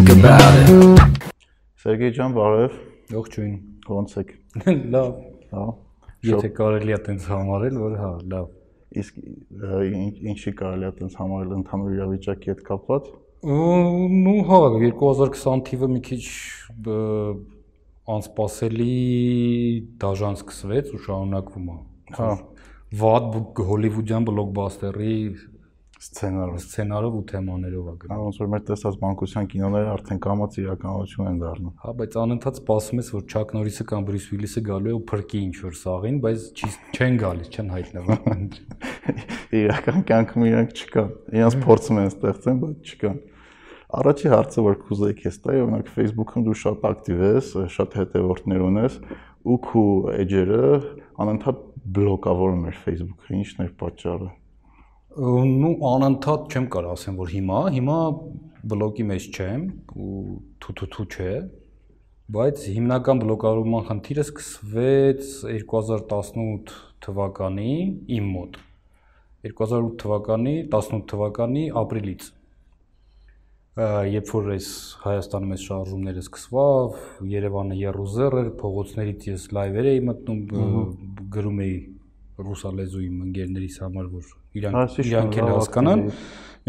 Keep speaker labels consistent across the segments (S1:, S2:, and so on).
S1: think about it.
S2: Սերգեյ ջան, բարև։
S3: Ողջույն։
S2: Ոնց եք։
S3: Լավ։
S2: Հա։
S3: Եթե կարելի է տենց համարել, որ հա, լավ։
S2: Իսկ ինչ- ինչի կարելի է տենց համարել ընդհանուր իրավիճակի հետ կապված։
S3: Ну հա, 2020 թիվը մի քիչ անսպասելի դաժան սկսվեց ու շարունակվում է։
S2: Հա։
S3: Վատ հոլիվուդյան բլոկբաստերի
S2: Սցենարը։
S3: սցենարով ու թեմաներով է գնում։
S2: ոնց որ մեր տեսած մանկության կինոները արդեն կամաց իրականություն են դառնում։
S3: Հա, բայց անընդհատ սպասում ես, որ Չակ Նորիսը կամ Բրյուս Վիլիսը գալու է ու փրկի ինչ որ սաղին, բայց չեն գալիս, չեն հայտնվում։
S2: Իրական կյանքում իրանք չկան։ Իրանց փորձում են ստեղծեն, բայց չկան։ Առաջի հարցը որ կուզեի քեզ տայի, օրինակ Facebook-ում դու շատ ակտիվ ես, շատ հետևորդներ ունես, ու քու էջերը անընդհատ բլոկավորում էր Facebook-ը, ի՞նչն էր պատճառը։
S3: Ну անընդհատ չեմ կարող ասեմ, որ հիմա, հիմա բլոկի մեջ չեմ ու թութութու չէ, բայց հիմնական բլոկավորման խնդիրը սկսվեց 2018 թվականի իմ մոտ։ 2008 թվականի 18 թվականի ապրիլից։ Երբ որ այս Հայաստանում այս շարժումները սկսվավ, Երևանը երուզեր էր, փողոցներից ես լայվեր էի մտնում, գրում էի ռուսալեզու իմ ընկերներիս համար, որ իրանք
S2: Այսի
S3: իրանք էլ հասկանան։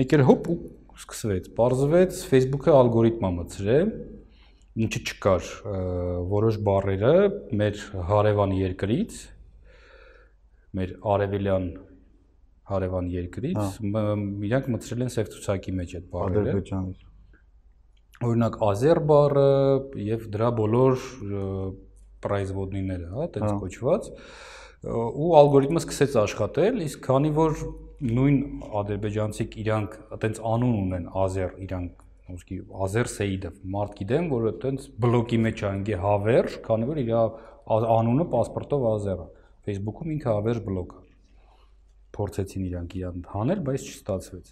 S3: Մեկ էլ հոպ ու սկսվեց։ Պարզվեց Facebook-ը ալգորիթմա մտցրել, ինչը չկար որոշ բառերը մեր հարևան երկրից, մեր արևելյան հարևան երկրից, մ- իրանք մտցրել են սև ցուցակի մեջ այդ բառերը
S2: Ադրբեջանից։
S3: օրինակ ազեր բառը եւ դրա բոլոր պրայզվոդնիները, հա, այդպես
S2: Հա։
S3: կոչված ու ալգորիթմը սկսեց աշխատել, իսկ քանի որ նույն ադրբեջանցիք իրանք այտենց անուն ունեն Ազեր, իրանք ոսկի Ազեր Սեիդով, մարդ գիտեմ, որ այտենց բլոկի մեջ անգե հավերժ, քանի որ իր անունը паспортով Ազեր է։ Facebook-ում ինքը հավերժ բլոկ է։ Փորձեցին իրանք իրան հանել, բայց չստացվեց։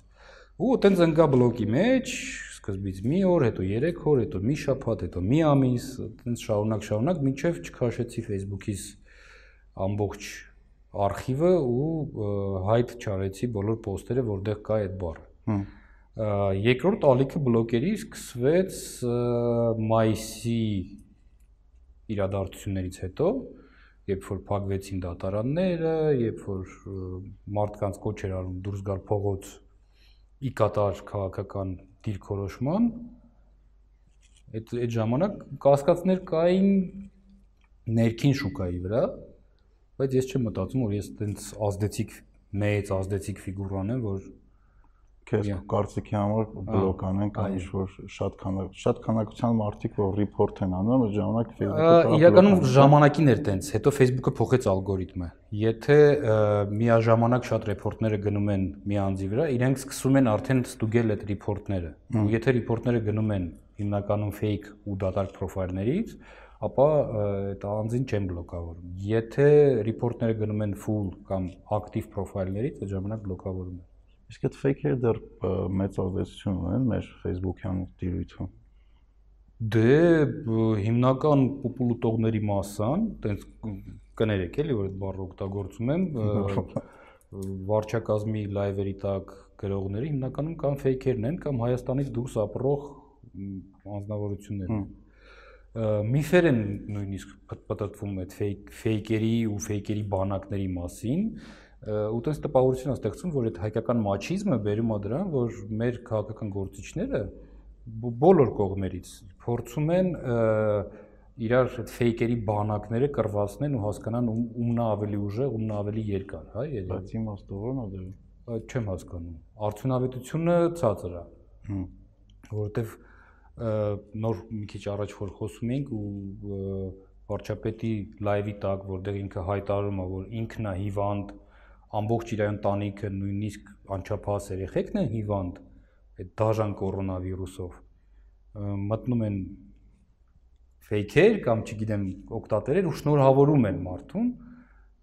S3: Ու այտենց ընկա բլոկի մեջ, սկզբից մի օր, հետո 3 օր, հետո մի շաբաթ, հետո մի ամիս, այտենց շարունակ շարունակ, մինչև չքաշեցի Facebook-ից ամբողջ արխիվը ու հայտ չարեցի բոլոր պոստերը, որտեղ կա այդ բառը։ Երկրորդ ալիքը բլոկերի սկսվեց մայիսի իրադարձություններից հետո, երբ որ փակվեցին դատարանները, երբ որ մարդկանց կոչ էր արում դուրս գալ փողոց ի կատար քաղաքական դիրքորոշման, այդ այդ ժամանակ կասկածներ կային ներքին շուկայի վրա, բայց ես չեմ մտածում, որ ես այտենց ազդեցիկ մեծ ազդեցիկ ֆիգուրան եմ, որ
S2: Քեզ կարծիքի համար բլոկ անեն կամ ինչ որ շատ քանակ շատ քանակության մարդիկ որ ռիփորտ են անում, այդ ժամանակ Facebook-ը
S3: Իրականում ժամանակին էր տենց, հետո Facebook-ը փոխեց ալգորիթմը։ Եթե միաժամանակ շատ ռեպորտները գնում են մի անձի վրա, իրենք սկսում են արդեն ստուգել այդ Ու եթե ռիփորտները գնում են հիմնականում fake ու դատարկ պրոֆայլներից, ապա այդ անձին չեն բլոկավորում։ Եթե ռիփորտները գնում են full կամ ակտիվ պրոֆայլներից, այդ ժամանակ բլոկավորում են։
S2: Իսկ այդ fake-երը դեռ մեծ ազդեցություն ունեն մեր Facebook-յան տիրույթում։
S3: Դե հիմնական պոպուլուտողների մասան, տենց կներեք էլի որ այդ բառը օգտագործում եմ, վարչակազմի լայվերի տակ գրողները հիմնականում կամ ֆեյքերն են կամ Հայաստանից դուրս ապրող անձնավորություններ են։ Միֆեր են նույնիսկ պտտվում այդ ֆեյք ֆեյքերի ու ֆեյքերի բանակների մասին, ու տես տպավորություն ստեղծում, որ այդ հայկական մաչիզմը բերում է դրան, որ մեր քաղաքական գործիչները բոլոր կողմերից փորձում են իրար այդ ֆեյքերի բանակները կրվածնեն ու հասկանան ում, ումն ավելի ուժեղ, ումն ավելի երկար, հա, երևի։
S2: Բայց իմաստը ո՞րն է դեռ։
S3: չեմ հասկանում։ Արդյունավետությունը ցածր է,
S2: Հմ։
S3: որովհետև նոր մի քիչ առաջ որ խոսում էինք ու վարչապետի լայվի տակ, որտեղ ինքը հայտարարում է, որ ինքն է հիվանդ, ամբողջ իր ընտանիքը, նույնիսկ անչափահաս երեխեքն են հիվանդ այդ դաժան կորոնավիրուսով, մտնում են ֆեյքեր կամ չգիտեմ օկտատերեր ու շնորհավորում են մարդուն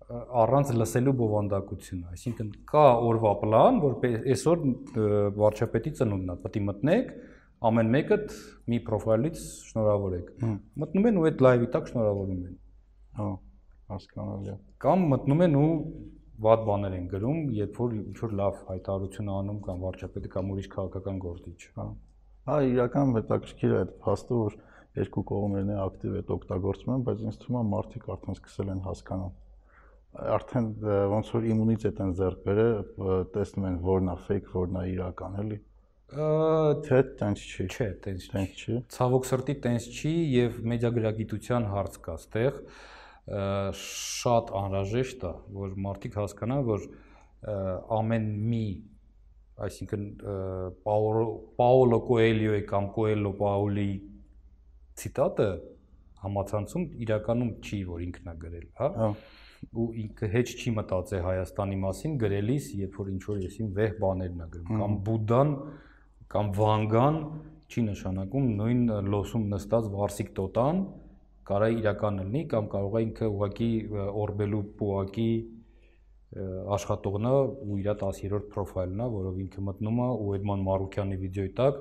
S3: առանց լսելու բովանդակությունը։ Այսինքն կա օրվա պլան, որ այսօր վարչապետի ծնունդն է, պետք է մտնեք, ամեն մեկը մի պրոֆայլից շնորհավորեք։
S2: Հմ։
S3: Մտնում են ու այդ լայվի տակ շնորհավորում են։
S2: Հա, հասկանալի է։
S3: Կամ մտնում են ու վատ բաներ են գրում, երբ որ ինչ որ լավ հայտարարություն անում կամ վարչապետը կամ ուրիշ քաղաքական գործիչ։
S2: Հա։ Հա, իրական հետաքրքիր է այդ փաստը, որ երկու կողմերն է ակտիվ այդ օգտագործում են, բայց ինձ թվում է մարդիկ արդեն սկսել են հասկանալ արդեն ոնց որ իմունիտետ են ձեռք բերել, տեսնում են որն է fake, որն է իրական, էլի։ Թե տենց չի։
S3: Չէ, տենց
S2: տենց չի։
S3: Ցավոք սրտի տենց չի եւ մեդիագրագիտության հարց կա ստեղ շատ անհրաժեշտ է, որ մարդիկ հասկանան, որ ամեն մի այսինքն Պաոլո Կոելյոյի կամ Կոելո Պաուլի ցիտատը համացանցում իրականում չի, որ ինքն է գրել, հա։ Հա ու ինքը հեչ չի մտածել Հայաստանի մասին գրելիս, երբ որ ինչ որ եսին վեհ բաներն է գրում, կամ Բուդդան կամ Վանգան չի նշանակում նույն լոսում նստած Վարսիկ Տոտան կարա իրական լինի կամ կարող է ինքը ուղակի օրբելու պուակի աշխատողն է ու իր 10-րդ պրոֆայլն է, որով ինքը մտնում է ու Էդման Մարուկյանի վիդեոյի տակ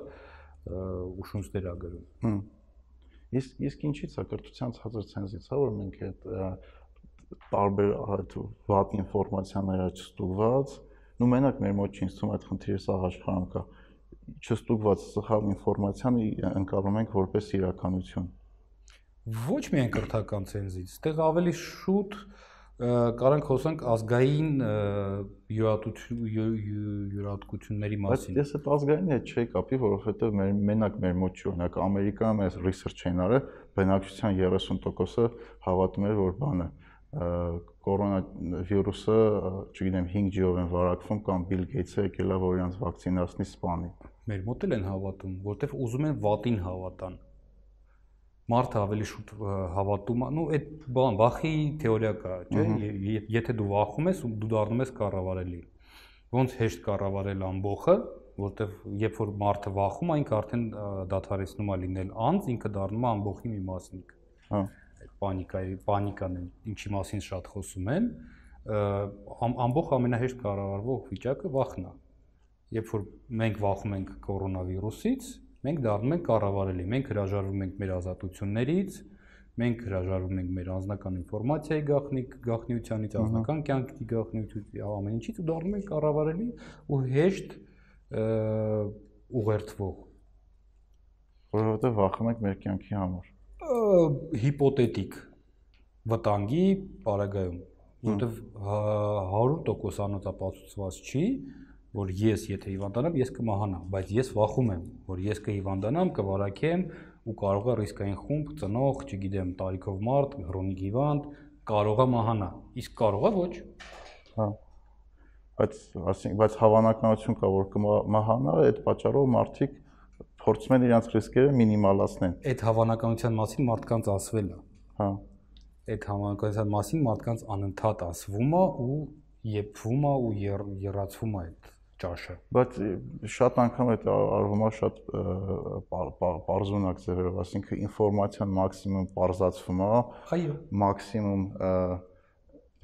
S3: ու շունչներ է գրում։
S2: Իսկ իսկ ինչի՞ց է կրթության ցածր ցենզից, հա որ մենք այդ տարբեր այդ վատ ինֆորմացիաները չստուգված, նու մենակ մեր մոտ չի ինձ թվում այդ խնդիրը սա աշխարհում կա չստուգված սխալ ինֆորմացիան ընկալում ենք որպես իրականություն։
S3: Ոչ միայն կրթական ցենզից, այդտեղ ավելի շուտ կարանք խոսանք ազգային յուրատկությունների մասին։
S2: Բայց ես այդ ազգային հետ չի կապի, որովհետև մեր մենակ մեր մոտ չի, օրինակ Ամերիկայում այս research են արել, բնակչության 30%-ը հավատում էր, որ բանը կորոնավիրուսը, չգիտեմ, 5G-ով են վարակվում կամ Bill Gates-ը եկել է որ իրանց վակցինացնի սպանի։
S3: Մեր մոտ էլ են հավատում, որտեվ ուզում են վատին հավատան։ Մարդը ավելի շուտ հավատում է, ну այդ բան, վախի թեորիա կա, չէ՞, եթե դու վախում ես, դու դառնում ես կառավարելի։ Ոնց հեշտ կառավարել ամբողը, որտեվ երբ որ մարդը վախում ինքը արդեն դադարեցնում է լինել անձ, ինքը դառնում է ամբողջի մի մասնիկ։ Հա պանիկայի պանիկան ինչի մասին շատ խոսում են ամբողջ ամենահեշտ կառավարվող վիճակը վախն է երբ որ մենք վախում ենք կորոնավիրուսից մենք դառնում ենք կառավարելի մենք հրաժարվում ենք մեր ազատություններից մենք հրաժարվում ենք մեր անձնական ինֆորմացիայի գաղտնի գաղտնիությանից անձնական կյանքի գաղտնիությունից ամեն ինչից ու դառնում ենք կառավարելի ու հեշտ ուղերձվող
S2: որովհետև վախում ենք մեր կյանքի համար
S3: հիպոթետիկ վտանգի պարագայում, որովհետև 100% անօծապացուցված չի, որ ես եթե հիվանդանամ, ես կմահանամ, բայց ես վախում եմ, որ ես կհիվանդանամ, կվարակեմ ու կարող է ռիսկային խումբ, ծնող, չգիտեմ, տարիքով մարդ, քրոնիկ հիվանդ, կարող է մահանա։ Իսկ կարող է ոչ։
S2: Հա բայց ասենք բայց հավանականություն կա որ կմահանա այդ պատճառով մարդիկ փորձում են իրենց ռիսկերը մինիմալացնել։
S3: Այդ հավանականության մասին մարդկանց ասվել է։
S2: Հա։
S3: Այդ հավանականության մասին մարդկանց անընդհատ ասվում է ու եփվում է ու երրացվում է այդ ճաշը։
S2: Բայց շատ անգամ այդ արվում է շատ բարձունակ ձևերով, ասինքն ինֆորմացիան մաքսիմում բարձացվում է։
S3: Այո։
S2: Մաքսիմում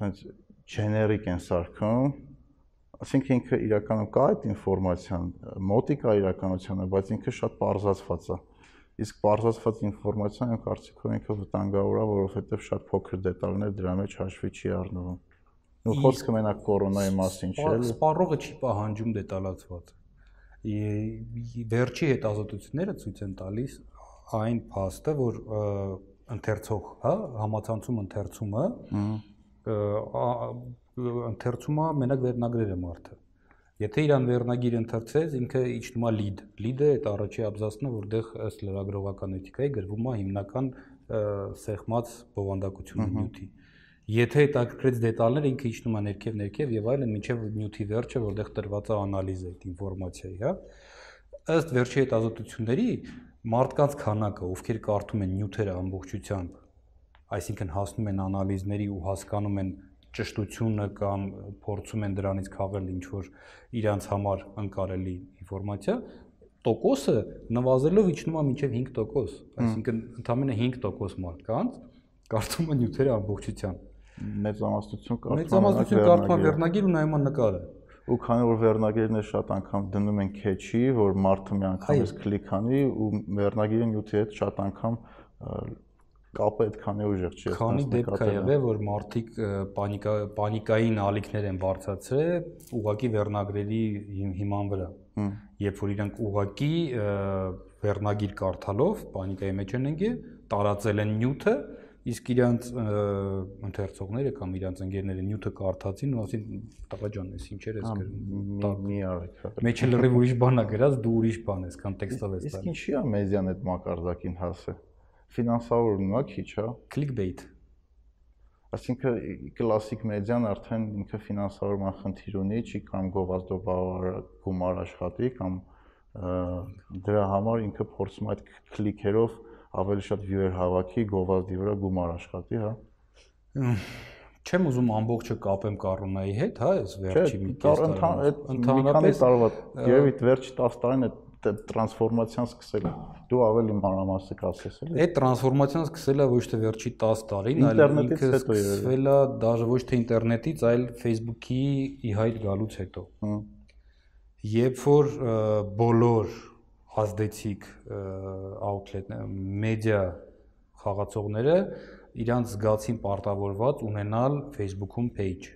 S2: այնց generic են սարքում Այսինքն ինքը իրականում կա այդ ինֆորմացիան, մոտիկա իրականությանը, բայց ինքը շատ բարձրացված է։ Իսկ բարձրացված ինֆորմացիան կարծիքով ինքը վտանգավոր է, որովհետև շատ փոքր դետալներ դրա մեջ հաշվի չի առնվում։ Ու խոսքը մենակ կորոնայի մասին չէ։
S3: Սպառողը չի պահանջում դետալացված։ Վերջի հետազոտությունները ցույց են տալիս այն փաստը, որ ընթերցող, հա, համացանցում ընթերցումը ընթերցում է մենակ վերնագրերը մարդը։ Եթե իրան վերնագիր ընթերցես, ինքը իջնում է lead։ Lead-ը այդ առաջի աբզացն է, որտեղ ըստ լրագրողական էթիկայի գրվում է հիմնական սեղմած բովանդակությունը նյութի։ Եթե հետաքրքրեց դետալները, ինքը իջնում է ներքև ներքև եւ այլն, մինչեւ նյութի վերջը, որտեղ տրված է անալիզը այդ ինֆորմացիայի, հա։ Ըստ վերջի հետազոտությունների մարդկանց քանակը, ովքեր կարդում են նյութերը ամբողջությամբ, այսինքն հասնում են անալիզների ու հասկանում են ճշտությունը կամ փորձում են դրանից քաղել ինչ որ իրանց համար անկարելի ինֆորմացիա, տոկոսը նվազելով իջնում է մինչև 5%, այսինքն ընդամենը 5% մարդկանց կարդում են նյութերը ամբողջությամբ։
S2: Մեծամասնություն կարդում
S3: են։ Մեծամասնություն կարդում են վերնագիր ու նայում են նկարը
S2: ու քանի որ վերնագիրն է շատ անգամ դնում են քեչի, որ մարդը մի անգամից կլիկ անի ու վերնագիրը նյութի հետ շատ անգամ կապը այդքան է ուժեղ չի։
S3: Քանի դեպք կա եղել, որ մարդիկ պանիկա պանիկային ալիքներ են բարձրացրել ուղակի վերնագրերի հիման վրա։ երբ որ իրանք ուղակի վերնագիր կարդալով պանիկայի մեջ են ընկել, տարածել են նյութը, իսկ իրանց ընթերցողները կամ իրանց ընկերները նյութը կարդացին ու ասին տղա ջան, էս ինչ էր էս
S2: գրում։ Մի արեք։
S3: Մեջը լրիվ ուրիշ բան է գրած, դու ուրիշ բան ես, կոնտեքստով ես
S2: տալիս։ Իսկ ինչի՞ է մեդիան այդ մակարդակին հասը։ Ֆինանսավորումն է քիչ, հա։
S3: Clickbait
S2: Այսինքն կլասիկ մեդիան արդեն ինքը ֆինանսավորման խնդիր ունի, չի կամ գովազդով բավարար գումար աշխատի կամ դրա համար ինքը փորձում այդ քլիքերով ավելի շատ viewer հավաքի, գովազդի վրա գումար աշխատի, հա։
S3: Չեմ ուզում ամբողջը կապեմ Կարոնայի հետ, հա, այս վերջի
S2: մի կես տարի։ Ընդհանրապես տարվա, երևի վերջի 10 տարին այդ տրանսֆորմացիան սկսել է։ Դու ավելի մանրամասը կասես էլի։
S3: Այդ տրանսֆորմացիան սկսել է ոչ թե վերջի 10 տարին, այլ ինքը սկսվել է դաժե ոչ թե ինտերնետից, այլ Facebook-ի ի հայտ գալուց հետո։ Երբ որ բոլոր ազդեցիկ outlet-ները, մեդիա խաղացողները իրանց զգացին պարտավորված ունենալ Facebook-ում page։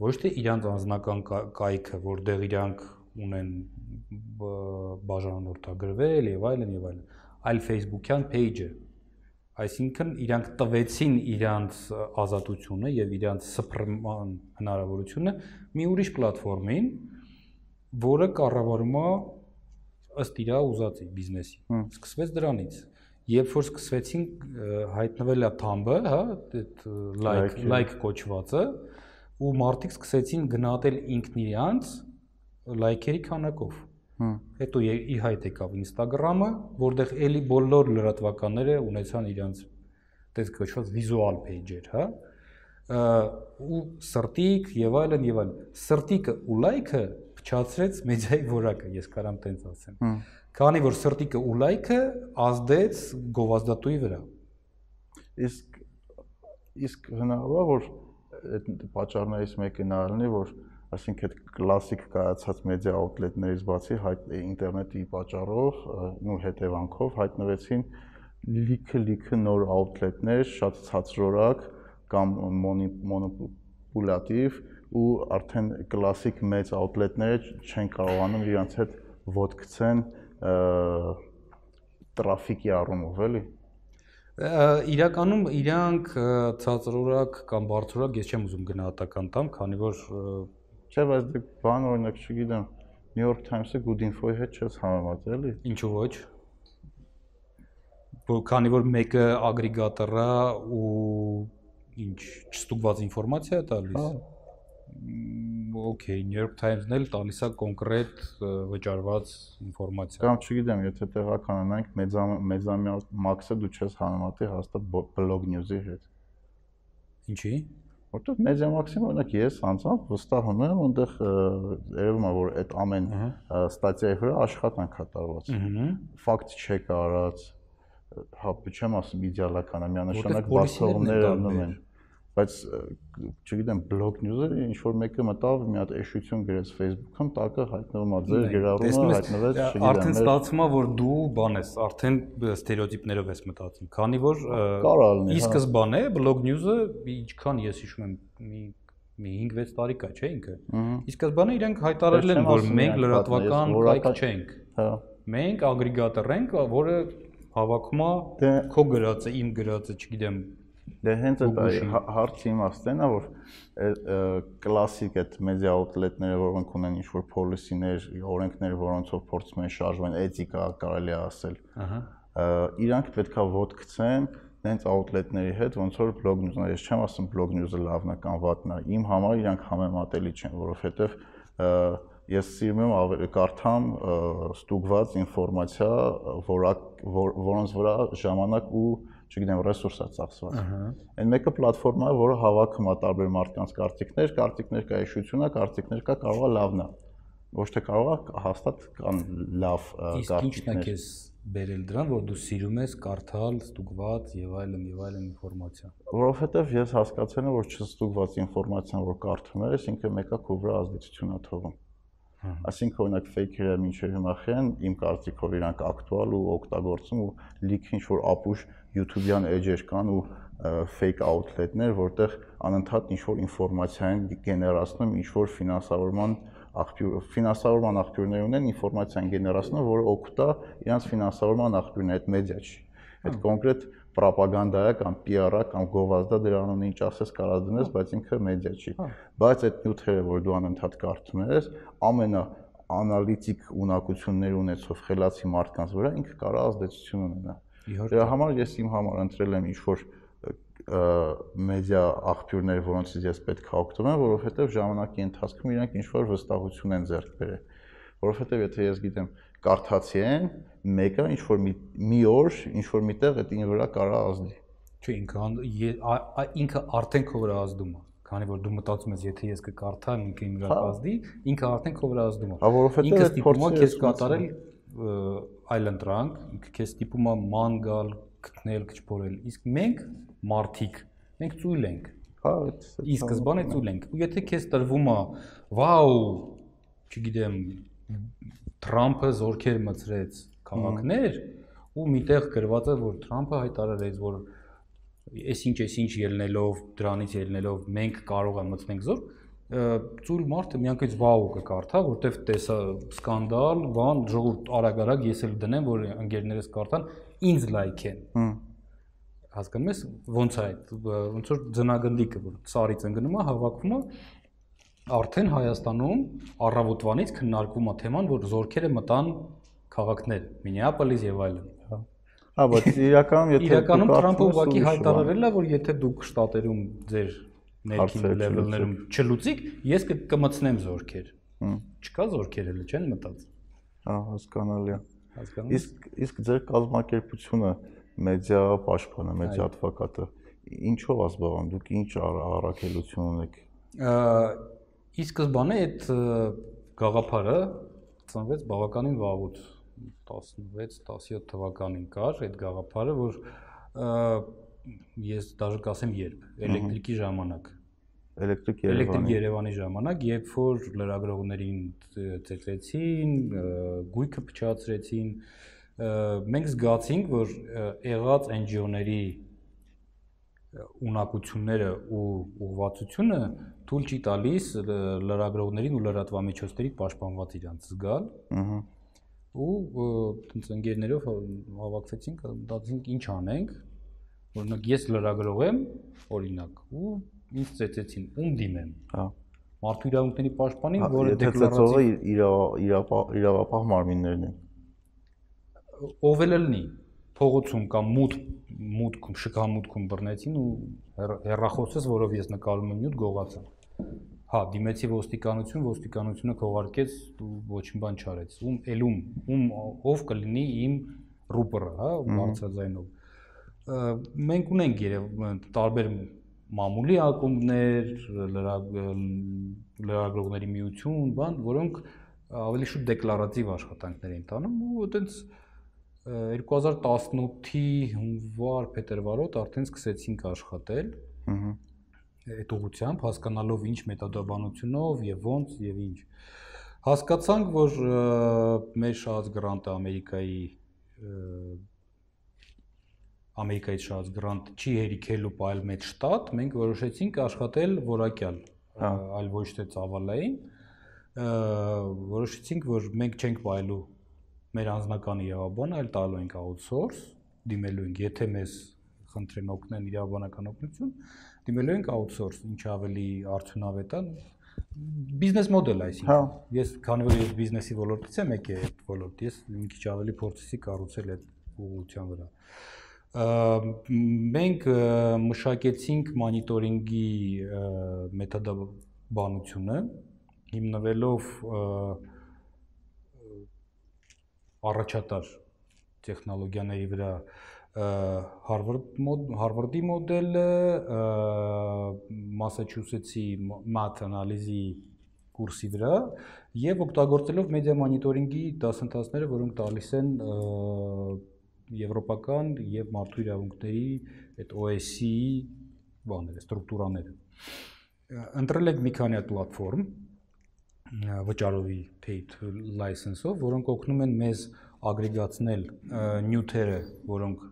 S3: Ոչ թե իրանց անձնական կայքը, որտեղ իրանք ունեն բաժանորդագրվել եւ այլն եւ այլն, այլ Facebook-յան page-ը։ Այսինքն իրանք տվեցին իրանց ազատությունը եւ իրանց սփռման հնարավորությունը մի ուրիշ պլատֆորմին, որը կառավարում է ըստ իր ուզածի բիզնեսի։ Սկսվեց դրանից երբ որ սկսվեցին հայտնվել է թամբը, հա, այդ like like կոչվածը, ու մարդիկ սկսեցին գնահատել ինքն իրանց լայքերի քանակով։ Հետո ի հայտ եկավ Instagram-ը, որտեղ էլի բոլոր լրատվականները ունեցան իրանց տես կոչված վիզուալ page-եր, հա ու սրտիկ եւ այլն եւ այլն սրտիկը ու լայքը փչացրեց մեդիայի որակը ես կարամ տենց ասեմ քանի որ սրտիկը ու լայքը ազդեց գովազդատուի վրա
S2: իսկ իսկ հնարավոր է որ այդ պատճառներից մեկը նա լինի որ այսինքն այդ կլասիկ կայացած մեդիա աուտլետներից բացի ինտերնետի պատճառով ու հետևանքով հայտնվեցին լիքը լիքը նոր աուտլետներ, շատ ցածրորակ կամ մոնոպոլատիվ ու արդեն կլասիկ մեծ աուտլետները չեն կարողանում իրancs հետ ոդկցեն տրաֆիկի առումով, էլի
S3: իրականում իրանք ցածրորակ կամ բարձրորակ ես չեմ ուզում գնահատական տամ, քանի որ
S2: Չէ, բայց դե բան օրինակ չգիտեմ, New York Times-ը Good Info-ի հետ չես համեմատել, էլի։
S3: Ինչու ոչ։ քանի որ մեկը ագրեգատոր է ու ինչ չստուգված ինֆորմացիա է տալիս։ Հա։ Okay, New York Times-ն էլ տալիս է կոնկրետ վճարված ինֆորմացիա։
S2: Կամ չգիտեմ, եթե տեղական անանք մեծամյա մաքսը դու չես համեմատի հաստատ blog news-ի հետ։
S3: Ինչի՞
S2: Որտեղ մեդիամաքսին օրինակ ես անձամբ վստահում եմ, այնտեղ երևում է որ այդ ամեն ստատիայի վրա աշխատանք է տարված։ Ֆակտ չեք արած, հա, չեմ ասում իդեալական է, միանշանակ բացողումներ անում են բայց չգիտեմ blog news-ը ինչ որ մեկը մտավ մի հատ էշություն գրեց Facebook-ում, տակը հայտնվում է ձեր գրառումը հայտնվեց,
S3: չգիտեմ։ Արդեն ստացվում է որ դու բան ես, արդեն ստերեոտիպներով ես մտածում, քանի որ ի հա։ սկզբանե blog news-ը ինչքան ես հիշում եմ մի մի 5-6 տարի կա, չէ՞ ինքը։ Ի սկզբանե իրենք հայտարարել են, որ մենք լրատվական կայք չենք։ Հա։ Մենք ագրեգատոր ենք, որը հավաքում է դե քո գրածը, իմ գրածը, չգիտեմ,
S2: Դե հենց այդ հա, հարցի իմաստն է, որ կլասիկ այդ մեդիա աուտլետները, որոնք ունեն ինչ-որ policy-ներ, օրենքներ, որոնցով փորձում են շարժվել, էթիկա կարելի է ասել։ Ահա։ Իրանք պետքա ոտ գցեն նենց աուտլետների հետ, ոնց որ blog news-ը, ես չեմ ասում blog news-ը լավն է կամ վատն է։ Իմ համար իրանք համեմատելի չեն, որովհետև ես սիրում եմ ավելի կարդամ ստուգված ինֆորմացիա, որոնց վրա ժամանակ ու չգիտեմ, ռեսուրս է ծախսված։ Այն մեկը պլատֆորմա է, որը հավաքում է տարբեր մարդկանց կարծիքներ, կարծիքներ կա էշությունա, կարծիքներ կա կարող է լավնա։ Ոչ թե կարող է հաստատ կան լավ
S3: կարծիքներ։ Իսկ ինչն է քեզ բերել դրան, որ դու սիրում ես կարդալ, ստուգված եւ այլն եւ այլն ինֆորմացիա։
S2: Որովհետեւ ես հասկացել եմ, որ չստուգված ինֆորմացիան, որ կարդում ես, ինքը մեկը քո վրա ազդեցություն է թողում։ Այսինքն օրինակ fake-երը մինչև հիմա խեն իմ կարծիքով իրանք ակտուալ ու օգտագործում ու լիք ինչ որ ապուշ YouTube-յան էջեր կան ու fake outlet-ներ, որտեղ անընդհատ ինչ որ ինֆորմացիա են գեներացնում ինչ որ ֆինանսավորման աղբյուր ֆինանսավորման աղբյուրներ ունեն ինֆորմացիան գեներացնող, որը օգուտ է իրանց ֆինանսավորման աղբյուրն այդ մեդիա չի։ Այդ կոնկրետ ռոպագանդա է կամ PR-ը կամ գովազդա դրանուն ինչ ասես կարա դնես, բայց ինքը մեդիա չի։ Բայց այդ նյութերը, որ դու անընդհատ կարդում ես, ամենա անալիտիկ ունակություններ ունեցող խելացի մարդկանց վրա ինքը կարա ազդեցություն ունենա։ Դրա համար ես իմ համար ընտրել եմ ինչ-որ մեդիա աղբյուրներ, որոնցից ես պետք է օգտվեմ, որովհետև ժամանակի ընթացքում իրանք ինչ-որ վստահություն են ձեռք բերել։ Որովհետև եթե ես գիտեմ կարդացի են, մեկը ինչ որ մի, մի օր ինչ որ միտեղ այդ ինը վրա կարա ազդի։
S3: Չէ, ինքը ինքը արդեն քո վրա ազդում է քանի որ դու մտածում ես եթե ես կկարդամ ինքը իմ վրա կազդի, ինքը արդեն քո վրա ազդում է։
S2: Հա, որովհետև այդ
S3: փորձը քեզ կատարել այլ ընտրանք, ինքը քեզ տիպում է ման գալ, գտնել, կչփորել։ Իսկ մենք մարդիկ, մենք ծույլ ենք։
S2: Հա,
S3: ի սկզբանե ծույլ ենք։ Ու եթե քեզ տրվում է, վաու, չգիտեմ, Թրամփը զորքեր մցրեց քաղաքներ ու միտեղ գրված է որ Թրամփը հայտարարեց որ այսինչ այսինչ ելնելով դրանից ելնելով մենք կարող ենք մտցնենք զոր ծույլ մարդը միանգամից վաու կկարդա որտեվ տեսա սկանդալ բան ժողովուրդ արագ-արագ ես էլ դնեմ որ ընկերներս կարդան ինձ լայք են հասկանում ես ոնց է այդ ոնց որ ձնագնդիկը որ սարից ընկնում է հավաքվում է արդեն Հայաստանում առավոտվանից քննարկվում է թեման, որ զորքերը մտան քաղաքներ, Մինեապոլիս եւ այլն։ Հա։
S2: Հա, բայց իրականում եթե
S3: իրականում Թրամփը ուղղակի հայտարարել է, որ եթե դուք շտատերում ձեր ներքին լեվելներում չլուծիկ, ես կմցնեմ զորքեր։ Չկա զորքեր էլ չեն մտած։
S2: Հա, հասկանալի է։ Հասկանում։ Իսկ իսկ ձեր կազմակերպությունը մեդիա պաշտպանը, մեդիա advocate ինչով ազբաղան, դուք ինչ առաքելություն ունեք
S3: Ի սկզբանե այդ գաղափարը ծնվեց բավականին վաղուց 16-17 թվականին կար այդ գաղափարը, որ ես դաժե կասեմ երբ, էլեկտրիկի ժամանակ։
S2: Էլեկտրիկ Երևանի
S3: Էլեկտրիկ Երևանի ժամանակ, երբ որ լրագրողներին ծեծեցին, գույքը փչացրեցին, մենք զգացինք, որ եղած NGO-ների ունակությունները ու ուղղվածությունը թույլ չի տալիս լրագրողներին ու լրատվամիջոցների պաշտպանված իրանց զգալ։ Ահա։ Ու տենց ընկերներով հավաքվեցինք, մտածեցինք ինչ անենք, Օրինակ ես լրագրող եմ, օրինակ, ու ինձ ծեծեցին, ում դիմեմ։ Հա մարդու իրավունքների պաշտպանին,
S2: հա, որը դեկլարացիա իրավապահ մարմիններն են։
S3: Ով էլ լինի, փողոցում կամ մութ մուտքում շքամուտքում բռնեցին ու հերախոսս, որով ես նկարում եմ նյութ գողացա։ Հա, դիմեցի ոստիկանություն, ոստիկանությունը քողարկեց ու ոչ մի բան չարեց։ Ում ելում, ում ով կլինի իմ ռուպերը, հա, բարձրաձայնով։ Մենք ունենք երև տարբեր մամուլի ակումբներ, լրագրողների միություն, բան, որոնք ավելի շուտ դեկլարատիվ աշխատանքներ են տանում ու այտենց 2018-ի հունվար փետրվարոտ արդեն սկսեցինք աշխատել։ Ահա այդ ուղությամբ հասկանալով ինչ մեթոդաբանությունով եւ ոնց եւ ինչ հասկացանք որ մեր շահած գրանտը ամերիկայի ամերիկայից շահած գրանտ չի հերիքելու պայել մեծ շտատ մենք որոշեցինք աշխատել որակյալ հա։ այլ ոչ թե ծավալային որոշեցինք որ մենք չենք պայելու մեր անձնական իրավաբանը, այլ տալու ենք outsource, դիմելու ենք, եթե մեզ խնդրեն օգնեն իրավաբանական օգնություն, դիմելու ենք outsource, ինչ ավելի արդյունավետ է բիզնես մոդել այսինքն։ Հա։ Ես քանի որ ես բիզնեսի ոլորտից եմ եկել այդ ոլորտ, ես մի քիչ ավելի փորձեցի կառուցել այդ ուղղության վրա մենք մշակեցինք մոնիտորինգի մեթոդաբանությունը հիմնվելով առաջատար տեխնոլոգիաների վրա Harvard Harvard-ի մոդելը, Massachusetts-ի math անալիզի կուրսի վրա եւ օգտագործելով մեդիա մոնիտորինգի դասընթացները, որոնք տալիս են եվրոպական եւ մարդու իրավունքների այդ OSCE բաները, ստրուկտուրաները։ Ընտրել ենք մի քանի հատ պլատֆորմ, վճարովի paid license-ով, որոնք օգնում են մեզ ագրեգացնել նյութերը, որոնք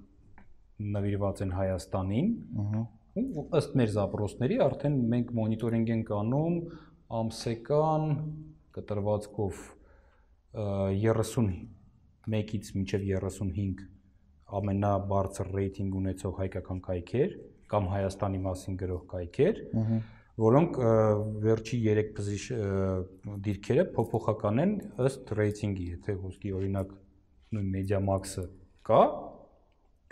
S3: նվիրված են Հայաստանին։ Ահա ըստ մեր զապրոսների արդեն մենք մոնիտորինգ ենք անում ամսեկան կտրվածքով 31-ից մինչև 35 ամենաբարձր ռեյտինգ ունեցող հայկական կայքեր կամ Հայաստանի մասին գրող կայքեր, որոնք վերջի 3 բզիշ դիրքերը փոփոխական են ըստ ռեյտինգի, եթե ոսկի օրինակ նույն Mediamax-ը կա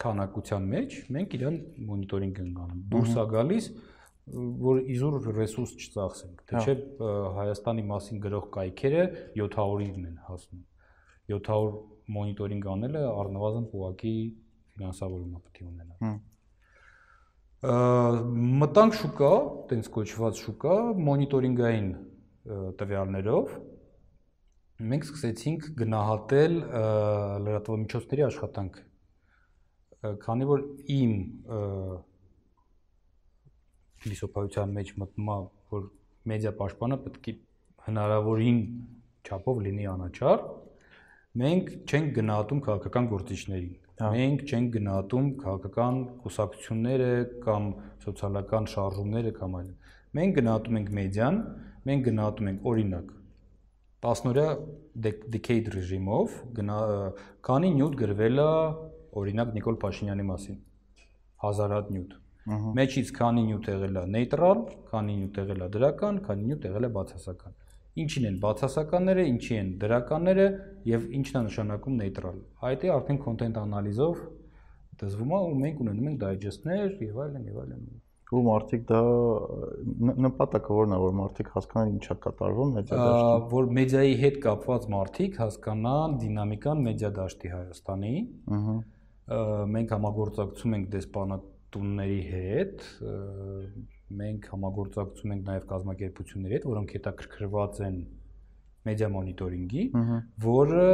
S3: քանակության մեջ, մենք իրան մոնիտորինգ ենք անում։ Դուրս է գալիս որ իզուր ռեսուրս չծախսենք, թե չէ Հայաստանի մասին գրող կայքերը 700-ին են հասնում։ 700 մոնիտորինգ անելը առնվազն ուղակի ֆինանսավորում պետք է ունենա։ Մտանք շուկա, տենց կոչված շուկա, մոնիտորինգային տվյալներով մենք սկսեցինք գնահատել լրատվամիջոցների աշխատանք։ Քանի որ իմ փիլիսոփայության մեջ մտնում է, որ մեդիա պաշտպանը պետք է հնարավորին չափով լինի անաչառ, մենք չենք գնահատում քաղաքական գործիչներին։ Մենք չենք գնահատում քաղաքական կուսակցությունները կամ սոցիալական շարժումները կամ այլն։ Մենք գնահատում ենք մեդիան, մենք գնահատում ենք օրինակ 10-օրյա decade ռեժիմով քանի նյութ գրվել է օրինակ Նիկոլ Փաշինյանի մասին 1000 հատ նյութ Մեջից քանի նյութ եղել է նեյտրալ, քանի նյութ եղել է դրական, քանի նյութ եղել է բացասական։ Ինչին են բացասականները, ինչի են դրականները եւ ինչն է նշանակում նեյտրալ։ Այդ է արդեն content անալիզով դզվում է ու մենք ունենում ենք digest-ներ եւ այլն եւ այլն
S2: ու մարդիկ դա նպատակը որն է որ մարդիկ հասկանան ինչա կատարվում մեդիա դաշտում
S3: որ մեդիայի հետ կապված մարդիկ հասկանան դինամիկան մեդիա դաշտի Հայաստանի ըհը մենք համագործակցում ենք դեսպանատ տունների հետ մենք համագործակցում ենք նաև կազմակերպությունների հետ, որոնք հետաքրքրված են մեդիա մոնիտորինգի, որը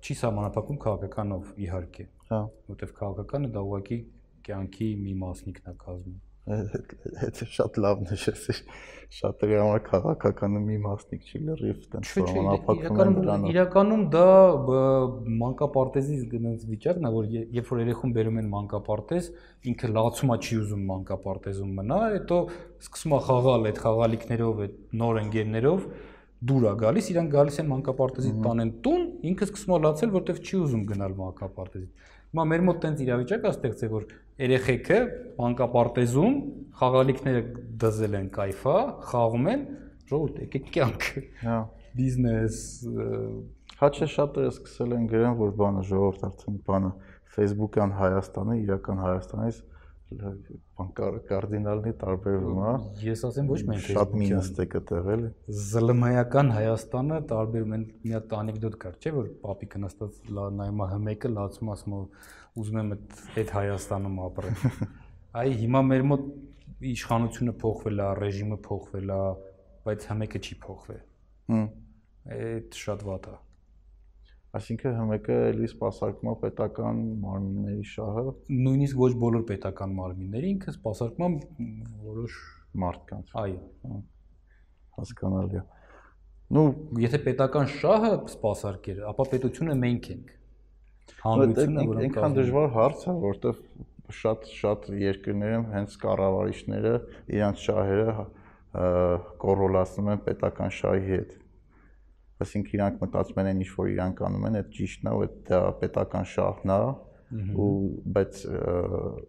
S3: չի սահմանափակում քաղաքականով իհարկե։ Հա, որտեվ քաղաքականը դա ուղղակի կյանքի մի մասնիկն է կազմում
S2: Հետո շատ լավ նշեցի։ Շատերի համար քաղաքականը մի մասնիկ չի լրիվ տեն
S3: սահմանափակվում են դրանով։ Իրականում դա մանկապարտեզի գնաց վիճակն է, որ երբ որ երեխուն բերում են մանկապարտեզ, ինքը լացումա չի ուզում մանկապարտեզում մնա, հետո սկսում է խաղալ այդ խաղալիքներով, այդ նոր ընկերներով դուր է գալիս, իրանք գալիս են մանկապարտեզի տանեն տուն, ինքը սկսում է լացել, որտեվ չի ուզում գնալ մանկապարտեզի։ Հիմա մեր մոտ տենց իրավիճակ է ստեղծել, որ երեխեքը մանկապարտեզում խաղալիքները դզել են կայֆա, խաղում են, ժողովուրդ եկեք կյանք։ Հա։ Բիզնես
S2: Հաճե շատերը սկսել են գրեն, որ բանը ժողովուրդ արդեն բանը Facebook-ան Հայաստանը, իրական Հայաստանից կարդինալնի տարբերվում է։
S3: Ես ասեմ ոչ
S2: Facebook-յան։ Շատ մինուս է կտեղել։
S3: ԶԼՄ-ական Հայաստանը տարբերում են մի հատ անեկդոտ կար, չէ՞ որ պապիկը նստած նայում է հմեկը, լացում ասում է ուզում եմ այդ Հայաստանում ապրել։ Այ հիմա մեր մոտ իշխանությունը փոխվել է, ռեժիմը փոխվել է, բայց հմեկը չի փոխվել։ Հմ։ Այդ շատ վատ է։
S2: Այսինքն հա ՀՄԿ-ը էլի սպասարկում է պետական մարմինների շահը,
S3: նույնիսկ ոչ բոլոր պետական մարմինների ինքը սպասարկում որոշ
S2: մարդկանց։
S3: Այո,
S2: հա, հասկանալի է։
S3: Ну, եթե պետական շահը սպասարկեր, ապա պետությունը մենք ենք։
S2: Հանրությունը, որոնք այնքան դժվար հարց է, որտեղ շատ շատ երկրներում հենց կառավարիչները իրանց շահերը հա, կորոլացնում են պետական շահի հետ այսինքն իրանք մտածում են ինչ որ իրանք անում են, այդ ճիշտն է, դա պետական շահն է, ու բայց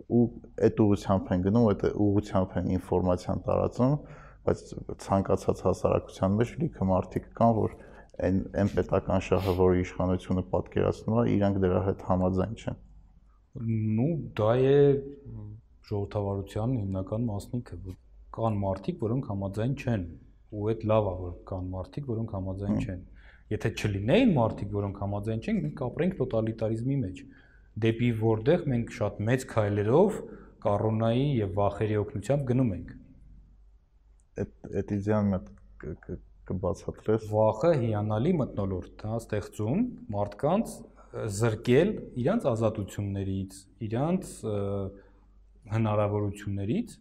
S2: ու այդ ուղությամբ են գնում, այդ ուղությամբ են ինֆորմացիան տարածում, բայց ցանկացած հասարակության մեջ լիքը մարդիկ կան, որ այն այն պետական շահը, որը իշխանությունը պատկերացնում է, իրանք դրա հետ համաձայն չեն։
S3: Ну, դա է ժողովրդավարության հիմնական մասնիկը, որ կան մարդիկ, որոնք համաձայն չեն ու այդ լավ է որ կան մարդիկ, որոնք համաձայն չեն։ Եթե չլինեին մարդիկ, որոնք համաձայն չեն, մենք ապրենք տոտալիտարիզմի մեջ, դեպի որտեղ մենք շատ մեծ քայլերով կառոնայի եւ վախերի օգնությամբ գնում ենք։
S2: Այդ այդ իդեան մտ կբացատրես։
S3: Վախը հիանալի մտնոլորտ է ստեղծում մարդկանց զրկել իրանց ազատություններից, իրանց հնարավորություններից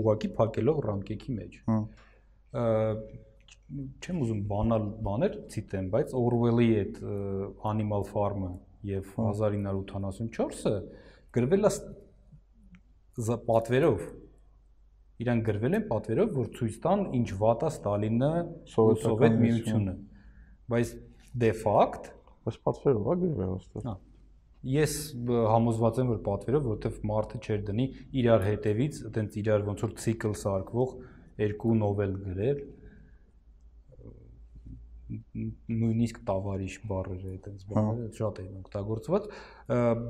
S3: ուղակի փակելով ռամկեքի մեջ։ Հա չեմ ուզում բանալ բաներ ցիտեմ, բայց Orwell-ի այդ Animal Farm-ը եւ 1984-ը գրվել է պատվերով իրան գրվել են պատվերով, որ ցույց տան ինչ վատա Ստալինը Սովետ
S2: միությունը։
S3: Բայց դե ֆակտ
S2: Բայց պատվերով է գրվել ոստեղ։
S3: Հա։ Ես համոզված եմ, որ պատվերով, որովհետև մարդը չեր դնի իրար հետևից, այտենց իրար ոնց որ ցիկլ սարքվող երկու նովել գրել նույնիսկ տավարիշ բառերը այտենց բառերը շատ են օգտագործված,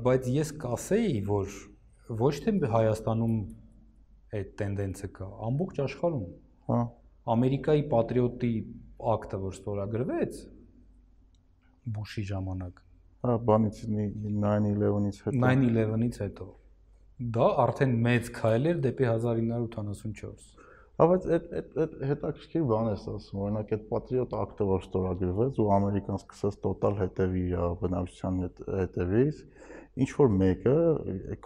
S3: բայց ես կասեի, որ ոչ թե Հայաստանում այդ տենդենսը կա, ամբողջ աշխարհում։
S2: Հա։
S3: Ամերիկայի պատրիոտի ակտը, որ ստորագրվեց Բուշի ժամանակ,
S2: Հա, բանից 9/11-ից հետո։
S3: 9/11-ից հետո դա արդեն մեծ քայլ էր դեպի 1984։
S2: Հա, բայց այդ այդ հետաքրքիր բան ես ասում, օրինակ այդ Patriot Act-ը որ ստորագրվեց ու ամերիկան սկսեց տոտալ հետևի բնակչության հետ հետևից, ինչ որ մեկը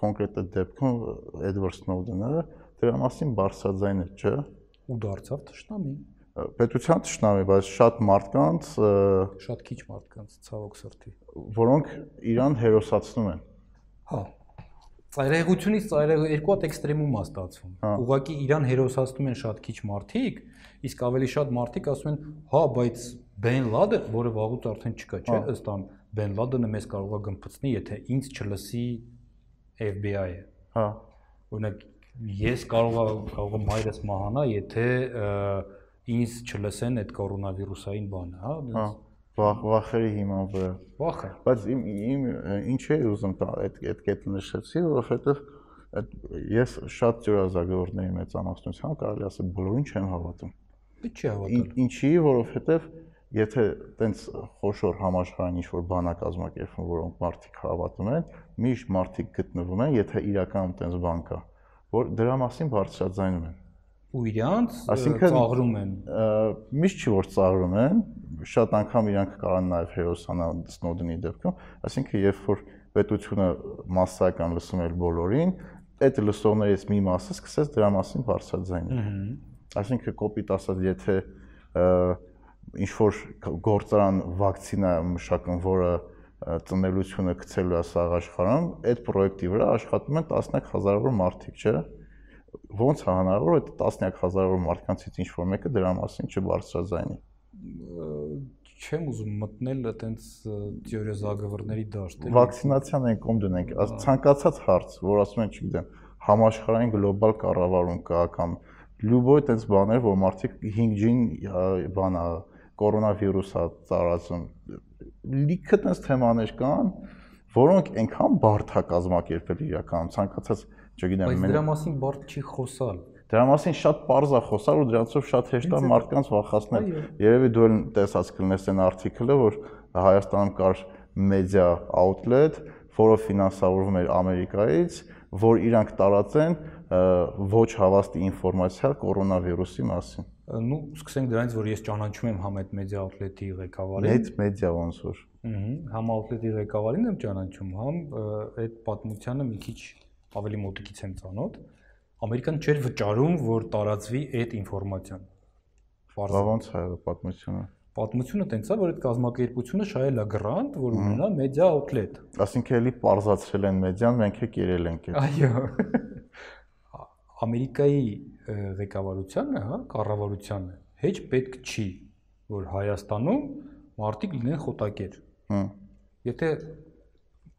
S2: կոնկրետ այդ դեպքում Edward Snowden-ը դրա մասին բարձրաձայն է, չէ՞։
S3: Ու դարձավ ճշտամի։
S2: Պետության ճշնամի, բայց շատ մարդկանց,
S3: Շատ քիչ մարդկանց ցավոք սրտի։
S2: որոնք իրան հերոսացնում են։
S3: Հա։ Ծայրահեղությունից ծայրահեղ երկու հատ էքստրեմում է ստացվում։
S2: Հա։
S3: Ուղղակի իրան հերոսացնում են շատ քիչ մարդիկ, իսկ ավելի շատ մարդիկ ասում են, հա, բայց Բեն Լադեն, որը վաղուց արդեն չկա, չէ՞,
S2: Հա։
S3: ըստ ամ Բեն Լադենը մեզ կարող է գմփցնի, եթե ինձ չլսի FBI-ը։
S2: Հա։
S3: Օրինակ ես կարող եմ կարող եմ մայրս մահանա, եթե ինձ չլսեն այդ կորոնավիրուսային բանը, հա։
S2: Հա։ Վախ վախերի հիման վրա։
S3: Վախը։
S2: Բայց իմ իմ ինչ է ուզում տա այդ այդ կետը նշեցի, որովհետև այդ ես շատ ջրազագորների մեծամասնության կարելի ասել բոլորին չեմ հավատում։
S3: Դե չի հավատալ։
S2: Ինչի, որովհետև եթե տենց խոշոր համաշխարհային ինչ-որ բանա կազմակերպվում, որոնք մարդիկ հավատում են, միշտ մարդիկ գտնվում են, եթե իրականում տենց բան կա, որ դրա մասին բարձրաձայնում են։
S3: Ու իրանց ծաղրում են։
S2: Միշտ չի որ ծաղրում են, շատ անգամ իրանք կարան նաև հերոսանալ Snowden-ի դեպքում, այսինքն երբ որ պետությունը massական լսում էր բոլորին, այդ լսողներից մի մասը սկսեց դրա մասին բարձրաձայնել։ Այսինքն կոպիտ ասած, եթե ինչ որ գործարան վակցինա մշակում, որը ծնելությունը գցելու է սաղ աշխարհում, այդ պրոյեկտի վրա աշխատում են տասնյակ հազարավոր մարդիկ, չէ՞։ Ոնց է հնարավոր այդ տասնյակ հազարավոր մարդկանցից ինչ որ մեկը դրա մասին չբարձրաձայնի։
S3: չեմ ուզում մտնել այտենց թեորիա զագվռների դաշտ էլի։
S2: Վակցինացիան են կոմ դնենք, ցանկացած հարց, որ ասում են, չգիտեմ, համաշխարհային գլոբալ կառավարում կա կամ լյուբոյ այդպես բաներ, որ մարդիկ 5G-ին բանա կորոնավիրուս է ծարածում։ Լիքը այդպես թեմաներ կան, որոնք այնքան բարդ է կազմակերպել իրականում ցանկացած, չգիտեմ,
S3: բայց դրա մասին բարդ չի խոսալ։
S2: Դրա մասին շատ པարզ է խոսալ ու դրանցով շատ հեշտ է մարդկանց վախացնել։ Երևի դու էլ տեսած կլնես այն արտիկլը, որ Հայաստանում կար մեդիա outlet, որը ֆինանսավորվում էր Ամերիկայից, որ իրանք տարածեն ոչ հավաստի ինֆորմացիա կորոնավիրուսի մասին։
S3: Ну, սկսենք դրանից, որ ես ճանաչում եմ Համեդ մեդիա outlet-ի ղեկավարին։
S2: Մեծ մեդիա ոնց որ։
S3: Ահա, Համ outlet-ի ղեկավարին եմ ճանաչում, համ այդ պատմությանը մի քիչ ավելի մոտիկից եմ ծանոթ։ Ամերիկան չէր վճարում, որ տարածվի այդ ինֆորմացիան։ Պարզ
S2: ոնց է պատմությունը։
S3: պատմությունը տենց է, որ այդ կազմակերպությունը շահել է գրանտ, որ ունենա Media Outlet։
S2: Այսինքն էլի པարզացրել են մեդիան, մենք է կերել ենք այդ։
S3: Այո։ Ամերիկայի ղեկավարությանը, հա, կառավարությանը հեչ պետք չի, որ Հայաստանում մարդիկ լինեն խոտակեր։
S2: Հմ։
S3: Եթե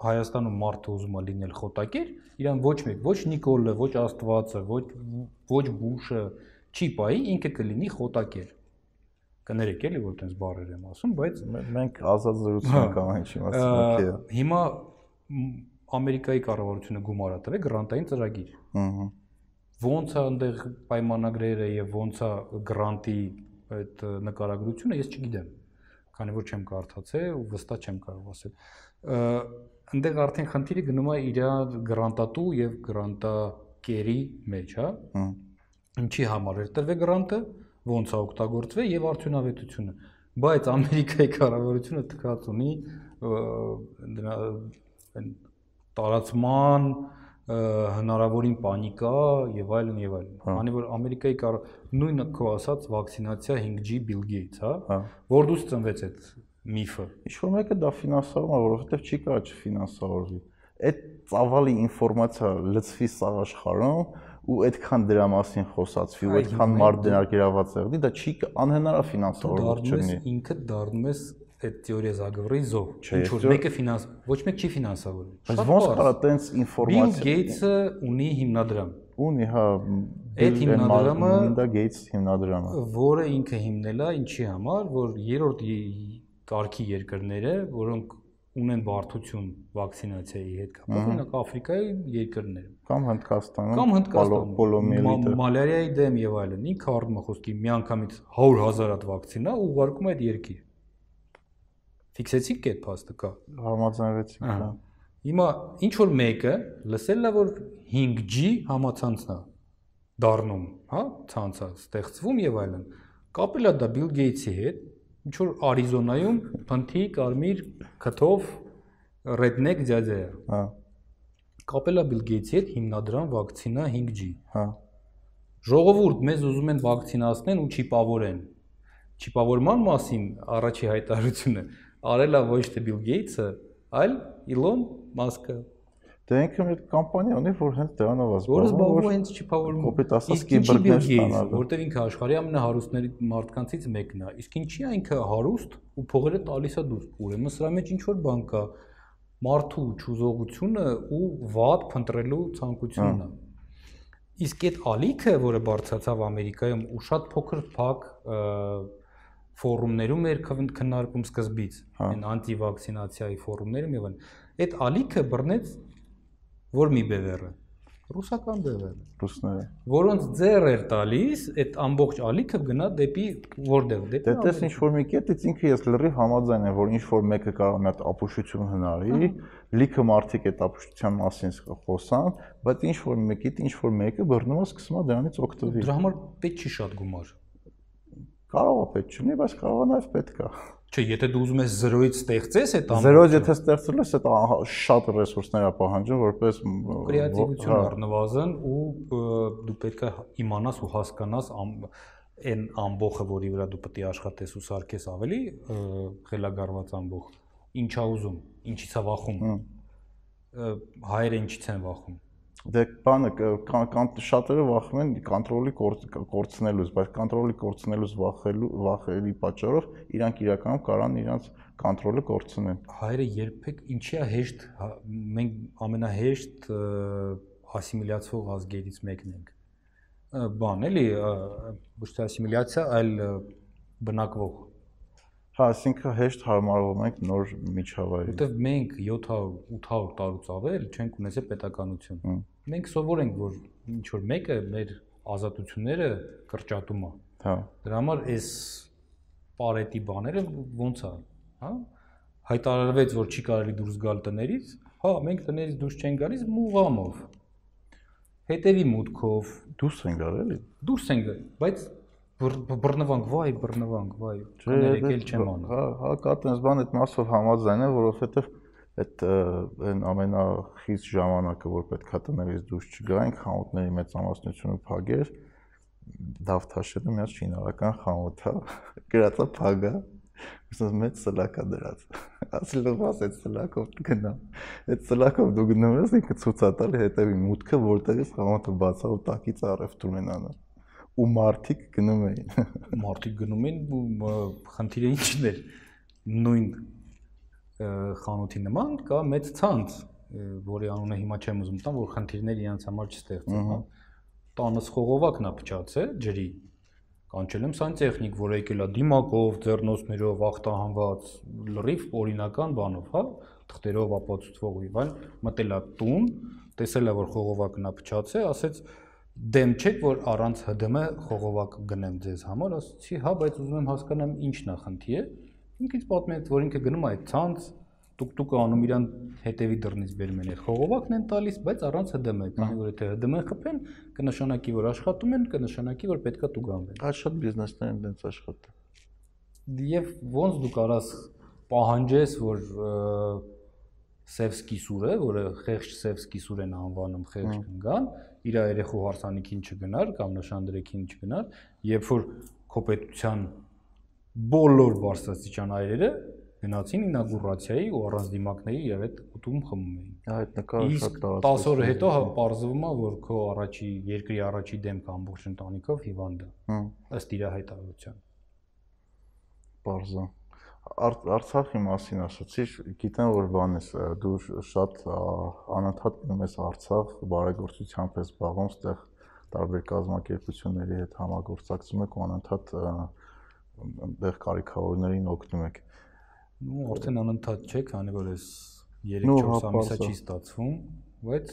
S3: Հայաստանում մարդը ուզում է լինել խոտակեր, իրան ոչ մեկ, ոչ Նիկոլը, ոչ Աստվածը, ոչ ոչ Բուշը չի պայի, ինքը կլինի խոտակեր։ Կներեք էլի, որ տենց բառեր եմ ասում, բայց
S2: Մե- Մենք ազատ զրուցում
S3: Հա։
S2: ենք ամեն ինչի մասին, օքեյ։
S3: հիմա Ամերիկայի կառավարությունը գումար է տվել գրանտային ծրագիր։
S2: Ահա։
S3: Ոնց է այնտեղ պայմանագրերը եւ ոնց է գրանտի այդ նկարագրությունը, ես չգիտեմ, քանի որ չեմ կարդացել ու վստահ չեմ կարող ասել։ Այնտեղ արդեն խնդիրը գնում է իր գրանտատու եւ գրանտակերի մեջ, հա։ Ինչի համար էր տրվել գրանտը, ոնց է օգտագործվել եւ արդյունավետությունը։ Բայց Ամերիկայի կառավարությունը թքած ունի դրա այն տարածման հնարավորին պանիկա եւ այլն եւ այլն։ Քանի որ Ամերիկայի կառ նույնը քո ասած վակցինացիա 5G Bill Gates, հա, որ դուց ծնվեց այդ միֆը։
S2: Ինչ որ մեկը դա ֆինանսավորում է, որովհետև չի կարա չֆինանսավորվի։ Այդ ծավալի ինֆորմացիա լծվի սաղ աշխարհում ու այդքան դրա մասին խոսացվի ու
S3: Այ,
S2: այդքան մարդ
S3: դու-
S2: դերակերաված եղնի, դա չի անհնար է
S3: ես
S2: չլինի։
S3: ինքդ դառնում ես այդ թեորիա զագվռի զոհ։
S2: Չէ,
S3: Ինչ որ մեկը ֆինանս ոչ մեկ չի ֆինանսավորում։
S2: Բայց ոնց կարա տենց
S3: Bill
S2: ինֆորմացիա
S3: Gates-ը ունի հիմնադրամ,
S2: ունի, հա,
S3: Այդ հիմնադրամը-
S2: Melinda Gates հիմնադրամը։
S3: որը ինքը հիմնել է ինչի համար, որ երրորդ կարգի երկրները, որոնք ունեն բարդություն վակցինացիայի հետ կապված, օրինակ Աֆրիկայի երկրները
S2: Կամ Հնդկաստանում,
S3: կամ Հնդկաստանում
S2: պոլոմիելիտը։
S3: մալարիայի դեմ եւ այլն ինքը առնում է խոսքի միանգամից 100.000 հատ վակցինա ու ուղարկում է այդ երկիր։ Ֆիքսեցիք այդ փաստը կա։
S2: Համաձայնվեցիք,
S3: Ահա։
S2: հա։
S3: Հիմա ինչ որ մեկը լսել է որ 5G համացանցն է դառնում, հա, ցանցը ստեղծվում եւ այլն։ Կապել է դա Bill Gates-ի հետ, ինչ որ Արիզոնայում փնթի կարմիր քթով redneck ջաջա։
S2: Հա,
S3: Կապել է Bill Gates-ի հետ հիմնադրամ վակցինա 5G։
S2: հա։
S3: Ժողովուրդ մեզ ուզում են վակցինացնեն ու չիպավորեն։ Չիպավորման մասին առաջի հայտարարությունը արել է ոչ թե Bill Gates-ը, այլ Elon Musk-ը,
S2: Դե ինքը մի կամպանիա ունի, որ հենց դրանով է
S3: որը
S2: զբաղվում,
S3: է հենց չիպավորում։
S2: կոպիտ ասած,
S3: Gates-ը,
S2: ստանալը։
S3: որտեղ ինքը աշխարհի ամենահարուստների մարդկանցից մեկն է։ Իսկ ինչի է ինքը հարուստ ու փողերը տալիս է դուրս։ Ուրեմն սրա մեջ ինչ որ բան կա. Մարդու ճուզողությունը ու վատ փնտրելու ցանկությունն է։ Իսկ այդ ալիքը, որը բարձրացավ Ամերիկայում ու շատ փոքր փակ ֆորումներում էր քննարկում սկզբից,
S2: Հա։
S3: այն անտիվակցինացիայի ֆորումներում եւ այլն։ Այդ ալիքը բռնեց որ մի բևեռը ռուսական բևեռը
S2: ռուսները։
S3: որոնց ձեռ էր տալիս այդ ամբողջ ալիքը գնա դեպի որտեղ դեպի
S2: Դե տես ինչ որ մի կետից ինքը ես լրիվ համաձայն եմ, որ ինչ որ մեկը կարող է մի հատ ապուշություն հնարի, լիքը մարդիկ այդ ապուշության մասին խոսան, բայց ինչ որ մեկիդ ինչ որ մեկը բռնում է սկսում է դրանից օգտվել։
S3: դրա համար պետք չի շատ գումար
S2: Կարող է պետք չլինի, բայց կարող է նաև պետք է։
S3: չէ եթե դու ուզում ես 0-ից ստեղծես այդ
S2: Զերոյից եթե ստեղծել ես, դա շատ ռեսուրսներ է պահանջում, որպես
S3: կրեատիվություն
S2: հա,
S3: առնվազն ու դու պետք է իմանաս ու հասկանաս այն ամբողը, որի վրա դու պետք է աշխատես ու սարքես ավելի խելագարված ամբող, ինչա ուզում, ինչից է վախում։ Հայերը ինչից են վախում։
S2: Դե բանը կան շատերը վախում են կոնտրոլի կորցնելուց, բայց կոնտրոլի կորցնելուց վախելու վախերի պատճառով իրանք իրականում կարան իրանց կոնտրոլը կորցնեն։
S3: Հայերը երբեք ինչի է հեշտ հա, մենք ամենահեշտ ասիմիլյացվող ազգերից մեկն ենք։ Բան էլի ոչ թե ասիմիլյացիա, այլ բնակվող
S2: Հա, այսինքն հեշտ հարմարվում ենք նոր միջավայրի։
S3: Որտեվ մենք 700-800 տարուց ավել չենք ունեցել պետականություն։
S2: Հմ։
S3: Մենք սովոր ենք, որ ինչ որ մեկը մեր ազատությունները կրճատում է։
S2: Հա։
S3: Դրա համար այս պարետի բաները ոնց է, հա? Հայտարարվեց, որ չի կարելի դուրս գալ տներից, հա, մենք տներից դուրս չենք գալիս մուղամով։ Հետևի մուտքով
S2: Դուրս են գալ էլի։
S3: դուրս են գալիս, բայց բռ- բռնվանք, վայ, բռնվանք, վայ,
S2: Չէ,
S3: կներեկել
S2: դե-
S3: չեմ անում։
S2: Հա, հա, կա տես բան այդ մասով համաձայն եմ, որովհետև այդ այն ամենախիստ ժամանակը, որ պետքա տներից դուրս չգայինք, խանութների մեծամասնությունը փագեր, Դավթաշենը մի հատ շինարական խանութ է, գրածա փագա, ասես մեծ սլակա դրած։ Ասել ասես այդ սլակով գնա։ Այդ սլակով դու գնում ես, ինքը ցույց է տալի հետևի մուտքը, որտեղից խանութը բացա ու տակից առևտուր են անում։ Ու մարդիկ գնում էին։
S3: մարդիկ գնում ու մ, խնդիրը ինչն էր նույն խանութի նման կա մեծ ցանց որի անունը հիմա չեմ ուզում տամ որ խնդիրներ իրancs համար չստեղծեն հա տանս խողովակն է փչացել ջրի կանչել եմ սանտեխնիկ որ եկել է դիմակով ձեռնոցներով ախտահանված լրիվ օրինական բանով հա թղթերով ապացուցվող եւ այլն մտել է տուն տեսել է որ խողովակն է փչացել ասեց դեմ չեք որ առանց ՀԴՄ խողովակ գնեմ ձեզ համար ասացի հա բայց ուզում եմ հասկանամ ինչն է խնդիրը ինքից պատմեց որ ինքը գնում է այդ ցանց տուկ-տուկը անում իրան հետևի դռնից բերում են այդ խողովակն են տալիս բայց առանց ՀԴՄ քանի որ եթե ՀԴՄ խփեն կնշանակի որ աշխատում են կնշանակի որ պետքա տուգանվեն
S2: Այդ շատ բիզնեսներ են դենց աշխատում։
S3: եւ ոնց դու կարաս պահանջես որ Սևսկի սուրը, որը խեղճ Սևսկի սուր են անվանում խեղճ կնգան, իր երեխու հարսանիքին չգնար կամ նշանդրեքին չգնար, երբ որ քո պետության բոլոր բարձրաստիճան այրերը գնացին ինագուրացիայի ու առանց դիմակների եւ այդ ուտում խմում էին։
S2: Այդ նկարը շատ տարածված։
S3: 10 օր հետո հա պարզվում է, որ քո առաջի երկրի առաջի դեմքը ամբողջ ընտանիքով հիվանդ է։
S2: Հմ,
S3: Ըստ իր հայտարարության։
S2: Պարզա։ Արց- Արցախի մասին ասացի, գիտեմ որ բան ես, դու շատ անընդհատ գնում ես Արցախ, բարեգործությամբ ես զբաղվում, ստեղ տարբեր կազմակերպությունների հետ համագործակցում եք ու անընդհատ այնտեղ կարիքավորներին օգնում եք։
S3: Ну, արդեն անընդհատ չէ, քանի որ այս
S2: Նու,
S3: 3-4
S2: հա,
S3: ամիսա չի ստացվում, բայց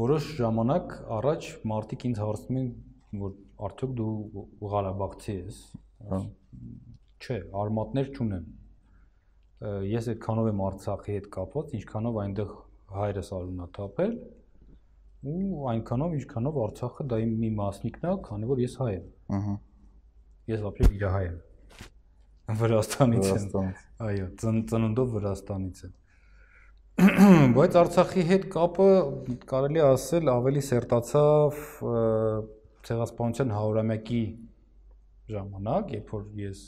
S3: որոշ ժամանակ առաջ մարդիկ ինձ հարցնում են, որ արդյոք դու Ղարաբաղցի ես։
S2: Հա։
S3: Չէ, արմատներ չունեմ։ Ես այդքանով եմ Արցախի հետ կապված, ինչքանով այնտեղ հայրս արունաթափել ու այնքանով ինչքանով Արցախը դա իմ մի մասնիկն է, քանի որ ես հայ եմ։
S2: Ահա։
S3: Ես ապրել իր հայ եմ։ Վրաստանից եմ։ Այո, ծն, ծնունդով Վրաստանից եմ։ Բայց Արցախի հետ կապը կարելի ասել ավելի սերտացավ ցեղասպանության 100-ամյակի ժամանակ, երբ որ ես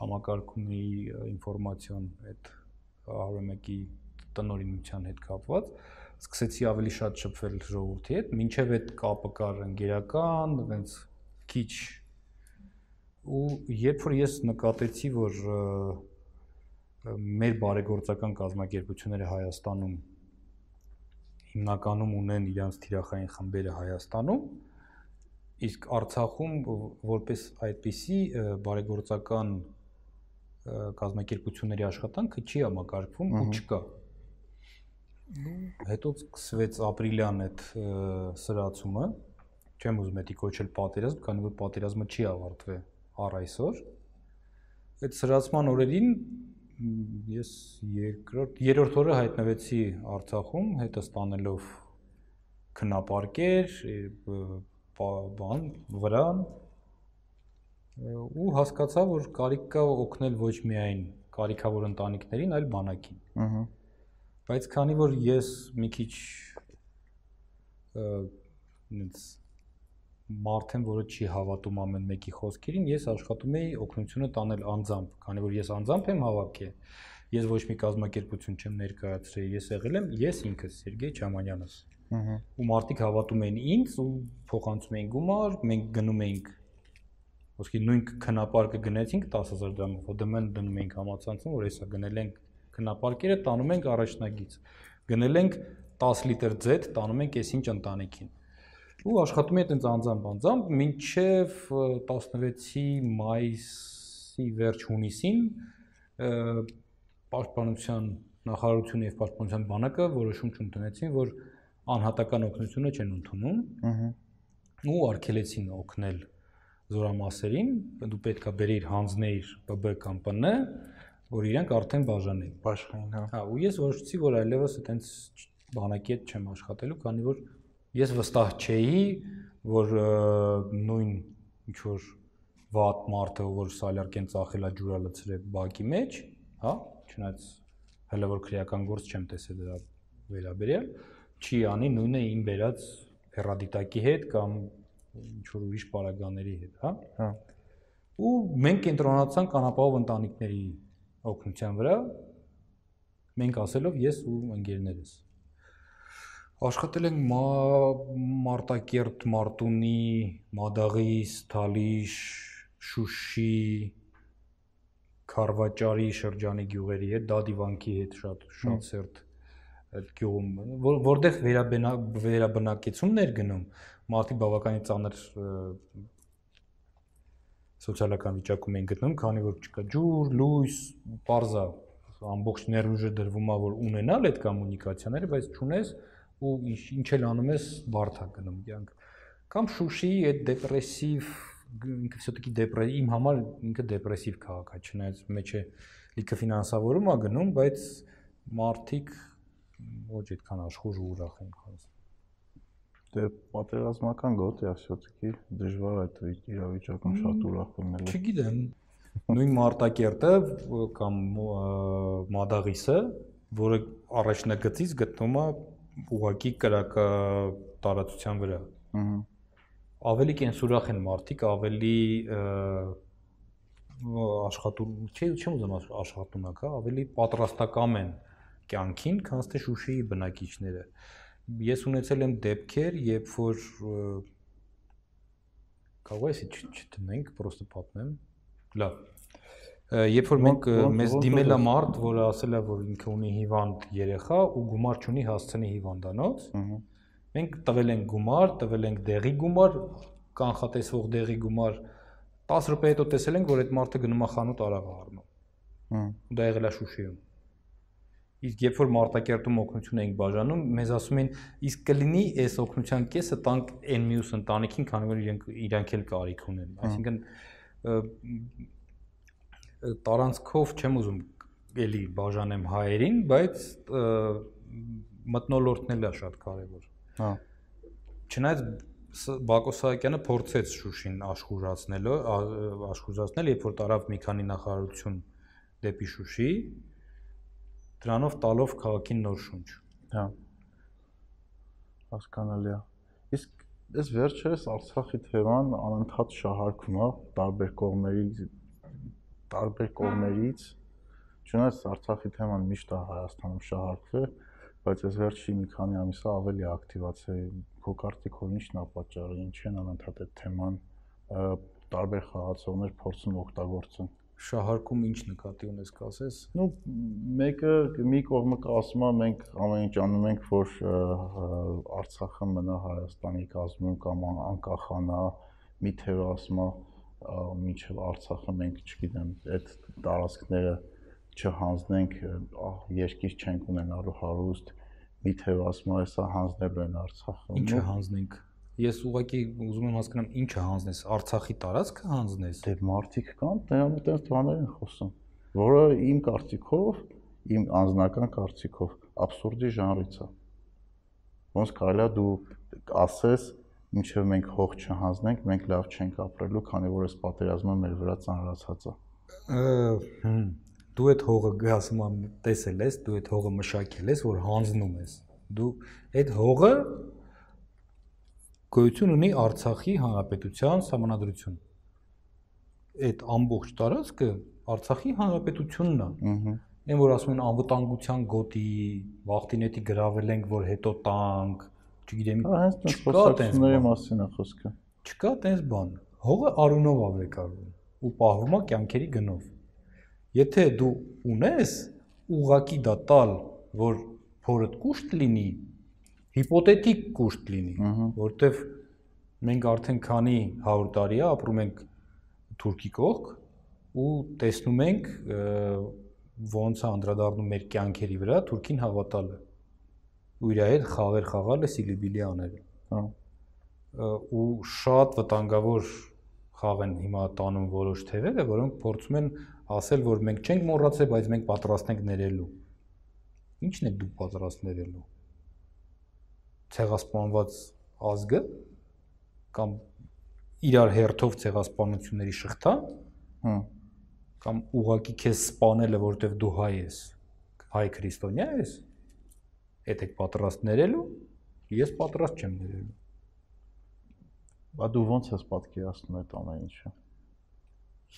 S3: համակարգում էի ինֆորմացիոն այդ 100-ամյակի տնօրինության հետ կապված, սկսեցի ավելի շատ շփվել ժողովրդի հետ, մինչև այդ կապը կար ընկերական, այնց քիչ ու երբ որ ես նկատեցի, որ մեր բարեգործական կազմակերպությունները Հայաստանում հիմնականում ունեն իրանց թիրախային խմբերը Հայաստանում, իսկ Արցախում որպես այդպիսի բարեգործական կազմակերպությունների աշխատանքը չի համակարգվում ու չկա։ Ու հետո սկսվեց ապրիլյան այդ սրացումը, չեմ ուզում դա կոչել պատերազմ, քանի որ պատերազմը չի ավարտվել առ այսօր։ Այդ սրացման օրերին ես երկրորդ երրորդ օրը հայտնվեցի Արցախում, հետը ստանելով քնապարկեր, բան վրան ու հասկացա, որ կարիք կա օգնել ոչ միայն կարիքավոր ընտանիքներին, այլ բանակին։
S2: Ահա։
S3: Բայց քանի որ ես մի քիչ ինձ մարդ եմ, որը չի հավատում ամեն մեկի խոսքերին, ես աշխատում էի օգնությունը տանել անձամբ, քանի որ ես անձամբ եմ հավաքել։ Ես ոչ մի կազմակերպություն չեմ ներկայացրել, ես եղել եմ ես ինքս Սերգեյ Չամանյանս։
S2: Ահա։
S3: Ու մարդիկ հավատում էին ինձ ու փոխանցում էին գումար, մենք գնում էինք ոսկի նույն քնապարկը գնեցինք 10000 դրամով, ՀԴՄ-ն դնում էինք համացանցում, որ հեսա գնել ենք քնապարկերը, տանում ենք առաջնագից։ Գնել ենք 10 լիտր ձեթ, տանում ենք այսինչ ընտանիքին։ Ու աշխատում էի այտենց անձամբ անձամբ մինչև ը, 16-ի մայիսի վերջ հունիսին պաշտպանության նախարարությունը եւ պաշտպանության բանակը որոշում չընդունեցին, որ անհատական օգնությունը չեն ընդունում
S2: Ահա։
S3: ու արգելեցին օգնել զորամասերին, դու պետքա բերեիր հանձնեիր ՊԲ կամ ՊՆ, որ իրանք արդեն բաժանեին։
S2: Աշխային, հա։
S3: Հա, ու ես որոշեցի, որ այլևս այտենց բանակի հետ չեմ աշխատելու, քանի որ ես վստահ չէի, որ նույն ինչ որ վատ մարդը, որ սալյարկեն ծախելա ջուրա լցրել բակի մեջ, հա, չնայած հələ որ քրեական գործ չեմ տեսել դրա վերաբերյալ, չի անի նույնը իմ վերած հերադիտակի հետ կամ ինչ որ ուրիշ պարագաների հետ, հա։
S2: Հա։
S3: Ու մենք կենտրոնացանք անապահով ընտանիքների օգնության վրա, մենք ասելով ես ու ընկերներս։ Աշխատել ենք մա, Մարտակերտ, Մարտունի, Մադաղիս, Թալիշ, Շուշի, Խարվաճարի շրջանի գյուղերի հետ, Դադիվանքի հետ շատ շատ սերտ այդ գյուղում, որ, որտեղ վերաբնա վերաբնակեցումներ գնում, մարդիկ բավականին ծանր սոցիալական վիճակում են գտնում, քանի որ չկա ջուր, լույս, parza ամբողջ ներուժը դրվում է որ ունենալ այդ կոմունիկացիաները, բայց չունես ու ինչ ինչ էլ անում ես բարթա գնում կյանք։ Կամ Շուշիի այդ դեպրեսիվ ինքը все-таки դեպրե իմ համար ինքը դեպրեսիվ քաղաք է, չնայած մեջ է լիքը ֆինանսավորում է գնում, բայց մարդիկ ոչ այդքան աշխուժ ու ուրախ են խոսում։
S2: Դե պատերազմական գոտ երաշոցքի դժվար է այդ իրավիճակում շատ ուրախ լինել։
S3: Չգիտեմ, նույն Մարտակերտը կամ Մադաղիսը, որը առաջնագծից գտնվում է ուղակի կրակը տարածության վրա։
S2: Ահա։
S3: Ավելի կենսուրախ են մարդիկ, ավելի աշխատում, չէ, չեմ ուզում աշխատում ակա, ավելի պատրաստական են կյանքին, քան թե Շուշիի բնակիչները։ Ա Ես ունեցել եմ դեպքեր, երբ որ կարող է չտնենք, պրոստը պատմեմ։ Լավ։ Երբ որ մենք մեզ դիմել է մարդ, որը ասել է, որ ինքը ունի հիվանդ երեխա ու գումար չունի հասցնի հիվանդանոց, մենք տվել ենք գումար, տվել ենք դեղի գումար, կանխատեսվող դեղի գումար 10 րոպե հետո տեսել ենք, որ այդ մարդը գնում է խանութ արավ առնում։ Դա եղել է Շուշիում։ Իսկ երբ որ Մարտակերտում օգնություն էինք բաժանում, մեզ ասում են, իսկ կլինի այս օգնության կեսը տանք այն մյուս ընտանիքին, քանի որ իրենք իրանք էլ կարիք ունեն։ Այսինքն տարանցքով չեմ ուզում էլի բաժանեմ հայերին, բայց մտնոլորտն էլ է շատ կարևոր։ Հա։ Չնայած Բակո Սահակյանը փորձեց Շուշին աշխուժացնելը, աշխուժացնել, երբ որ տարավ մի քանի նախարարություն դեպի Շուշի, դրանով տալով քաղաքին նոր շունչ։
S2: Հա։ Հասկանալի է։ Իսկ այս վերջերս Արցախի թեման անընդհատ շահարկվում է տարբեր կողմերից տարբեր կողմերից։ Չնայած Արցախի թեման միշտ է Հայաստանում շահարկվել, բայց այս վերջի մի քանի ամիսը ավելի ակտիվացել քո կարտիկով ի՞նչն է պատճառը, ինչ են անընդհատ այդ թեման տարբեր խաղացողներ փորձում օգտագործեն
S3: շահարկում ինչ նկատի ունես կասես։
S2: Ну մեկը մի կողմը կասում է մենք ամեն ինչ անում ենք որ Արցախը մնա Հայաստանի կազմում կամ անկախանա, մի թևը ասում է միջև Արցախը մենք չգիտեմ այդ տարածքները չհանձնենք երկիր չենք ունենալու հարուստ մի թևը ասում է սա հանձնելու են Արցախը։
S3: Ինչը հանձնենք Ես ուղղակի ուզում եմ հասկանամ ինչը հանձնես, Արցախի տարածքը հանձնես։
S2: Դե մարդիկ կան, այդպես բաներ են խոսում, որը իմ կարծիքով, իմ անձնական կարծիքով абսուրդի ժանրից է։ Ոնց կարելի է դու ասես, ինչեւ մենք հող չհանձնենք, մենք լավ չենք ապրելու, քանի որ այս պատերազմը մեր վրա ծանրացած է։
S3: Դու այդ հողը գասում եմ տեսել ես, դու այդ հողը մշակել ես, որ հանձնում ես։ Դու այդ հողը գոյություն ունի Արցախի հանրապետության համանadrություն։ Այդ ամբողջ տարածքը Արցախի հանրապետությունն է։ Ահա։ Այն որ ասում են անվտանգության գոտի, վախտինետի գրավել ենք, որ հետո տանք, չգիտեմ,
S2: չկա տենց մասին է խոսքը։
S3: Չկա տենց բան։ Հողը արունով ա վեկարվում ու պահվում է կյանքերի գնով։ Եթե դու ունես ուղակի դա տալ, որ փորդ կուշտ լինի, հիպոթետիկ կուշտ լինի, որտեվ մենք արդեն քանի 100 տարի է ապրում ենք Թուրքի կողք ու տեսնում ենք ոնց է անդրադառնում մեր կյանքերի վրա Թուրքին հավատալը ու իր հետ խաղեր խաղալը սիլիբիլի աները։ Հա։ ու շատ վտանգավոր խաղ են հիմա տանում որոշ թևերը, որոնք փորձում են ասել, որ մենք չենք մոռացել, բայց մենք պատրաստ ենք ներելու։ Ինչն է դու պատրաստ ներելու ցեղասպանված ազգը կամ իրար հերթով ցեղասպանությունների շղթա հա կամ ուղակի քեզ սպանելը որովհետև դու հայ ես հայ քրիստոնյա ես այդ եք պատրաստ ներելու ես պատրաստ չեմ ներելու
S2: բա դու ո՞նց ես պատկերացնում այդ ամեն ինչը?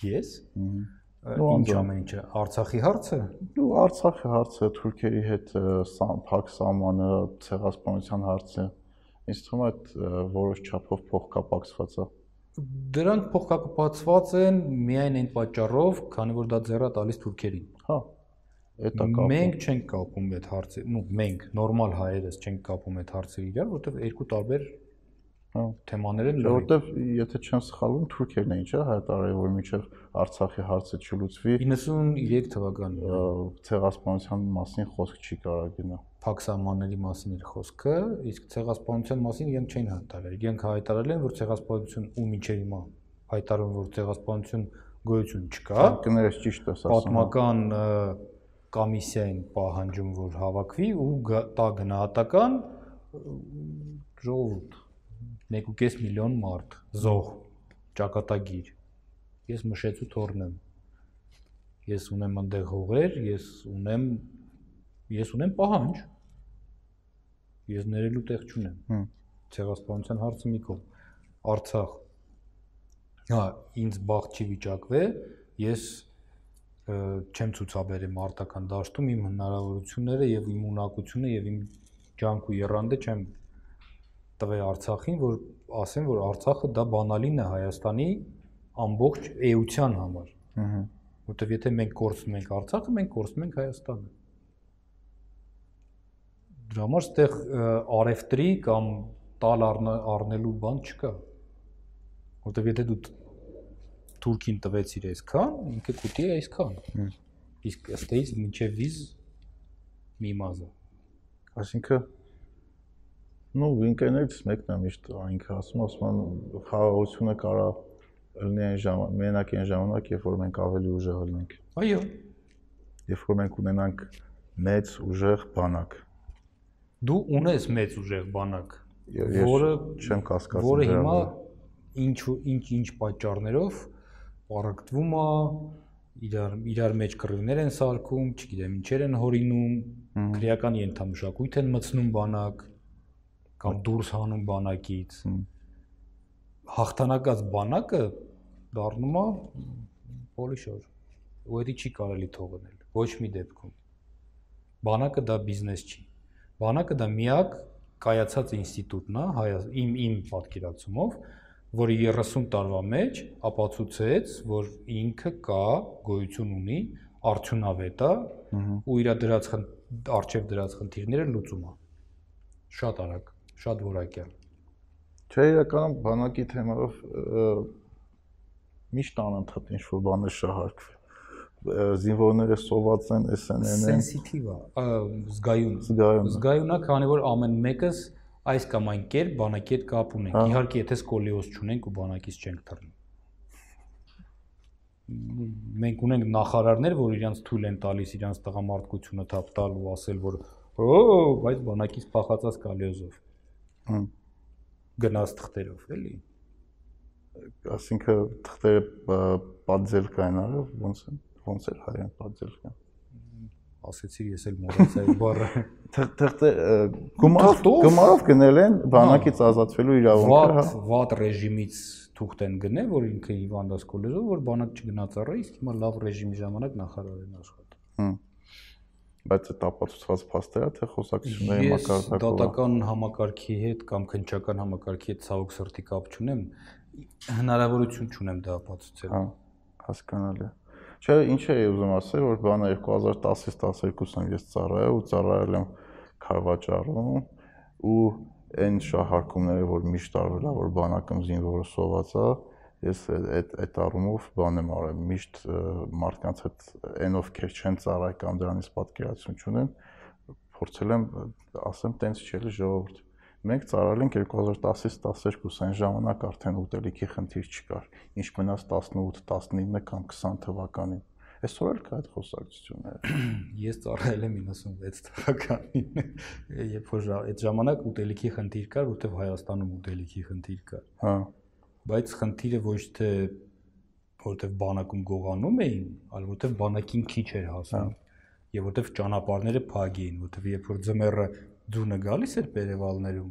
S3: Ես Ինչ ամեն ինչը Արցախի հարցը։
S2: Ու Արցախի հարցը, Թուրքերի հետ փակ սահմանը, ցեղասպանության հարցը։ Ինձ թվում է որոշ չափով փոխկապակցված է։
S3: Դրանք փոխկապակցված են միայն այն պատճառով, քանի որ դա ձեռա տալիս թուրքերին։
S2: Հա։
S3: Այդ է կապը։ Մենք չենք կապում այդ հարցը, ну, մենք նորմալ հայերս չենք կապում այդ հարցերը իրար, որովհետև երկու տարբեր Հա,
S2: թեմաները լրիվ։ Որովհետև եթե չեմ սխալվում, Թուրքիան է ինչա հայտարարել, որ միջև Արցախի հարցը չլուծվի
S3: 93 թվականին
S2: ցեղասպանության մասին խոսք չի կարող գնա։
S3: Փակսամանների մասին էր խոսքը, իսկ ցեղասպանության մասին իրենք չէին հայտարարել։ Իրենք հայտարարել են, որ ցեղասպանություն ու միջև հիմա հայտարարում, որ ցեղասպանություն գոյություն չկա։
S2: Կներես ճիշտ ես
S3: ասում։ Պատմական կոմիսիային պահանջում, որ հավաքվի ու տա գնահատական ժողովուրդ 1.5 միլիոն մարդ, զոհ, ճակատագիր։ Ես մշեցու թորնեմ։ Ես ունեմ այնտեղ հողեր, ես ունեմ ես ունեմ պահանջ։ Ես ներելու տեղ չունեմ։ Հմ։ Ցեղասպանության հարցը մի կողմ։ Արցախ։ Հա, ինձ բախտ չի վիճակվել, ես չեմ ցուցաբերեմ արտական դաշտում իմ հնարավորությունները եւ իմ ունակությունը եւ իմ ջանք ու երանդը չեմ տվել Արցախին, որ ասեմ, որ Արցախը դա բանալին է Հայաստանի ամբողջ էության համար։ Ահա։ Որտեվ եթե մենք կորցնում ենք Արցախը, մենք կորցնում ենք Հայաստանը։ Դրա համար այդտեղ արևտրի կամ տալ առնելու բան չկա։ Որտեվ եթե դու թուրքին տվեցիր այսքան, ինքը կուտի այսքան։ Իսկ ըստեից մինչև վիզ մի մազը։
S2: Այսինքն նո ինքներից մեկն է միշտ այնքը ասում, ասում խաղաղությունը կարա լինի այն ժամանակ, մենակ այն ժամանակ, երբ որ մենք ավելի ուժեղ լինենք։
S3: Այո։
S2: Երբ որ մենք ունենանք մեծ ուժեղ բանակ։
S3: Դու ունես մեծ ուժեղ բանակ,
S2: որը չեմ կասկածում։
S3: Որը հիմա ինչ ինչ ինչ պատճառներով առակտվում է, իրար իրար մեջ կռիվներ են սարքում, չգիտեմ, ինչեր են հորինում, քրեական ենթամշակույթ են մցնում բանակ կամ դուրս հանում բանակից։ Հաղթանակած բանակը դառնում է պոլիշոր։ Ու դա չի կարելի թողնել ոչ մի դեպքում։ Բանակը դա բիզնես չի։ Բանակը դա միակ կայացած ինստիտուտն է իմ իմ պատկերացումով, որը 30 տարվա մեջ ապացուցեց, որ ինքը կա, գոյություն ունի, արդյունավետ է ու իր դրած արժև դրած խնդիրները լուծում է։ Շատ արագ, շատ որակյալ։
S2: Չէ, իրականում բանակի թեմայով միշտ անընդհատ ինչ որ բաներ շահարկվի զինվորները սոված են SNN-ն
S3: սենսիտիվ է զգայուն
S2: զգայուն
S3: զգայունա քանի որ ամեն մեկս այս կամ այն կերպ բանակի հետ կապ ունենք։ Իհարկե, եթե սկոլիոզ չունենք ու բանակից չենք թռնում։ Մենք ունենք նախարարներ, որ իրանց թույլ են տալիս իրանց տղամարդկությունը թափ տալ ու ասել, որ օ, բայց բանակից փախածած կալիոզով։ Հմ գնաց թղթերով, էլի։
S2: Այսինքն թղթերը պատձել կային արը, ոնց ոնց էր հայերեն պատձել կան
S3: ասեցի ես էլ մոռացա այդ բառը
S2: թղթե գումարով գումարով գնել են բանակից ազատվելու իրավունքը
S3: հա վատ ռեժիմից թուղթ են գնել որ ինքը Իվան Դասկոլեզով որ բանակ չգնաց առա իսկ հիմա լավ ռեժիմի ժամանակ նախարար են աշխատում
S2: բայց այդ ապացուցված փաստերը թե խոսակցությունների
S3: մակարդակով դատական համակարգի հետ կամ քնչական համակարգի հետ ցավոք սրտի կապ չունեմ հնարավորություն չունեմ դա ապացուցել
S2: հա հասկանալի է Չէ, ինչ էի ուզում ասել, որ բանը 2010-ից 12-ին ես ծառայա ու ծառայել եմ Խարվաճարում ու այն շահարկումները, որ միշտ արվել է, որ բանակում զինվորը սոված է, ես այդ այդ առումով բան եմ արել, միշտ մարդկանց հետ այն ովքեր չեն ծառայ կամ դրանից պատկերացում չունեն, փորձել եմ ասեմ, տենց չէ ժողովուրդ մենք ծառայել ենք 2010-ից 12 այն ժամանակ արդեն ուտելիքի խնդիր չկար ինչ մնաց 18 19 կամ 20 թվականին այսօր էլ կա այդ խոսակցությունները
S3: ես ծառայել եմ 96 թվականին երբ որ այդ ժամանակ ուտելիքի խնդիր կար որտեվ Հայաստանում ուտելիքի խնդիր կար
S2: հա
S3: բայց խնդիրը ոչ թե որտեվ բանակում գողանում էին այլ որտեվ բանակին քիչ էր հասնում հա։ եւ որտեվ ճանապարհները փակ էին որտեվ երբ որ ձմեռը ձունը գալիս էր Պերևալներում,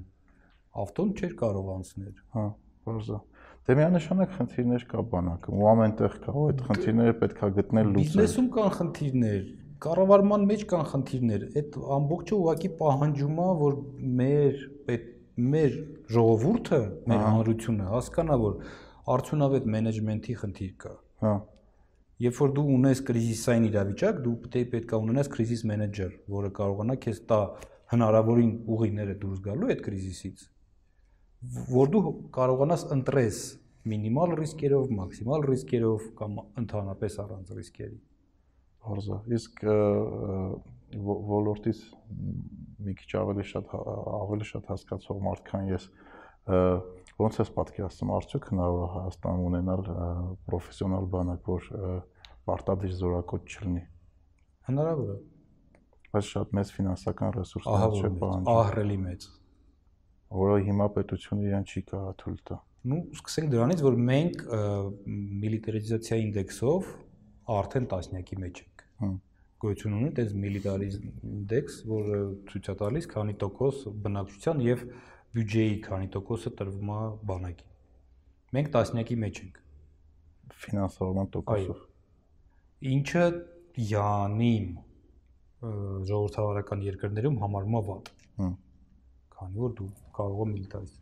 S3: ավտոն չէր կարող անցնել։
S2: Հա, բարձա։ Դե միանշանակ խնդիրներ կա բանակում, ու ամենտեղ կա, ու այդ խնդիրները պետքա գտնել լուծել։
S3: Բիզնեսում կան խնդիրներ, կառավարման մեջ կան խնդիրներ։ Այդ ամբողջը ուղղակի պահանջում է, որ մեր պետ մեր ժողովուրդը, մեր հանրությունը հասկանա, որ արդյունավետ մենեջմենթի խնդիր կա։
S2: Հա։
S3: Երբ որ դու ունես կրիզիսային իրավիճակ, դու պետք է ունենաս կրիզիս մենեջեր, որը կարողանա քեզ տա հնարավորին ուղիները դուրս գալու այդ կրիզիսից, որ դու կարողանաս ընտրես մինիմալ ռիսկերով, մաքսիմալ ռիսկերով կամ ընդհանրապես առանց ռիսկերի։
S2: Հորզա, իսկ ոլորտից մի քիչ ավելի շատ ավելի շատ հասկացող մարդ քան ես ոնց ես պատկերացնում արդյոք հնարավոր է Հայաստանում ունենալ պրոֆեսիոնալ բանակ, որ պարտադիր զորակոչ չլինի։
S3: Հնարավոր է
S2: բայց շատ մեծ ֆինանսական ռեսուրսներ չէ
S3: պահանջում։ Ահռելի մեծ։
S2: Որը հիմա պետությունը իրեն չի կարա թույլ տա։
S3: Ну, սկսենք դրանից, որ մենք միլիտարիզացիա ինդեքսով արդեն տասնյակի մեջ ենք։ Հմ գոյություն ունի այդպես միլիտարիզմ ինդեքս, որը ցույց է տալիս քանի տոկոս բնակչության եւ բյուջեի քանի տոկոսը տրվում է բանակին։ Մենք տասնյակի մեջ ենք
S2: ֆինանսավորման տոկոսով։
S3: ինչը յանիմ ժողովրդավարական երկրներում համարվում է վատ։
S2: Հմ։
S3: Քանի որ դու կարող ես միլիտարիզ։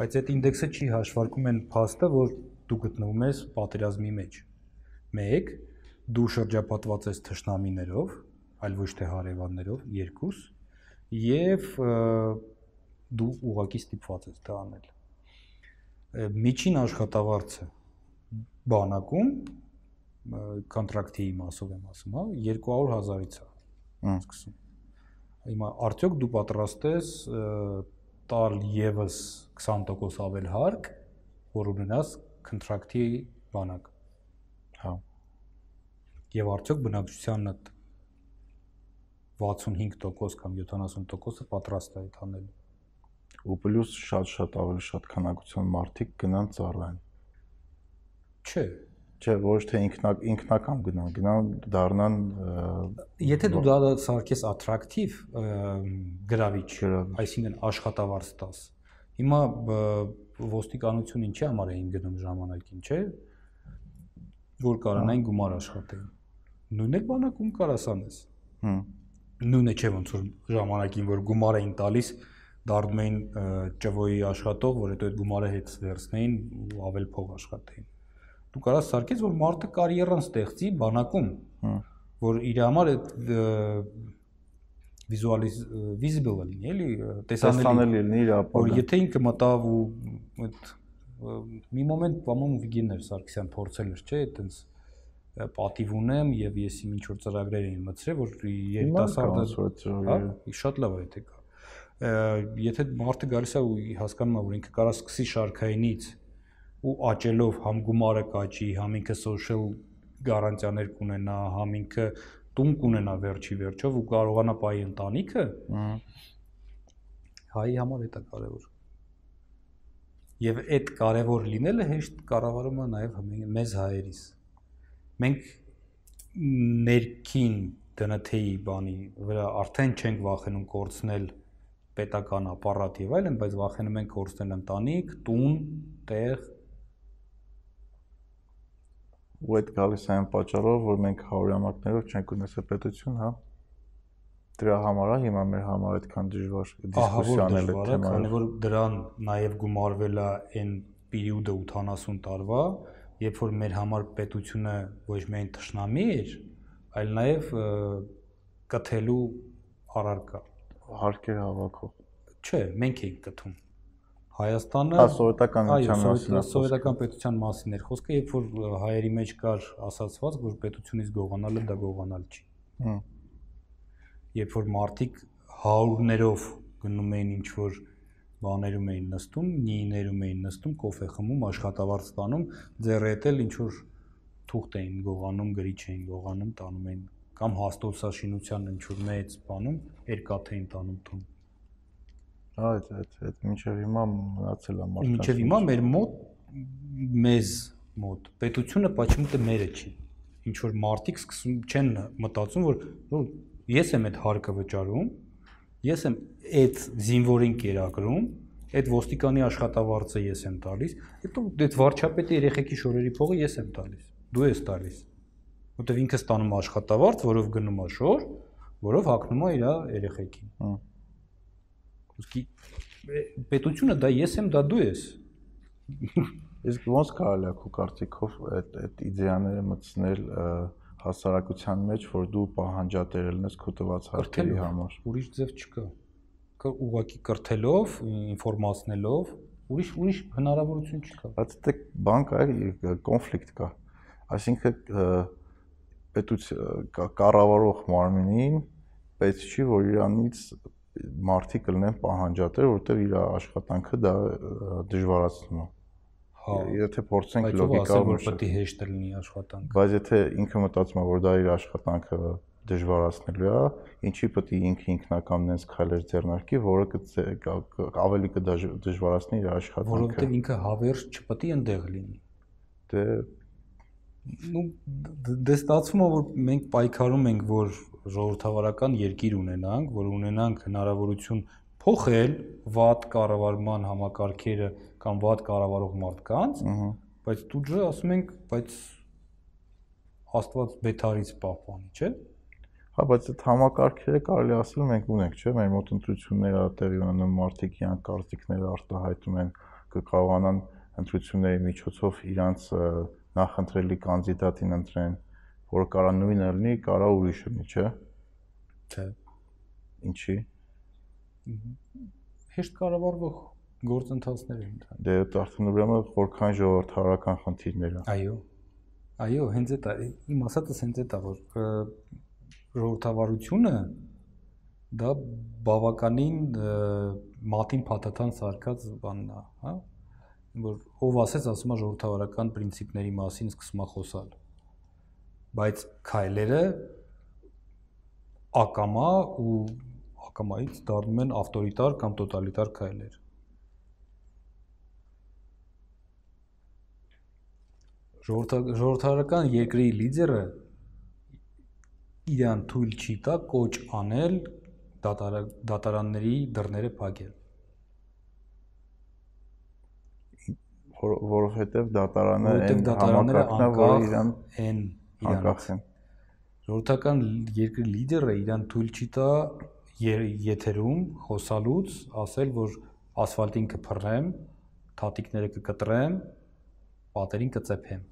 S3: Բայց այդ ինդեքսը չի հաշվարկում այն փաստը, որ դու գտնվում ես պատերազմի մեջ։ 1 դու շրջապատված ես թշնամիներով, այլ ոչ թե հարևաններով, երկուս, եւ դու ուղակի ստիպված ես դա անել։ Միջին աշխատավարձը բանակում կոնտրակտի մասով եմ ասում, հա, 200.000-ից է սկսում։ Հիմա արդյոք դու պատրաստ ես տալ եւս 20% ավել հարկ, որ ունենաս կոնտրակտի բանակ։
S2: Հա։
S3: Եվ արդյոք բնակչությանդ 65% կամ 70%-ը պատրաստ է այդ անելու։
S2: Ու պլյուս շատ-շատ ավելի շատ քանակության մարդիկ գնան ծառայեն։
S3: Չէ,
S2: Չէ, ոչ թե ինքնա ինքնակամ գնան, գնան դառնան
S3: Եթե դու դա սարքես attractive գրավիչ,
S2: Գրավիչ։
S3: այսինքն աշխատավարձ տաս։ Հիմա ոստիկանություն ինչի համար էին գնում ժամանակին, չէ՞։ Որ կարանային գումար աշխատեին։ Նույնն էլ բանակում կարաս անես։
S2: հմ
S3: Նույնը չէ ոնց որ ժամանակին որ գումար էին տալիս, դառնում էին ճվոյի աշխատող, որ հետո այդ գումարը հետ վերցնեին ու ավել փող աշխատեին։ Դու կարաս սարքես, որ մարդը կարիերան ստեղծի բանակում,
S2: հմ
S3: որ իր համար այդ վիզուալիզ visible լինի, էլի տեսանելի,
S2: լինի իր
S3: որ
S2: ապագան։
S3: եթե ինքը մտավ ու այդ մի մոմենտ պամոմ Վիգեներ Սարգսյան փորձել էր, չէ, այտենց պատիվ ունեմ եւ ես իմ ինչ որ ծրագրեր էին մտցրել, որ երիտասարդը հա, շատ լավ է եթե կա։ Եթե մարդը գալիս է ու հասկանում է, որ ինքը կարա սկսի շարքայինից ու աճելով համ գումարը կաճի, համ ինքը social գարանտիաներ կունենա, համ ինքը տուն կունենա վերջի վերջով ու կարողանա պայի ընտանիքը, հայի համար դա կարևոր։ Եվ այդ կարևոր լինելը հեշտ կառավարում է նաև մեզ հայերիս։ Մենք ներքին ԴՆԹ-ի բանի վրա արդեն չենք վախենում կորցնել պետական ապարատ եւ այլն, բայց վախենում ենք կորցնել ընտանիք, տուն, տեղ,
S2: ու այդ գալիս է այն պատճառով, որ մենք հարյուրամյակներով չենք ունեցել պետություն, հա։ Դրա համար է հիմա մեր համար այդքան դժվար դիսկուսիանել այդ
S3: թեման, քանի
S2: թեման։
S3: որ դրան նաև գումարվել է այն պերիոդը 80 տարվա, երբ որ մեր համար պետությունը ոչ միայն ճշնամի էր, այլ նաև կթելու առարկա։
S2: Հարկեր հավաքող։
S3: Չէ, մենք էինք կթում։ Հայաստանը
S2: Հա, սովետական
S3: Այո,
S2: միության մասին
S3: սովետական պետության մասին էր խոսքը, երբ որ հայերի մեջ կար ասացված, որ պետությունից գողանալը դա գողանալ չի։
S2: Հմ։
S3: Երբ որ մարդիկ հարյուրներով գնում էին ինչ որ բաներում էին նստում, նիներում էին նստում, կոֆե խմում, աշխատավարձ ստանում, ձեռը հետ էլ ինչ որ թուղթ էին գողանում, գրիչ էին գողանում, տանում էին կամ հաստոցաշինության ինչ որ մեծ բանում երկաթ էին տանում տուն։
S2: Հա, այդ այդ այդ մինչև հիմա մնացել է մարդկանց։
S3: Մինչև հիմա մեր մոտ մեզ մոտ պետությունը почему-то մերը չի։ Ինչ որ մարդիկ սկսում չեն մտածում, որ որ ես եմ այդ հարկը վճարում, ես եմ այդ զինվորին կերակրում, այդ ոստիկանի աշխատավարձը ես եմ տալիս, հետո այդ վարչապետի երեխեքի շորերի փողը ես եմ տալիս։ Դու ես տալիս։ Որտեվ ինքը ստանում է աշխատավարձ, որով գնում է շոր, որով հագնում է իր երեխեքին։
S2: Հա։
S3: Ուստի պետությունը դա ես եմ, դա դու ես։
S2: Իսկ ոնց կարելի է քո կարծիքով այդ այդ իդեաները մտցնել հասարակության մեջ, որ դու պահանջատեր ելնես քո տված հարկերի համար։
S3: Ուրիշ ձև չկա։ Կա ուղակի կրթելով, ինֆորմացնելով, ուրիշ ուրիշ հնարավորություն չկա։
S2: Բայց դե բան կա, կոնֆլիկտ կա։ Այսինքն կա- կառավարող մարմինին պետք չի, որ իրանից մարդիկ կլինեն պահանջատեր, որտեղ իր աշխատանքը դա դժվարացնում է։
S3: Հա։
S2: Եթե փորձենք լոգիկայով
S3: որ պետք է հեշտ լինի աշխատանքը։
S2: Բայց եթե ինքը մտածում է, որ դա իր աշխատանքը դժվարացնելու է, ինչի պետք է ինքը ինքնակամ նենց քայլեր ձեռնարկի, որը ավելի կդժվարացնի իր աշխատանքը։
S3: Որովհետև ինքը հավերժ չպետք է ընդեղ լինի։
S2: Դե
S3: Ну դե ստացվում է որ մենք պայքարում ենք որ ժողովրդավարական երկիր ունենանք, որ ունենանք հնարավորություն փոխել վատ կառավարման համակարգերը կամ վատ կառավարող մարդկանց, բայց դուք ջը ասում ենք, բայց Աստված բեթարից պահպանի, չէ՞։
S2: Հա, բայց այդ համակարգերը կարելի ասել մենք ունենք, չէ՞, մեր մոտ ընտրությունները տեղի ունենում, մարդիկ իրանք կարծիքները արտահայտում են, կկարողանան ընտրությունների միջոցով իրանք նախընտրելի կանդիդատին ընտրեն, որը կարա նույնը լինի, կարա ուրիշը լինի, չէ՞։
S3: Չէ։
S2: Ինչի՞։
S3: Հեշտ կառավարվող գործընթացներ են դա։
S2: Դե արդեն ուրեմն որքան ժողովրդարական խնդիրներ են։
S3: Այո։ Այո, հենց այդ է, իմ ասածս հենց այդ է, որ ժողովրդավարությունը դա բավականին մատին փաթաթան սարկած բանն է, հա որ ով ասեց ասում է ժողովրդավարական principների մասին սկսում է խոսալ բայց քայլերը ակամա ու ակամայից դառնում են ավտորիտար կամ տոտալիտար քայլեր ժողովրդարական երկրի լիդերը իրան թույլ չի տա կոչ անել դատարանների դռները փակել
S2: որ որովհետև դատարանը այն համակարգն է, որը իրան
S3: են իրանցեն ժողովրդական երկրի լիդերը իրան թույլ չի տա եթերում խոսալուց ասել, որ ասֆալտին կփռեմ, թաթիկները կկտրեմ, պատերին կծեփեմ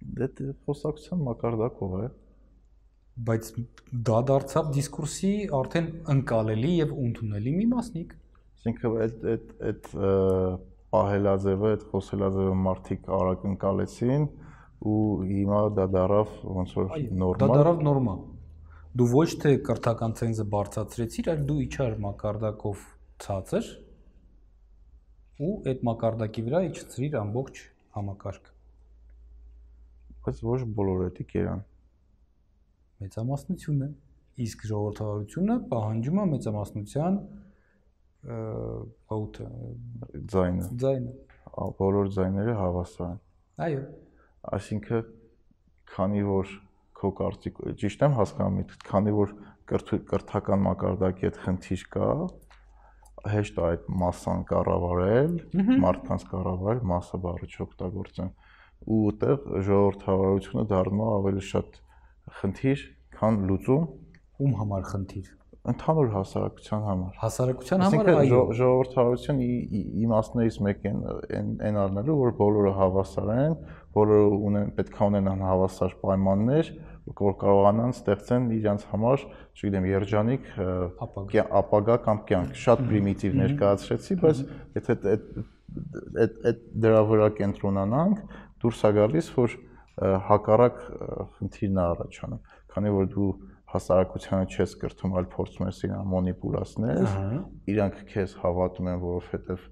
S2: Դե խոսակցության մակարդակով է
S3: բայց դա դարձավ դիսկուրսի արդեն ընկալելի եւ ընդունելի մի մասնիկ
S2: այսինքն այդ այդ այդ պահելաձևը այդ խոսելաձևը մարդիկ արագ ընկալեցին ու հիմա դա դարավ ոնց որ նորմալ
S3: դա դարավ նորմա դու ոչ թե կրթական ցենզը բարձրացրեցիր այլ դու իջար մակարդակով ցածր ու այդ մակարդակի վրա իջցրիր ամբողջ համակարգը
S2: բայց ոչ բոլորը դա կերան
S3: մեծամասնությունը իսկ ժողովրդավարությունը պահանջում է մեծամասնության ո՞ւթը
S2: ձայնը
S3: ձայնը
S2: բոլոր ձայները հավասար են
S3: այո
S2: այսինքն քանի որ քո կարծիք ճիշտ եմ հասկանում քանի որ կրթական մակարդակի այդ խնդիր կա հեշտ է այդ մասսան կառավարել մարդկանց կառավարել մասը բառը չօգտագործեն ու այդտեղ ժողովրդավարությունը դառնում է ավելի շատ խնդիր, քան լուծում։
S3: Ում համար խնդիր։
S2: Ընդհանուր հասարակության համար։
S3: Հասարակության համար
S2: այո։ Ժողովրդավարություն իմաստներից մեկն են այն առնելու, որ բոլորը հավասար են, բոլորը ունեն պետք է ունենան հավասար պայմաններ, որ կարողանան ստեղծեն իրենց համար, չգիտեմ, երջանիկ ապագա կամ կյանք։ Շատ պրիմիտիվ ներկայացրեցի, բայց եթե այդ այդ դրա վրա կենտրոնանանք, դուրս է գալիս, որ հակառակ խնդիրն է առաջանում, քանի որ դու հասարակությանը չես կրթում, այլ փորձում ես իրան մոնիպուլացնել, իրանք քեզ հավատում են, որովհետև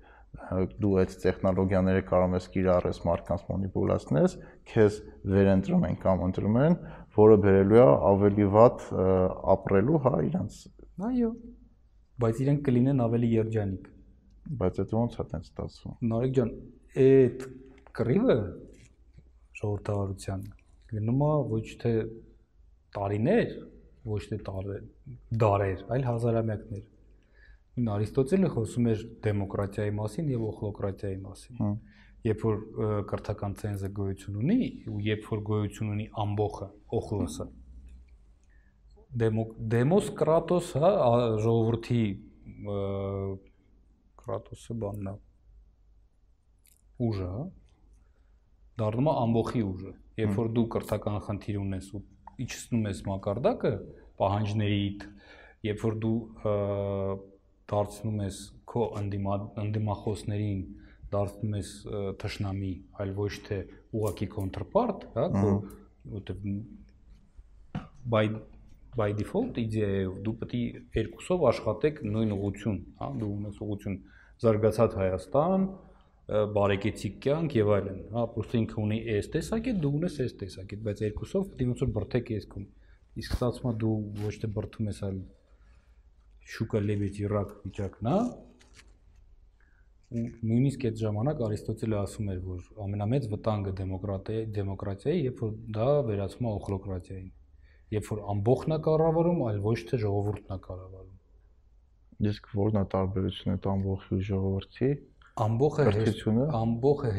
S2: դու այդ տեխնոլոգիաները կարող ես կիրառես մարդկանց մոնիպուլացնես, քեզ վերընտրում են կամ ընտրում են, որը բերելու է ավելի վատ ապրելու, հա, իրանց։
S3: Այո։ Բայց իրենք կլինեն ավելի երջանիկ։
S2: Բայց այդ ո՞նց է տենց ստացվում։
S3: Նարեկ ջան, այդ կռիվը ժողովրդավարության գնում է ոչ թե տարիներ, ոչ թե դարեր, այլ հազարամյակներ։ Նույն Արիստոտելը խոսում էր դեմոկրատիայի մասին եւ օխլոկրատիայի մասին։ Հա։ Երբ որ կրթական ցենզը գոյություն ունի ու երբ որ գոյություն ունի ամբողը, օխլոսը, դեմոս կրատոս, հա, ժողովրդի կրատոսը բանն է ուժը, հա, դառնում է ամբողի ուժը։ Երբ որ դու կրթական խնդիր ունես ու իջցնում ես մակարդակը պահանջներիդ, երբ որ դու դարձնում ես քո անդիմա անդիմախոսներին դարձնում ես թշնամի, այլ ոչ թե ուղակի counterpart, հա, որտեվ by by default իդեայով դու պետք է երկուսով աշխատեք նույն ուղություն, հա, դու ունես ուղություն զարգացած Հայաստան, բարեկեցիկ կյանք եւ այլն։ Հա, պրոստը ինքը ունի այս տեսակետ, դու ունես այս տեսակետ, բայց երկուսով պետք է ոնց որ բրթեք եսքում։ Իսկ ստացվում է դու ոչ թե բրթում ես, այլ շուկա լեբեջի ռակ վիճակն է։ Ու նույնիսկ այդ ժամանակ Արիստոտելը ասում էր, որ ամենամեծ վտանգը դեմոկրատիայի դեմոկրատիայի, երբ որ դա վերածվում է օխլոկրատիային, երբ որ ամբողջն է կառավարում, այլ ոչ թե ժողովուրդն է կառավարում։
S2: Իսկ ո՞րն է տարբերությունը այդ ամբողջի ու ժողովրդի։
S3: Ամբողջը հեշտությունը, ամբողջը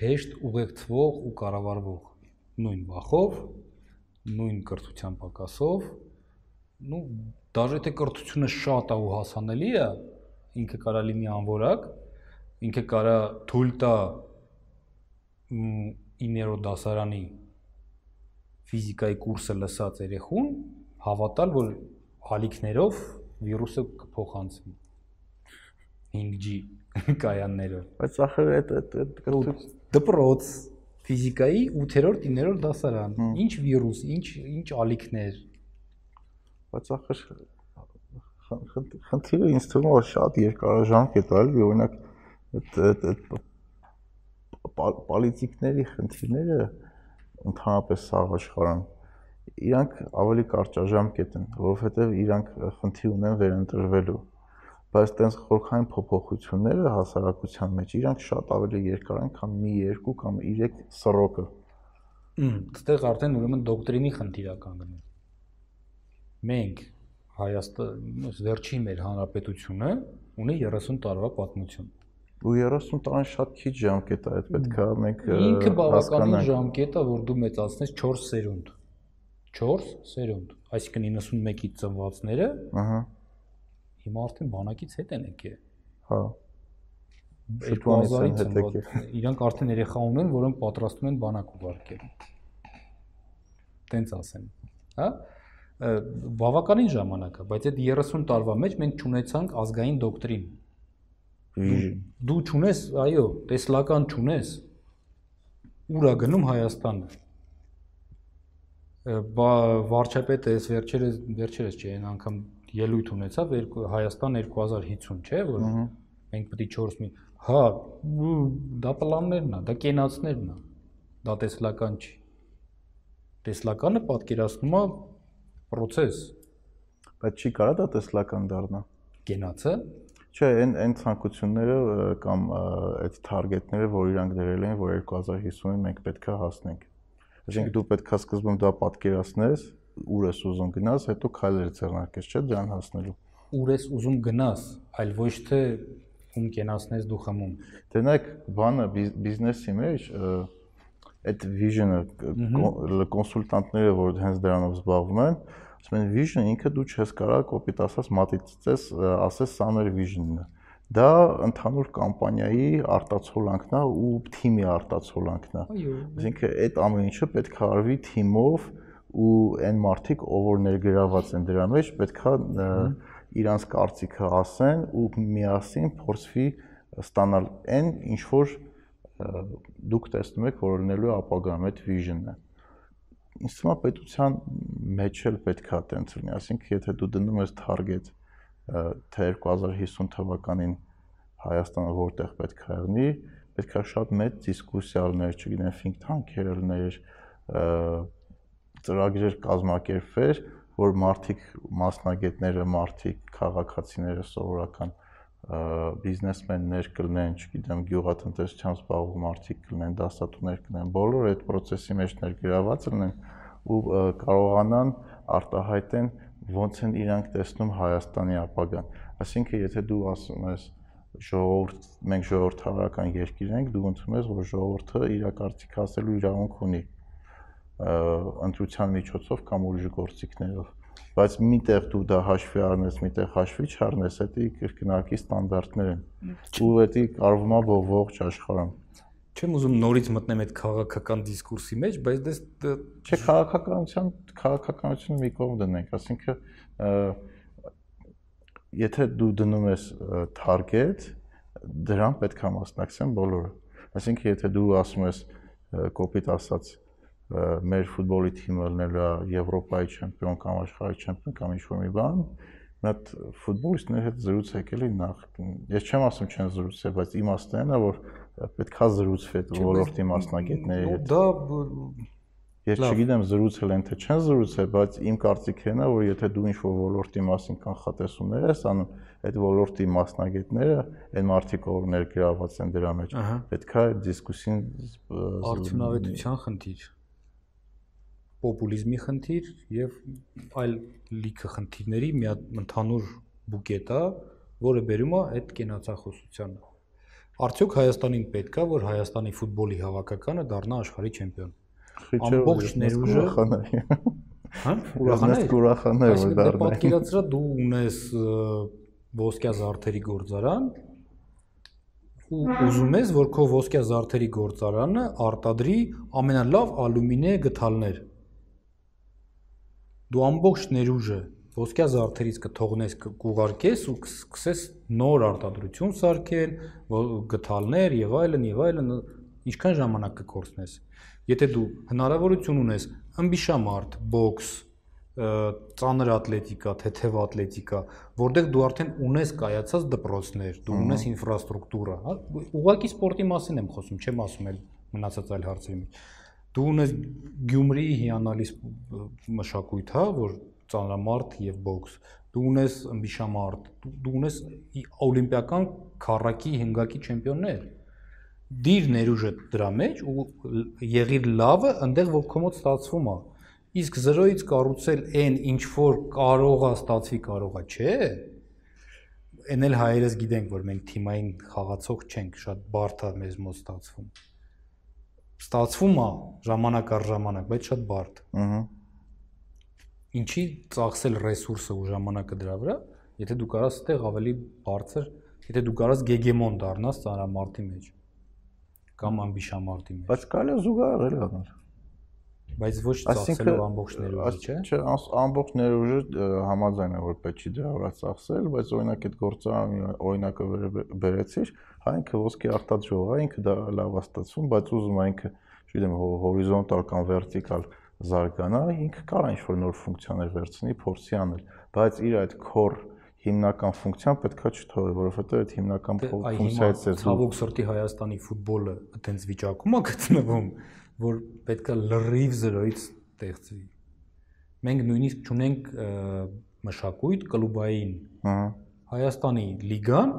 S3: հեշտ ուղեկցվող ու կառավարվող նույն բախով, նույն կրթության պակասով, նու դաժե թե կրթությունը շատ է ու հասանելի է, ինքը կարա լինի անորակ, ինքը կարա թույլ տա 9-րդ դասարանի ֆիզիկայի կուրսը լսած երեխուն հավատալ, որ հալիքներով վիրուսը կփոխանցվի 5G կայաններով։
S2: Բայց ախր այդ այդ
S3: դպրոց ֆիզիկայի 8-րդ 9-րդ դասարան։ Ինչ վիրուս, ինչ ինչ ալիքներ։
S2: Բայց ախր խնդիրը ինձ թվում է շատ երկարաժամկետ է, էլի օրինակ այդ այդ պոլիտիկների խնդիրները ընդհանրապես սաղ աշխարհում իրանք ավելի կարճաժամկետ են, որովհետև իրանք խնդիր ունեն վերընտրվելու բայց տենց խորքային փոփոխությունները հասարակության մեջ իրանք շատ ավելի երկար են, քան մի երկու կամ 3 սրոկը։
S3: այդտեղ արդեն ուրեմն դոկտրինի խնդիր է կանգնում։ Մենք Հայաստան վերջի մեր հանրապետությունը ունի 30 տարվա պատմություն։
S2: Ու 30 տարին շատ քիչ ժամկետ է, այդ պետք է մենք
S3: ինքը բավականին ժամկետ է, որ դու մեծացնես 4 սերունդ։ 4 սերունդ, այսինքն 91-ից ծնվածները, ահա հիմա արդեն բանակից հետ են եկել։
S2: Հա
S3: 2000-ից հետ եկել։ Իրանք արդեն երեխա ունեն, որոնք պատրաստվում են բանակ ուղարկել։ Տենց ասեմ։ Հա բավականին ժամանակ է, բայց այդ 30 տարվա մեջ մենք ճանաչանք ազգային դոկտրին։ Դու ճունես, այո, տեսլական ճունես։ Ուրա գնում Հայաստանը։ Բա վարչապետը այս վերջերս վերջերս չէ, այն անգամ ելույթ ունեցավ Հայաստան 2050, չէ, որ մենք պետք է 4 մի հա դա պլաններն է, դա կենացներն է։ Դա տեսլական չի։ Տեսլականը պատկերացնում է process,
S2: բայց չի կարա դա տեսլական դառնա։
S3: Գենացը
S2: Չէ, այն այն ցանկությունները կամ այդ թարգետները, որ իրանք դրել են, որ 2050-ին մենք պետքա հասնենք։ Այսինքն դու պետքա սկզբում դա պատկերացնես, ուր ես ուզում գնաս, հետո քայլեր ձեռնարկես, չէ՞, դրան հասնելու։
S3: Ուր ես ուզում գնաս, այլ ոչ թե ում կենացնես դու խմում։
S2: Դե նայեք, բանը բիզնեսի մեջ այդ vision-ը կոնսուլտանտները, որ հենց դրանով զբաղվում են, ասում են vision ինքը դու չես կարող կոպիտ ասած մատիցես, ասես սա մեր vision-ն է։ Դա ընդհանուր կամպանիայի արտացոլանքն է ու թիմի արտացոլանքն է։ Այսինքն այդ ամեն ինչը պետք է արվի թիմով ու այն մարդիկ, ով որ ներգրաված են դրա մեջ, պետքա իրանց կարծիքը ասեն ու միասին փորձվի ստանալ այն ինչ որ դուք տեսնում եք, որ լինելու ապագայում այդ vision-ը։ Ինձ թվում է պետության մեջ էլ պետքա տենց լինի, ասինքն եթե դու դնում ես target թե 2050 թվականին Հայաստանը որտեղ պետք է եղնի, պետքա շատ մեծ դիսկուսիա լիներ, չգիտեմ, think tank-եր լիներ, ծրագրեր կազմակերպվեր, որ մարդիկ, մասնագետները, մարդիկ, քաղաքացիները սովորական բիզնեսմեններ կլինեն, չգիտեմ, գյուղատնտեսությամբ զբաղվող մարդիկ կլինեն, դասատուներ կլինեն, բոլորը այդ process-ի մեջ ներգրաված լինեն ու կարողանան արտահայտեն ոնց են իրանք տեսնում Հայաստանի ապագան։ Այսինքն, եթե դու ասում ես ժողովուրդ, մենք ժողովրդավարական երկիր ենք, դու ընդունում ես, որ ժողովուրդը իր կարծիք ասելու իրավունք ունի ընտրության միջոցով կամ ուրիշ գործիքներով բայց միտեղ դու դա հաշվի առնես, միտեղ հաշվի չառնես, դա կրկնակի ստանդարտներ են։ Ու դա կարվում է ողջ աշխարհում։
S3: Չեմ ուզում նորից մտնեմ այդ քաղաքական դիսկուրսի մեջ, բայց դες
S2: չէ քաղաքականության քաղաքականությունը մի կողմ դնենք, ասինքն եթե դու դնում ես target, դրան պետք է մասնակցեն բոլորը։ Այսինքն եթե դու ասում ես կոպիտ ասած մեր ֆուտբոլի թիմը լինելու է Եվրոպայի չեմպիոն կամ աշխարհի չեմպիոն կամ ինչ-որ մի բան, մի հատ ֆուտբոլիստների հետ զրուցեք էլի նախ։ Ես չեմ ասում չեն զրուցել, բայց իմաստն է, որ պետքա զրուցվի ոլորտի մասնագետների հետ։
S3: Դա
S2: Ես չգիտեմ զրուցել են թե չեն զրուցել, բայց իմ կարծիքն է, որ եթե դու ինչ-որ ոլորտի մասին կանխատեսումներ ես անում, այդ ոլորտի մասնագետները, այն մարդիկ, ով ներգրաված են դրա մեջ, պետքա այդ դիսկուսին
S3: արդյունավետության խնդիր պոպուլիզմի խնդիր եւ այլ լիքը խնդիրների մի հատ ընդհանուր բուկետ է, որը բերում է այդ կենացախոսությանը։ Արդյոք Հայաստանին պետքա, որ Հայաստանի ֆուտբոլի հավաքականը դառնա աշխարհի չեմպիոն։ ամբողջ ներուժը
S2: Հա, ուրախանա։ Ուրախանա որ
S3: դառնա։ պատկերացրա դու ունես ոսկյա զարդերի գործարան ու ուզում ես որ քո ոսկյա զարդերի գործարանը արտադրի ամենալավ ալյումինե գթալներ։ Դու ամբողջ ներուժը ոսկյա զարդերից կթողնես կուղարկես ու սկսես նոր արտադրություն սարքել, գթալներ եւ այլն եւ այլն, ինչքան ժամանակ կկորցնես։ Եթե դու հնարավորություն ունես ըմբիշամարտ, բոքս, ծանր ատլետիկա, թեթև ատլետիկա, որտեղ դու արդեն ունես կայացած դպրոցներ, դու ունես ինֆրաստրուկտուրա, հա, ուղղակի սպորտի մասին եմ խոսում, չեմ ասում էլ մնացած այլ հարցերի մեջ։ Դու ունես Գյումրիի հիանալի մշակույթ, հա, որ ծանրամարտ եւ բոքս։ Դու ունես ըմբիշամարտ, դու ունես օլիմպիական քառակի հնգակի չեմպիոններ։ Դիր ներուժը դրա մեջ ու եղիր լավը, այնտեղ որ կոմոդ ստացվում է։ Իսկ 0-ից կառուցել այն ինչ որ կարողա ստացվի, կարողա, չէ։ Էն էլ հայերս գիտենք, որ մենք թիմային խաղացող չենք, շատ բարդ է մեզ մոտ ստացվում։ Ստացվում է ժամանակ առ ժամանակ, բայց շատ բարդ։ Ահա ինչի ծախսել ռեսուրսը ու ժամանակը դրա վրա, եթե դու կարաս այդտեղ ավելի բարձր, եթե դու կարաս գեգեմոն դառնաս ծանրամարտի մեջ կամ ամբիշամարտի մեջ։
S2: Բայց կարելի է զուգահեռել անել։
S3: Բայց ոչ ծախսելով ամբողջ ներուժը, չէ՞։
S2: Չէ, ամբողջ ներուժը համաձայն է որ պետք չի դրա վրա ծախսել, բայց օրինակ այդ գործարանի օրինակը բերեցիր, հա ինքը ոսկի արտադրող է, ինքը դա լավ է ստացվում, բայց ուզում է ինքը, չգիտեմ, հորիզոնտալ կամ վերտիկալ զարգանա, ինքը կարող է ինչ-որ նոր ֆունկցիաներ վերցնի, փորձի անել, բայց իր այդ core հիմնական ֆունկցիան պետքա չթողի, որովհետեւ այդ հիմնական
S3: դե, ֆունկցիայից է ցավոք սրտի Հայաստանի ֆուտբոլը այտենց վիճակում է գտնվում, որ պետքա լրիվ զրոյից ստեղծվի։ Մենք նույնիսկ չունենք մշակույթ կլուբային։ Ահա։ Հայաստանի լիգան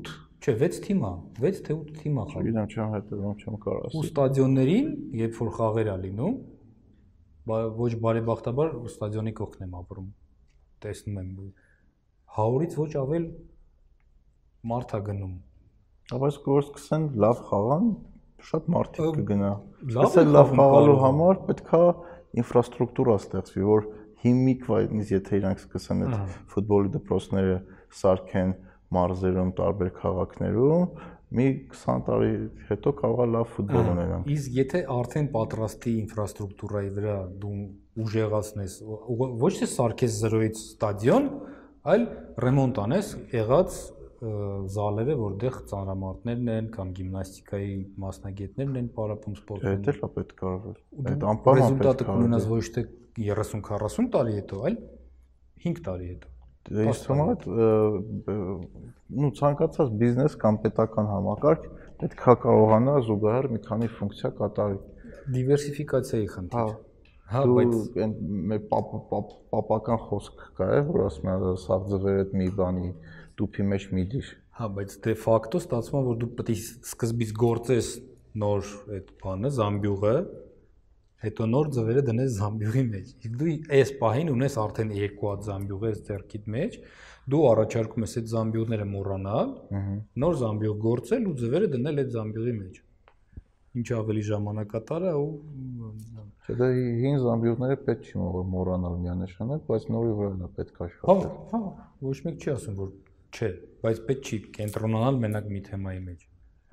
S3: 8 չէ 6 թիմ է, 6 թե 8 թիմ է
S2: խաղում։ Չգիտեմ, չեմ հետևում, չեմ կարող
S3: ասել։ Ու ստադիոններին, երբ որ խաղեր ա լինում, ոչ բարեբախտաբար ստադիոնի կողքն եմ ապրում։ Տեսնում եմ 100-ից ոչ ավել մարդ է գնում։
S2: Բայց որ սկսեն լավ խաղան, շատ մարդիկ կգնա։ Լավ լավ խաղալու համար պետքա ինֆրաստրուկտուրա ստեղծվի, որ հիմիկվայից եթե իրանք սկսեն այդ ֆուտբոլի դպրոցները սարքեն մարզերում, տարբեր քաղաքներում, մի 20 տարի հետո կարողա լավ ֆուտբոլ ունենանք։
S3: Իսկ եթե արդեն պատրաստի ինֆրաստրուկտուրայի վրա դու ուժեղացնես, ոչ թե սարքես 0-ից ստադիոն, այլ ռեմոնտ անես եղած զալերը, որտեղ ծանրամարտներն են կամ գիմնաստիկայի մասնագետներն են պարապում սպորտում։
S2: Դա էլ է պետք կարվել։ Այդ անպայման
S3: ռեզուլտատը կունենաս ոչ թե 30-40 տարի հետո, այլ 5 տարի հետո։
S2: ինձ թվում է նու ցանկացած բիզնես կամ պետական համակարգ պետքա կարողանա զուգահեռ մի քանի ֆունկցիա կատարել։
S3: Դիվերսիֆիկացիայի խնդիր։
S2: Հա, բայց այն մեր պապական խոսք կա է, որ ասում են սաղ ձվեր այդ մի բանի տուփի մեջ մի դիր։
S3: Հա, բայց դե ֆակտո ստացվում է, որ դու պետք է սկզբից գործես նոր այդ բանը, զամբյուղը, հետո նոր ձվերը դնես զամբյուղի մեջ։ Իսկ դու այս պահին ունես արդեն երկու հատ զամբյուղ ես ձեռքիդ մեջ, դու առաջարկում ես այդ զամբյուղները մոռանալ, նոր զամբյուղ գործել ու ձվերը դնել այդ զամբյուղի մեջ։ Ինչ ավելի ժամանակատար է ու
S2: Չէ, դա հին զամբյուղները պետք չի մոռանալ միանշանակ, բայց նորի վրա է պետք աշխատել։
S3: Հա, հա, ոչ մեկ չի ասում որ չէ, բայց պետք չի կենտրոնանալ մենակ մի թեմայի մեջ։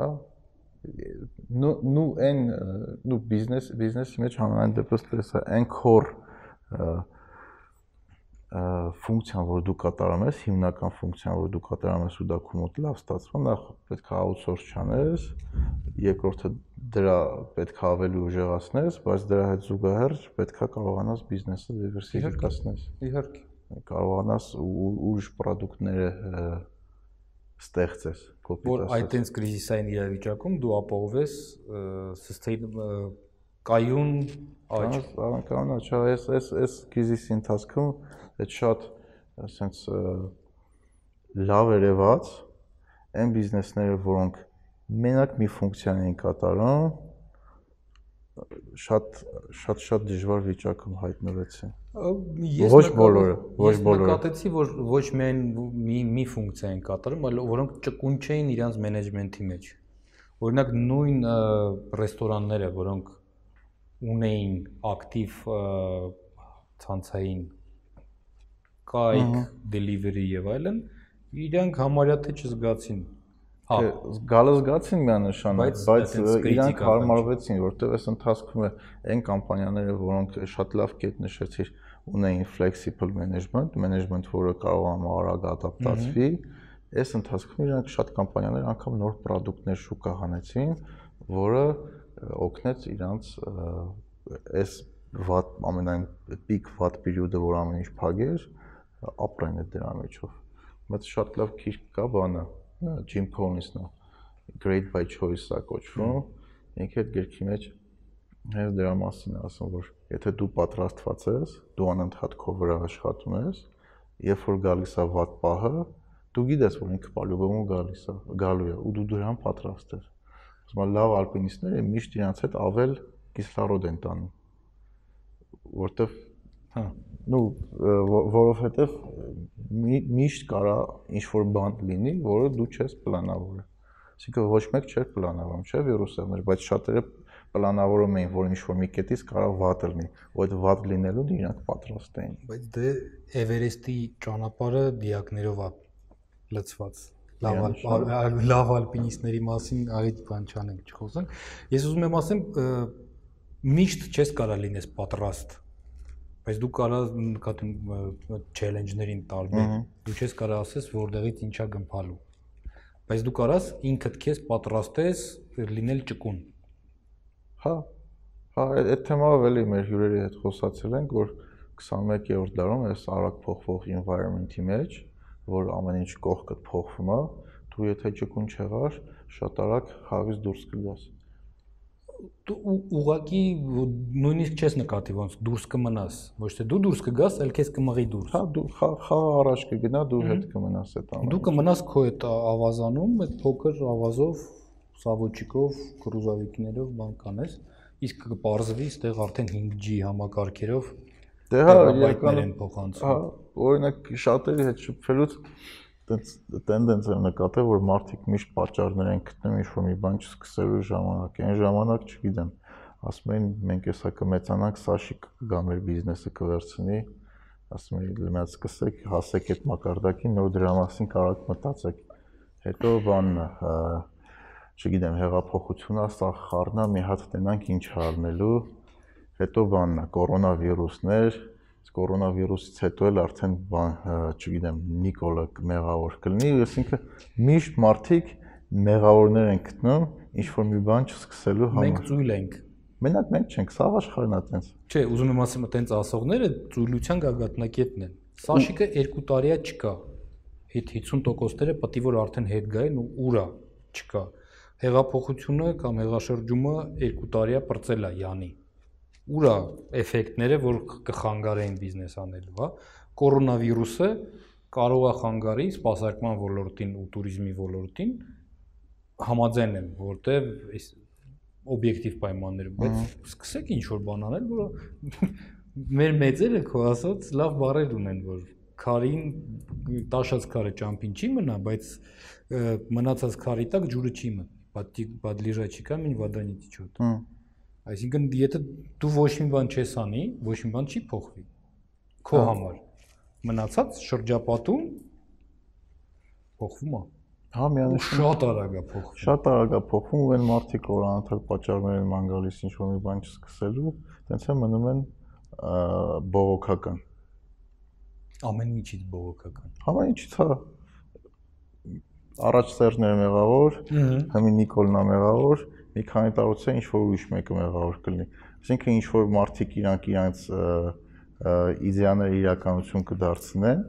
S2: Հա, նու նու այն նու բիզնես բիզնեսի մեջ համենայն դեպս տեսա այն քոր ֆունկցիան, որ դու կատարում ես, հիմնական ֆունկցիան, որ դու կատարում ես ու դա քո մոտ լավ ստացվում, նախ պետք է outsource չանես, երկրորդը դրա պետք է ավելի ուժեղացնես, բայց դրա հետ զուգահեռ պետք է կարողանաս բիզնեսը դիվերսիֆիկացնես։
S3: Իհարկե,
S2: կարողանաս ուրիշ ապրանքները ստեղծես
S3: կոպիտ որ այդտենց կրիզիսային իրավիճակում դու ապահովես sustain կայուն աճ
S2: կանա չէ այս այս այս կրիզիսի ընթացքում այդ շատ ասենց լավ երևաց այն բիզնեսները որոնք մենակ մի ֆունկցիա էին կատարում շատ շատ շատ դժվար վիճակում հայտնվեցին։
S3: Ես ոչ բոլորը, ոչ բոլորը։ Նկատեցի, որ ոչ միայն մի մի ֆունկցիա են կատարում, այլ որոնք ճկուն չէին իրանց մենեջմենթի մեջ։ Օրինակ նույն ռեստորանները, որոնք ունեին ակտիվ ցանցային կայք, delivery եւ այլն, իրանք համարյա թե չզգացին
S2: Հա, գալը զգացին միանշան, բայց իրանք հարմարվեցին, որտեղ այս ընթացքում է այն կամպանիաները, որոնք շատ լավ կետ նշեցիր, ունեին flexible management, management, որը կարող է արագ ադապտացվի, այս ընթացքում իրանք շատ կամպանիաներ անգամ նոր ապրանքներ շուկա հանեցին, որը օգնեց իրանք այս վատ ամենայն peak վատ պերիոդը, որ ամեն ինչ փագեր, ապրեն դրա միջով։ Բայց շատ լավ քիչ կա բանը, Jim Collins-ն է Great by Choice-ա կոչվում։ Ինքը այդ գրքի մեջ հենց դրա մասին է ասում, որ եթե դու պատրաստված ես, դու անընդհատ քո վրա աշխատում ես, երբ որ գալիս է վատ պահը, դու գիտես, որ ինքը պալյուբոմու գալիս է, գալու է ու դու դրան պատրաստ ես։ Ասում եմ լավ ալպինիստները միշտ իրանց հետ ավել կիսլարոդ են տանում։ Որտեվ հա նու որովհետև միշտ կարա ինչ որ բան լինի, որը դու չես պլանավորել։ Այսինքն ոչ մեկ չէր պլանավորում, չէ՞ վիրուսներ, բայց շատերը պլանավորում էին, որ ինչ որ մի կետից կարող վատ լինի, ու այդ վատ լինելուն իրանք պատրաստ էին։
S3: Բայց դե Էվերեստի ճանապարհը դիակներով է լցված լավ լավ ալպինիստների մասին այդ բան չանենք չխոսենք։ Ես ուզում եմ ասեմ միշտ չես կարա լինես պատրաստ բայց դու կարա նկատում չելենջներին տարբեր դու չես կարա ասես որտեղից ինչա գմփալու բայց դու կարաս ինքդ քեզ պատրաստես լինել ճկուն
S2: հա հա այդ թեմայով էլի մեր հյուրերի հետ խոսացել ենք որ 21-րդ դարում այս արագ փոխվող environment-ի մեջ որ ամեն ինչ կողքդ փոխվում է դու եթե ճկուն չեղար շատ արագ խաղից դուրս կգաս
S3: ուղակի նույնիսկ չես նկատի ոնց դուրս կմնաս ոչ թե դու դուրս կգաս այլ քեզ կմղի դուրս
S2: հա դու խաղը առաջ կգնա դու հետ կմնաս այդ
S3: ամենը դու կմնաս քո այդ ավազանում այդ փոքր ավազով սավոճիկով կրուզավիկներով բան կանես իսկ կպարզվի այդտեղ արդեն 5G համակարգերով
S2: դե հա իրականում փոխանցում հա օրինակ շատերի հետ շփվելուց տենց տենդենս եմ նկատել, որ մարդիկ միշտ պատճառներ են գտնում ինչ-որ մի բան չսկսելու ժամանակ։ Այն ժամանակ, չգիտեմ, ասում են մենք հեսա կմեծանանք, սա շի կգա մեր բիզնեսը կվերցնի, ասում են լիմաց սկսեք, հասեք այդ մակարդակին, նոր դրա մասին կարող մտածեք։ Հետո բանն է, չգիտեմ, հեղափոխությունա, սա խառնա, մի հատ տենանք ինչ արնելու։ Հետո բանն է, կորոնավիրուսներ, կորոնավիրուսից հետո էլ արդեն չգիտեմ, Նիկոլը մեղավոր կլինի, այսինքն միշտ մարդիկ մեղավորներ են գտնում ինչ որ մի բան չսկսելու
S3: համար։ Մենք ծույլ ենք։
S2: Մենակ մենք չենք, սա աշխարհն է տենց։
S3: Չէ, ուզում եմ ասեմ, տենց ասողները ծույլության գագաթնակետն են։ Սաշիկը 2 տարիա չկա։ Հետ 50%-ները պետք է որ արդեն հետ գային ու ուրա չկա։ Հեղափոխությունը կամ հեղաշրջումը 2 տարիա բրծել է յանի ուրա էֆեկտները, որ կխանգարեն բիզնես անելու, հա։ Կորոնավիրուսը կարող է խանգարի սպասարկման ոլորտին ու туриզմի ոլորտին համաձայն եմ, որտեվ այս օբյեկտիվ պայմաններում, բայց սկսեք ինչ որ բան անել, որ մեր մեծերը քո ասած լավ բարեր ունեն, որ քարին տաշած քարը ճամփին չի մնա, բայց մնացած քարի տակ ջուրը չի մնա։ Պատլիժա չկա, մին վադանիտի չոտ։ Հա Այսինքն եթե դու ոչ մի բան չես անի, ոչ մի բան չի փոխվի քո հա։ համար։ Մնացած շրջապատում փոխվում է։
S2: Հա, միանշան
S3: շատ արագ է փոխվում։
S2: Շատ արագ է փոխվում ու այն մարդիկ, որ անընդհատ պատճառներ են ման գալիս ինչ որ մի բան չսկսելու, տենց է մնում են բողոքական։
S3: Ամեն ինչից բողոքական։
S2: Ամեն ինչից հա առաջ Սերժն էր մեղավոր, հիմա Նիկոլն է մեղավոր, մի քանի տարուց է ինչ որ ուրիշ մեկը մեղավոր կլինի։ Այսինքն ինչ որ մարդիկ իրանք իրանց իդեաները իրականություն կդարձնեն,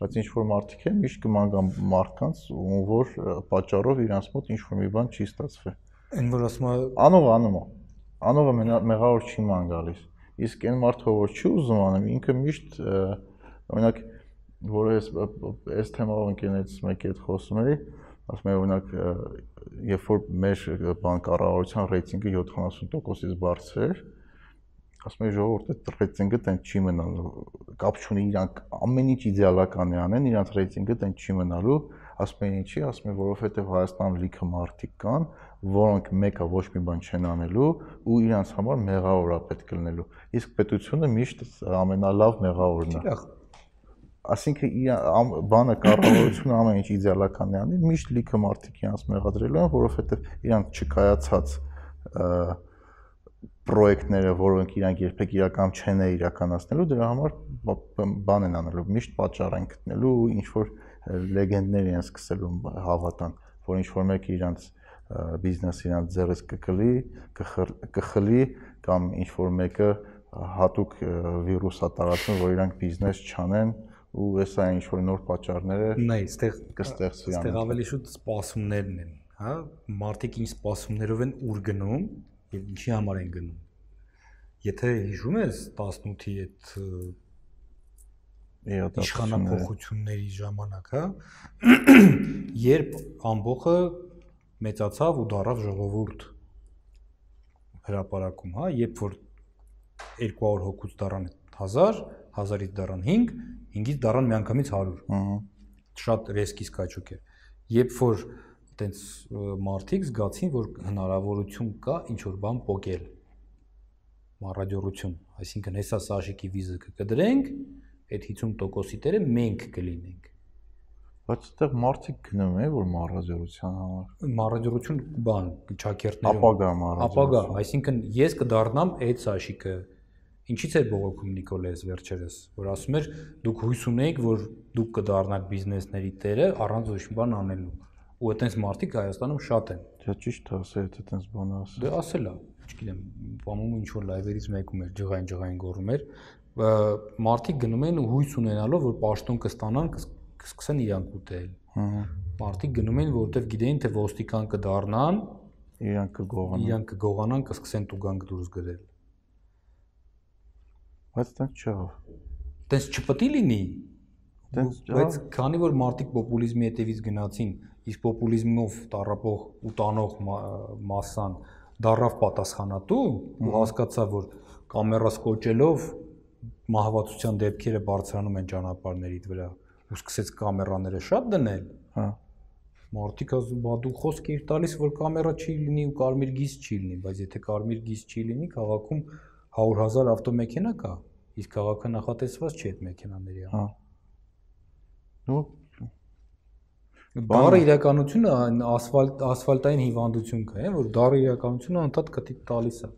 S2: բայց ինչ որ մարդիկ են միշտ կման գան մարդկանց, ում որ պատճառով իրանց մոտ ինչ որ մի բան չի ստացվել։
S3: Այն որ ասում է
S2: անով անում է։ Անովը մեղավոր չի ման գալիս։ Իսկ այն մարդը որ չի ուզում անում, ինքը միշտ օրինակ որ ես այս թեմայով ընկերներից մեկի հետ խոսում էի, ասում եմ օրինակ երբ որ մեր բանկարարության ռեյտինգը 70%-ից բարձր էր, ասում եմ ժողովուրդ այդ ռեյտինգը տենց չի մնալու։ Կապ չունի իրանք ամեն ինչ իդեալական է անեն, իրանք ռեյտինգը տենց չի մնալու, ասում են ինչի, ասում են որովհետև Հայաստանում լիքը մարդիկ կան, որոնք մեկը ոչ մի բան չեն անելու ու իրանց համար մեղավոր է պետք լինելու։ Իսկ պետությունը միշտ ամենալավ մեղավորն է։ Այսինքն իր բանը կառավարությունը ամեն ինչ իդեալական է անի, միշտ լիքը մարդիկ իրանց մեղադրելու են, որովհետև իրանք չկայացած պրոյեկտները, որոնք իրանք երբեք իրական չեն իրականացնելու, դրա համար բան են անելու, միշտ պատճառ են գտնելու, ինչ որ լեգենդներ են սկսելու հավատան, որ ինչ որ մեկը իրանք բիզնես իրանք ձեռից կկլի, կխլի կամ ինչ որ մեկը հատուկ վիրուս է տարածում, որ իրանք բիզնես չանեն ու հեսա ինչ որ նոր պատճառները
S3: նայ, այստեղ
S2: կստեղծվի։
S3: Այստեղ ավելի շուտ սպասումներն են, հա, մարդիկ ինչ սպասումներով են ուր գնում եւ ինչի համար են գնում։ Եթե հիշում ես 18-ի այդ իշխանապողությունների ժամանակ, հա, երբ ամբողը մեծացավ ու դարավ ժողովուրդ հրաապարակում, հա, երբ որ 200 հոգուց դարան 1000, 1000-ից դարան 5, 5-ից դարան միանգամից 100։ Ահա։ Շատ ռեսկի սկաճուկ է։ Երբ որ տենց մարդիկ զգացին, որ հնարավորություն կա ինչ որ բան փոկել մառադիորություն, այսինքն հեսա սաշիկի վիզը կկդրենք, այդ 50%-ի տերը մենք կլինենք։
S2: Բայց այդտեղ մարդիկ գնում են, որ մառադիորության համար։
S3: Մառադիորություն բան, ճակերտներում։
S2: Ապագա մառադիորություն։
S3: Ապագա, այսինքն ես կդառնամ այդ սաշիկը։ Ինչից է բողոքում Նիկոլես վերջերս, որ ասում էր դուք հույս ունեիք, որ դուք կդառնաք բիզնեսների տերը առանց ոչ մի բան անելու։ Ու այտենց մարդիկ Հայաստանում շատ են։
S2: Դա ճիշտ է, ասել եթե այտենց բան ասել։
S3: Դե ասել է չգիտեմ, բանում ինչ որ լայվերից մեկում էր ջղային ջղային գոռում էր, մարդիկ գնում են ու հույս ունենալով որ պաշտոն կստանան, կսկսեն իրանք ուտել։ Հհ։ Մարդիկ գնում են, որովհետև գիտեին, թե ոստիկան կդառնան,
S2: իրանք կգողանան։
S3: Իրանք կգողանան, կսկսեն տուգանք դուրս գրել։
S2: Բայց դա չա։
S3: Տենց չպետք է լինի։ Բայց քանի որ մարդիկ պոպուլիզմի հետևից գնացին, իսկ պոպուլիզմով տարապող ու տանող մասսան դարավ պատասխանատու ու հասկացա, որ կամերաս կոճելով մահվացության դեպքերը բարձրանում են ճանապարհների վրա ու սկսեց կամերաները շատ դնել, հա մարդիկ ասում բա դու խոսք իր տալիս որ կամերա չի լինի ու կարմիր գիծ չի լինի, բայց եթե կարմիր գիծ չի լինի, քաղաքում 100.000 ավտոմեքենա կա, իսկ քաղաքը նախատեսված չի այդ մեքենաների համար։ Հա։ Նու Դարը իրականությունը ասֆալտ ասֆալտային հիվանդություն կա, այն որ դարը իրականությունը անդադ կտի տալիս է։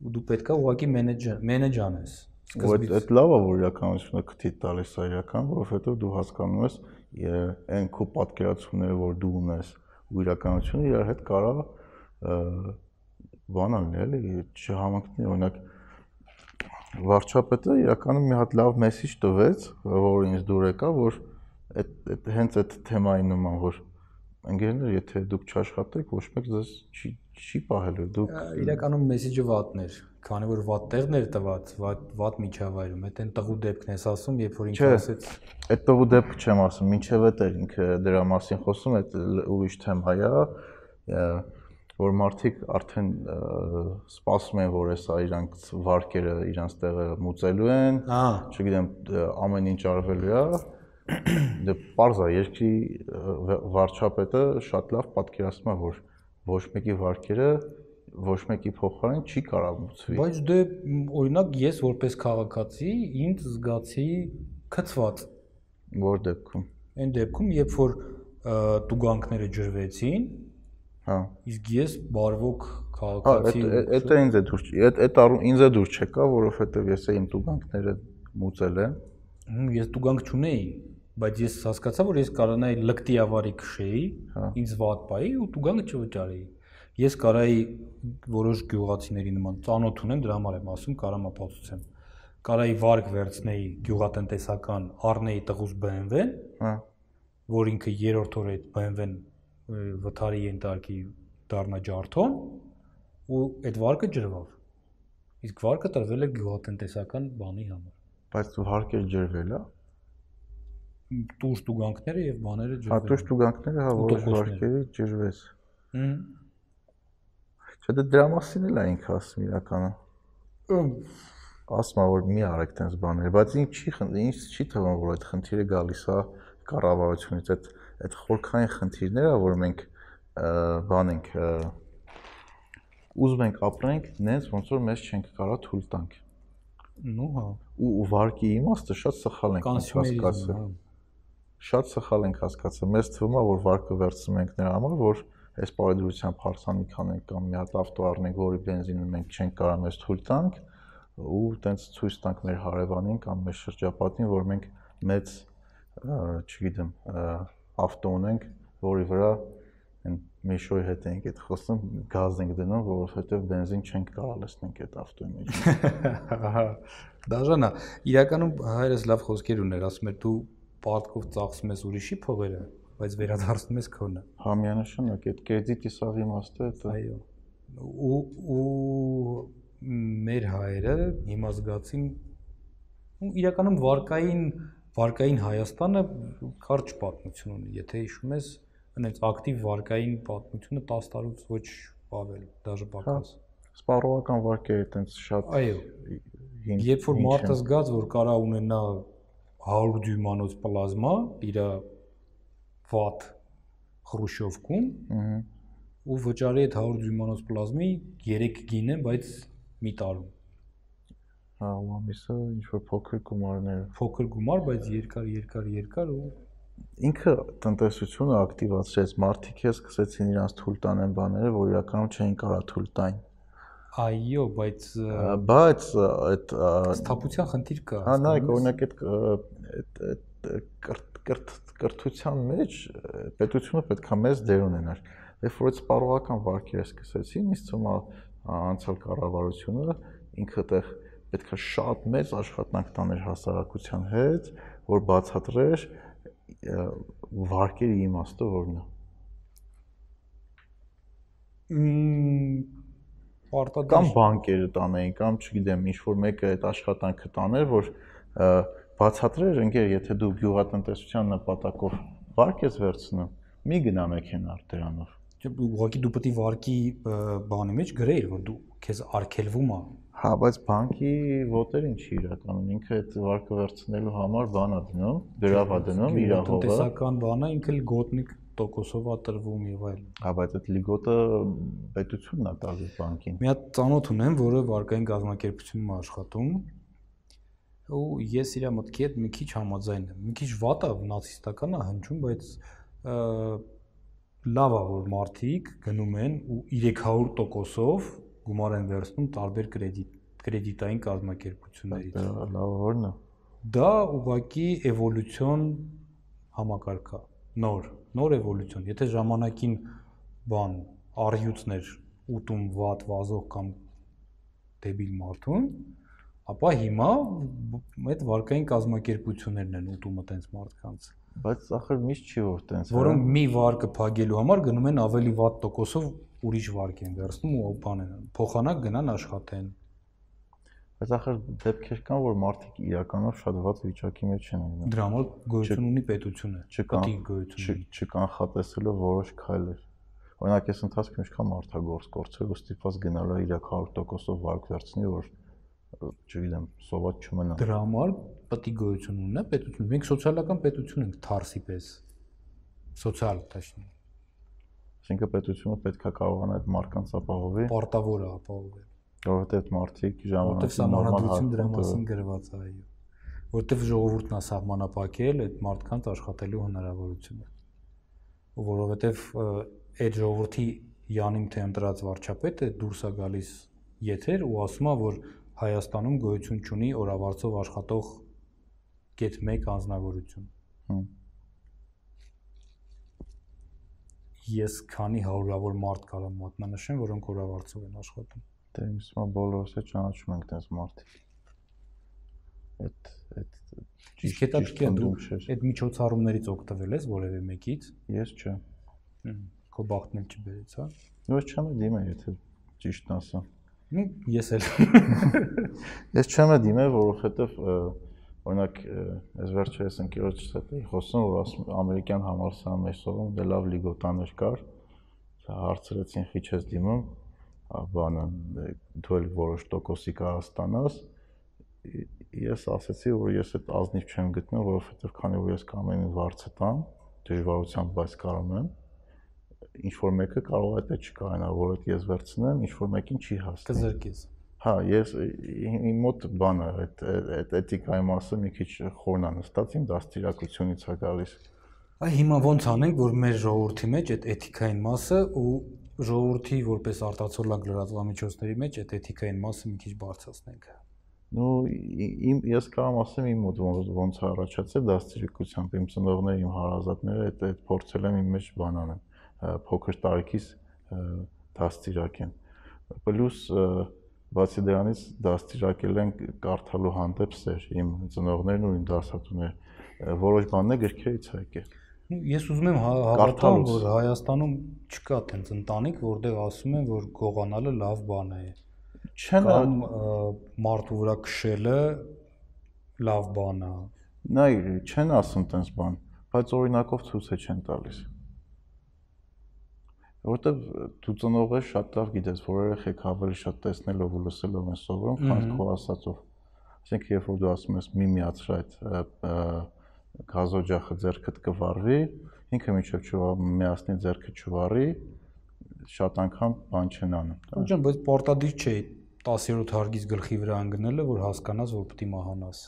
S3: Ու դու պետքա ուղակի մենեջեր մենեջ անես։
S2: Ու այդ այդ լավ է որ իրականությունը կտի տալիս է իրական, որովհետև դու հասկանում ես այն քո պատկերացումները, որ դու ունես ու իրականությունը իր հետ կարա բան անել էլի չհամընկնի օրինակ վարչապետը իրականում մի հատ լավ մեսեջ տվեց, որ ինձ դուր եկա, որ այդ հենց այդ թեմային նման որ ընկերներ, եթե դուք չաշխատեք, ոչ մեկ ձեզ չի չի պահելու։ Դուք
S3: իրականում մեսեջը վատն էր, քանի որ վատ տեղներ տված, վատ վատ միջավայրում, այդ են տղու դեպքն ես ասում, երբ որ ինքը ասեց։
S2: Այդ տղու դեպքը չեմ ասում, ինչև է դեր ինքը դրա մասին խոսում, այդ ուրիշ թեմա է, որ մարդիկ արդեն սպասում են, որ հեսա իրանք վարկերը իրանց տեղը մուծելու են, չգիտեմ, ամեն ինչ արվելու է դե parza երկրի վարչապետը շատ լավ պատկերացնում է որ ոչ մեկի վարկերը ոչ մեկի փոխարեն չի կարող մուծվի
S3: բայց դե օրինակ ես որպես քաղաքացի ինձ զգացի քծված
S2: որ դեպքում
S3: այն դեպքում երբ որ տուգանքները ջրվեցին
S2: հա
S3: իսկ ես բարվոք քաղաքացի
S2: հա այդ ինձ է դուր այդ ինձ է դուր չեկա որովհետև ես իմ տուգանքները մուծել եմ
S3: ես տուգանք չունեի բայց ես հասկացա, որ ես կարողանայի լկտի ավարի քշեի, հա։ ինձ վատ պայի ու տուգանը չվճարեի։ Ես կարայի որոշ գյուղացիների նման ծանոթ ունեմ, դրա համար եմ ասում, կարամ ապացուցեմ։ Կարայի վարկ վերցնեի գյուղատնտեսական, առնեի տղուս BMW-ն, հա, որ ինքը երրորդ օրը այդ BMW-ն վթարի ենթարկի դառնա ջարդոն ու այդ վարկը ջրվավ։ Իսկ վարկը տրվել է գյուղատնտեսական բանի համար։
S2: Բայց վարկը ջրվել է
S3: տուժ տուգանքները եւ բաները
S2: ջրվեն։ Հա տուժ տուգանքները հա որոշ վարկերի ջրվեց։ Հմ։ Չէ՞ դե դրա մասին էլ է ինքը ասում իրականը։ Ասում որ մի արեք տես բաներ, բայց ինձ չի ինձ չի թվում որ այդ խնդիրը գալիս է կառավարությունից այդ այդ խորքային խնդիրները, որ մենք բան ենք ուզում ենք ապրենք, նենց ոնց որ մեզ չենք կարա թույլ տանք։
S3: Ну հա։
S2: Ու վարկի իմաստը շատ սխալ ենք
S3: հասկացել։ հա։
S2: Շատ սխալ ենք հասկացել։ Մեզ թվում է, որ վարկը վերցնում ենք նրա համար, որ այս բարեդրությամբ հարսանիք անենք կամ մի հատ ավտո առնենք, որի բենզինը մենք չենք կարող մեզ թույլ տանք ու տենց ցույց տանք մեր հարևանին կամ մեր շրջապատին, որ մենք մեծ, չգիտեմ, ավտո ունենք, որի վրա այն մեշոյի հետ ենք այդ խոսում գազ ենք դնում, որովհետև բենզին չենք կարող լցնենք այդ ավտոյի մեջ։
S3: Ահա։ Դաժանա, իրականում հայրս լավ խոսքեր ուներ, ասում էր դու պարտքով ծախսում ես ուրիշի փողերը, բայց վերադարձնում ես քոնը։
S2: Հա միանշանակ այդ կրեդիտի սաղ իմաստը դա։
S3: Այո։ Ու ու մեր հայերը հիմա զգացին ու իրականում վարկային վարկային Հայաստանը կարճ պատմություն ունի։ Եթե հիշում ես, այնց ակտիվ վարկային պատմությունը 10 տարուց ոչ ավել, դաժե պակաս։
S2: հա, Սպառողական վարկերը այտենց շատ
S3: Այո։ Երբ որ մարդը զգաց, որ կարա ունենա 100 դյույմանոց պլազմա, իր վատ Խրուշովկում ու վճարի այդ 100 դյույմանոց պլազմի 3 գինը, բայց մի տարում։
S2: Հա, ու ամիսը ինչ որ փոքր գումարներ։
S3: Փոքր գումար, բայց երկար, երկար, երկար ու
S2: ինքը տնտեսությունը ակտիվացրեց, մարդիկ է սկսեցին իրանց թույլ տանեն բաները, որ իրականում չէին կարա թույլ տային։
S3: Այո, բայց
S2: բայց այդ
S3: սթափության խնդիր կա։
S2: Հա, նայեք, օրինակ այդ այդ կրթության մեջ պետությունը պետքա մեծ դեր ունենար։ Երբ որ այդ սպառողական վարկերը սկսեցին, ինձ թվում է անցյալ կառավարությունը ինքը տեղ պետքա շատ մեծ աշխատանք տաներ հասարակության հետ, որ բացատրեր վարկերի իմաստը որն է։
S3: Պարտադիր
S2: կամ բանկերը տանեին, կամ չգիտեմ, ինչ որ մեկը այդ աշխատանքը տաներ, որ բացատրեր, ընկեր, եթե դու գյուղատնտեսության նպատակով վարկ ես վերցնում, մի գնա մեքենար դրանով։
S3: Չէ, ուղղակի դու պետք է վարկի բանի մեջ գրեիր, որ դու քեզ արգելվում է։
S2: Հա, բայց բանկի ոտերին չի իրականում, ինքը այդ վարկը վերցնելու համար բան է դնում, գրավ է դնում իր հողը։
S3: Տնտեսական բանը ինքը գոտնիկ տոկոսով է տրվում եւ այլն։
S2: Հա, բայց այդ լիգոտը պետությունն է տալիս բանկին։
S3: Մի հատ ծանոթ ունեմ, որը վարկային գազམ་ակերպությունում աշխատում ու ես իր մտքի հետ մի քիչ համաձայն եմ։ Մի քիչ վատ է, նացիստական է հնչում, բայց լավ է որ մարդիկ գնում են ու 300%-ով գումար են վերցնում տարբեր կրեդիտ կրեդիտային կազմակերպություններից։
S2: Դա լավ որն է։
S3: Դա ուղղակի էվոլյուցիոն համակարգ է, նոր, նոր էվոլյուցիոն։ Եթե ժամանակին բան արյուծներ ուտում վատ վազող կամ դեբիլ մարդուն, ապա հիմա այդ վարկային կազմակերպություններն են ուտում այտենց մարդկանց
S2: բայց ախր միշտ չի որ տենց
S3: որոնք մի վարկը փակելու համար գնում են ավելի վատ տոկոսով ուրիշ վարկ են վերցնում ու բան են փոխանակ գնան աշխատեն
S2: բայց ախր դեպքեր կան որ մարդիկ իրականով շատ վատ վիճակի մեջ են
S3: լինում դրա համար գոյություն ունի պետությունը
S2: չկան գոյություն չկանխատեսելով որոշ քայլեր օրինակ այս ընթացքում ինչքան մարդագործ կորցրել ու ստիպված գնալ իր 100%-ով վարկ վերցնի որ չգիտեմ, սոված չմնա։
S3: Դրա համար պետք է գոյություն ունենա պետություն։ Մենք սոցիալական պետություն ենք թարսի պես։ Սոցիալ, точнее։
S2: Այսինքն պետությունը պետքա կարողանա այդ մարդկանց ապահովի։
S3: Պարտավոր է ապահովել։
S2: Որովհետև մարդիկ ժամանակին
S3: նորմալ դրա մասին գրված է, այո։ Որովհետև ժողովուրդն է սահմանապակել այդ մարդկանց աշխատելու հնարավորությունը։ Ու որովհետև այդ ժողովրդի յանիմ թե ընտրած վարչապետը դուրս է գալիս եթեր ու ասում է, որ Հայաստանում գոյություն ունի օրավարձով աշխատող գետ 1 անձնավորություն։ Հմ։ ես քանի հարյուրավոր մարդ կարող եմ մատնանշեմ, որոնք օրավարձով են աշխատում։
S2: Դե հիմա բոլորս է ճանաչում ենք այս մարդիկ։ Այդ այդ
S3: ճիշտ հետաքրքիր է դու այդ միջոցառումներից օգտվել ես որևէ մեկից։
S2: Ես չէ։
S3: Քո բախտն էլ չբերեց, հա։
S2: Ես չեմ դիմա, եթե ճիշտն
S3: ասա։ Ես էլ։
S2: Ես չեմ դիմա, որովհետև օրինակ այս վերջը ես ընկերոջս հետ էի խոսում, որ ասում ամերիկյան համալսարան մեջ սովորում դե լավ լիգոտաներ կար։ Հարցրեցին խիչ ես դիմում, բանը դու էլ որոշ տոկոսի կարող ստանաս։ Ես ասացի, որ ես այդ ազնիվ չեմ գտնում, որովհետև քանի որ ես կամ այն վարձը տամ, դժվարությամբ, բայց կարող եմ ինչ որ մեկը կարող է դա չկայանա, որ այդ ես վերցնեմ, ինչ որ մեկին չի հասնի։
S3: Կզրկես։
S2: Հա, ես իմ մոտ բանը այդ այդ էթիկայի մասը մի քիչ խորն է նստած, իմ դաստիարակությունից է գալիս։
S3: Այ հիմա ո՞նց անենք, որ մեր ժողովրդի մեջ այդ էթիկային մասը ու ժողովրդի որպես արտացոլակ լրատվամիջոցների մեջ այդ էթիկային մասը մի քիչ բարձրացնենք։
S2: Ну, իմ ես կարող ասեմ իմ մոտ ոնց է առաջացել դաստիարակությամբ, իմ ծնողները, իմ հարազատները այդ այդ փորձել եմ իմ մեջ բանան փոքր տարիքից դաստիարակեն։ Պլյուս բացի դրանից դաստիարակել են կարդալու հանդեպ սեր իմ ծնողներն ու իմ դասատուները որոշ բաներ գրքերից եկել
S3: Ես ուզում եմ հա- հավատալ, որ Հայաստանում չկա տենց ընտանիք, որտեղ ասում են, որ գողանալը լավ բան է։
S2: Չեն
S3: կամ մարդու վրա քշելը լավ բան է։
S2: Նայ, չեն ասում տենց բան, բայց օրինակով ցույց չեն տալիս որովհետև դու ծնողը շատ լավ գիտես, որ երեխեք ավելի շատ տեսնելով ու լսելով են սովորում, քան քո ասածով։ Այսինքն, երբ որ դու ասում ես մի միացրա այդ գազօջախը ձերքդ կվառվի, ինքը միջև չվա միացնի ձերքը չվառի, շատ անգամ բան չեն անում։
S3: Ջան, բայց պարտադիր չէ 10-րդ հարգից գլխի վրա անգնելը, որ հասկանաս, որ է մահանաս։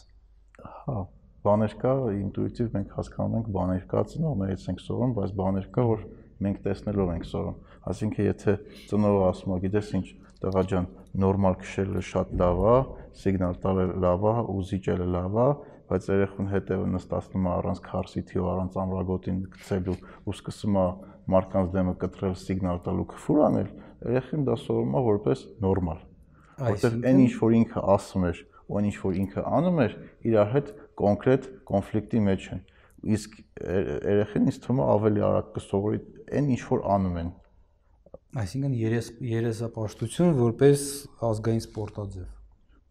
S2: Հա, բաներ կա, ինտուիտիվ մենք հասկանում ենք, բաներ կա, ծնողներից ենք սովորում, բայց բաներ կա, որ մենք տեսնելով ենք սովորում։ Այսինքն, եթե ծնողը ասում է, գիտես ինչ, տղա ջան, նորմալ քշելը շատ լավ է, սիգնալ տալը լավ է, ու զիջելը լավ է, բայց երեխուն հետևը նստածնում է առանց քարսիթի ու առանց ամրագոտին գցելու ու սկսում է մարկանց դեմը կտրել սիգնալ տալու քֆուր անել, երեխին դա սովորում է որպես նորմալ։ Որտեղ այն ինչ որ ինքը ասում էր, ու այն ինչ որ ինքը անում էր, իրար հետ կոնկրետ կոնֆլիկտի մեջ են։ Իսկ երեխին ինձ թվում է ավելի արագ կսովորի այն ինչ որ անում են։
S3: Այսինքն երես երեսապաշտություն որպես ազգային սպորտաձև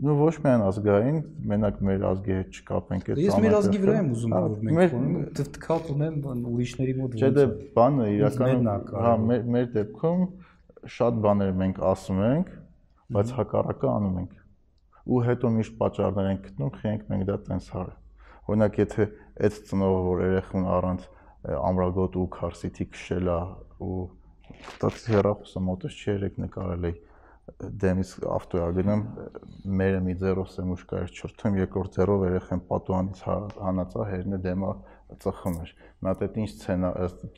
S2: Ну ոչ միայն ազգային, մենակ մեր ազգի հետ չկապենք
S3: այդ Ես մեր ազգի վրա եմ ուզում որ մենք դվտքապ ունեմ ուրիշների մոտ
S2: Չէ դե բանը իրականում հա մեր մեր դեպքում շատ բաներ մենք ասում ենք, բայց հակառակը անում ենք։ Ու հետո միշտ պատճառներ ենք գտնում, խիենք մենք դա տենց արել։ Օրինակ եթե այդ ծնողը որ երեխուն առանց ամրագոտ ու քարսիթի քշելա ու տաքսի հեռախոսը մոտս չերեք նկարել էի դեմից ավտոյա գնում մերը մի ձերով սեմուշկա էր չրթում երկրորդ ձերով երեխեն պատուանից հա, հանածա հերնը դեմը ծխում էր նա դա ինչ սցենա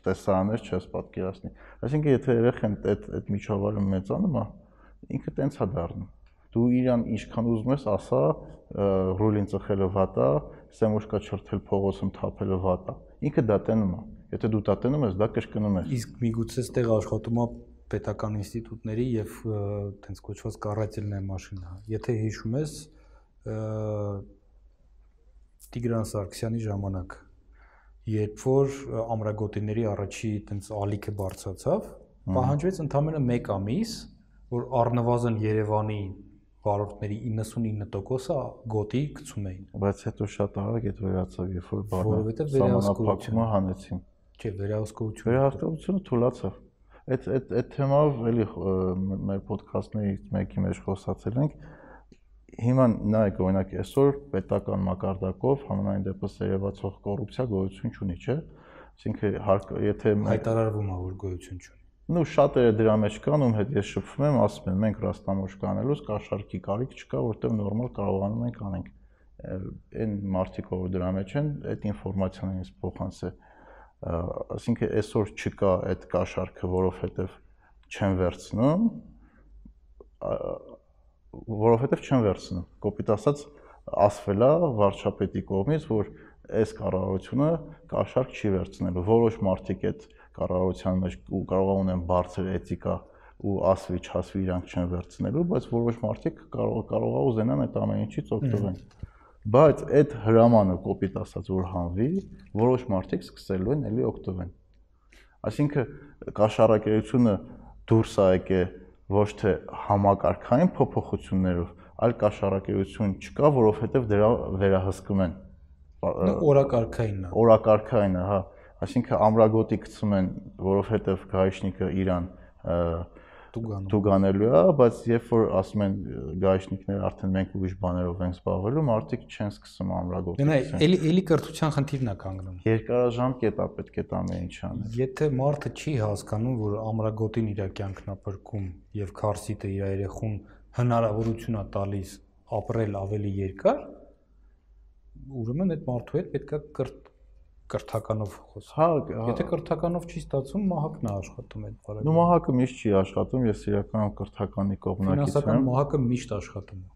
S2: տեսարաններ չես պատկերացնի այսինքն եթե երեխեն այդ այդ միջավայրում մեծանում է ինքը տենց է դառնում դու իրան ինչքան ուզում ես ասա ռուլին ծխելը վատ է սեմուշկա չրթել փողոցում թափելը վատ է ինքը դա տենում է եթե դու դա տենում ես դա կրկնում ես
S3: իսկ միգուցե ստեղ աշխատում է պետական ինստիտուտների եւ տենց կոչված կարատելնայ մաշինա։ Եթե հիշում ես Տիգրան Սարգսյանի ժամանակ, երբ որ ամրագոտիների առաջի տենց ալիքը բարձրացավ, պահանջվեց ընդամենը 1 ամիս, որ առնվազն Երևանի վարորդների 99%-ը գոտի գցում էին։
S2: Բայց հետո շատ արագ այդ վերացավ, երբ որ բանը որովհետև վերահսկողությունը հանեցին։
S3: Չէ, վերահսկողությունը։
S2: Վերահսկողությունը թուլացավ այդ այդ այդ թեմով էլի մեր ոդքասթներից մեկի մեջ խոսացել ենք հիմա նայեք օրինակ այսօր պետական մակարդակով համանային դեպս երևացող կոռուպցիա գոյություն չունի, չէ՞։ Այսինքն հարկ եթե
S3: հայտարարվում է որ գոյություն չունի։
S2: Ну շատերը դրա մեջ կան, ում հետ ես շփվում եմ, ասում են մենք ռաստամոշ կանելուց կաշառքի կարիք չկա, որտեղ նորմալ կարողանում ենք անենք։ Այն մարդիկ, որ դրա մեջ են, այդ ինֆորմացիան ինձ փոխանցել ասինքն այսօր չկա այդ կաշառքը, որովհետև չեն վերցնում, որովհետև չեն վերցնում։ Կոպիտ ասած, ասվել է վարչապետի կողմից, որ այս կառավարությունը կաշառք չի վերցնելու։ Որոշ մարդիկ այդ կառավարության մեջ կարող ունեն բարձր էթիկա ու ասվի չասվի իրանք չեն վերցնելու, բայց որոշ մարդիկ կարող կարող է ուզենան այդ ամեն ինչից օգտվել բայց այդ հրամանը կոպիտ ասած որ հանվի, որոշ մարդիկ սկսելու են էլի օգտվել։ Այսինքն կաշառակերությունը դուրս է եկել ոչ թե համակարգային փոփոխություններով, այլ կաշառակերություն չկա, որովհետև դրա վերահսկում են։
S3: Օրակարգայինն է։
S2: Օրակարգայինը, հա։ Այսինքն ամրագոտի գցում են, որովհետև գայշնիկը իրան
S3: դու գանում։
S2: դու գանելու է, բայց երբ որ ասում են գայշնիկները արդեն մենք ուրիշ բաներով ենք զբաղվելու, մարդիկ չեն սկսում ամրագործել։
S3: Դե էլի էլի կրթության խնդիրն է կանգնում։
S2: Երկարաժամկետ է պետք է տամ ինչ անել։
S3: Եթե մարդը չի հասկանում, որ ամրագոտին իր կյանքն է բրկում եւ քարսիտը իր երեխուն հնարավորություն է տալիս ապրել ավելի երկար, ուրեմն այդ մարդու հետ պետքա կրթ կրթականով խոսում։
S2: Հա,
S3: Եթե կրթականով չի ստացվում, մահակն է աշխատում այդ բարակը։
S2: նու մահակը միշտ չի աշխատում, ես իրականում կրթականի կողմնակից
S3: Ֆինանսական
S2: եմ։
S3: մահակը միշտ աշխատում է։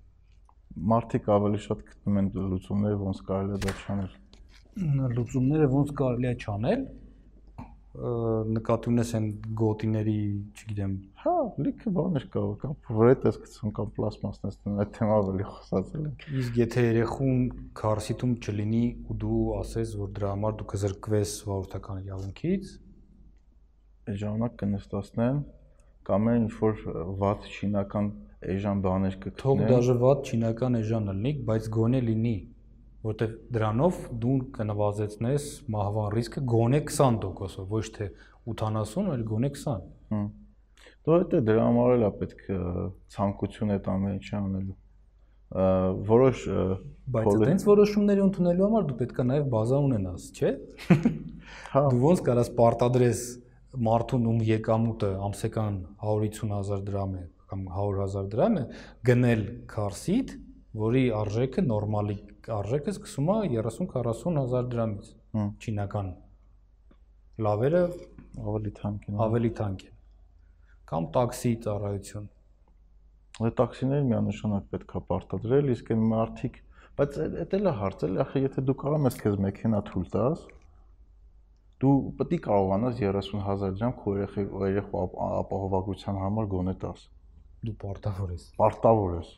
S2: Մարդիկ ավելի շատ գտնում են լուծումները, ոնց կարելի է դա չանել։
S3: Լուծումները ոնց կարելի է չանել, նկատի ունես այն գոտիների, չգիտեմ,
S2: Հա, լիքը բաներ կա, կամ վրետ ես գցում կամ պլաստմասն դնում, այդ թեմա ավելի խոսացել ենք։
S3: իսկ եթե երեխուն քարսիտում չլինի ու դու ասես, որ դրա համար դու կզրկվես վարորդական իրավունքից,
S2: Այդ ժամանակ կնստացնեն կամ էլ ինչ որ վատ չինական էժան բաներ
S3: թող
S2: կգտնեն։
S3: դաժե վատ չինական էժան լինի, բայց գոնե լինի, որտեվ դրանով դու կնվազեցնես մահվան ռիսկը գոնե 20%-ով, ոչ թե 80, այլ գոնե 20։
S2: Հմ։ Այդ դրա համար էլ է պետք ցանկություն այդ ամեն ինչը անելու։ Որոշ
S3: Բայց այդպես որոշումների ընդունելու համար դու պետքա նաև բազա ունենաս, չէ՞։
S2: Հա,
S3: Դու ոնց կարաս պարտադրես մարդուն ում եկամուտը ամսական 150.000 դրամ է կամ 100.000 դրամ է գնել քարսիտ, որի արժեքը նորմալի արժեքը սկսում է 30-40000 դրամից։ Չինական լավերը
S2: ավելի թանկ են։
S3: ավելի թանկ են։ Կամ տաքսի ծառայություն։
S2: Այդ տաքսիները միանշանակ պետք է պարտադրել, իսկ այն մարդիկ, բայց այդ էլ է հարցը, ախի եթե դու կարող ես քեզ մեքենա թույլ տաս, դու պետք է կարողանաս 30000 դրամ քո երեխի երեխու ապ- ապահովագրության համար գոնե տաս։
S3: Դու պարտավոր ես։
S2: Պարտավոր ես։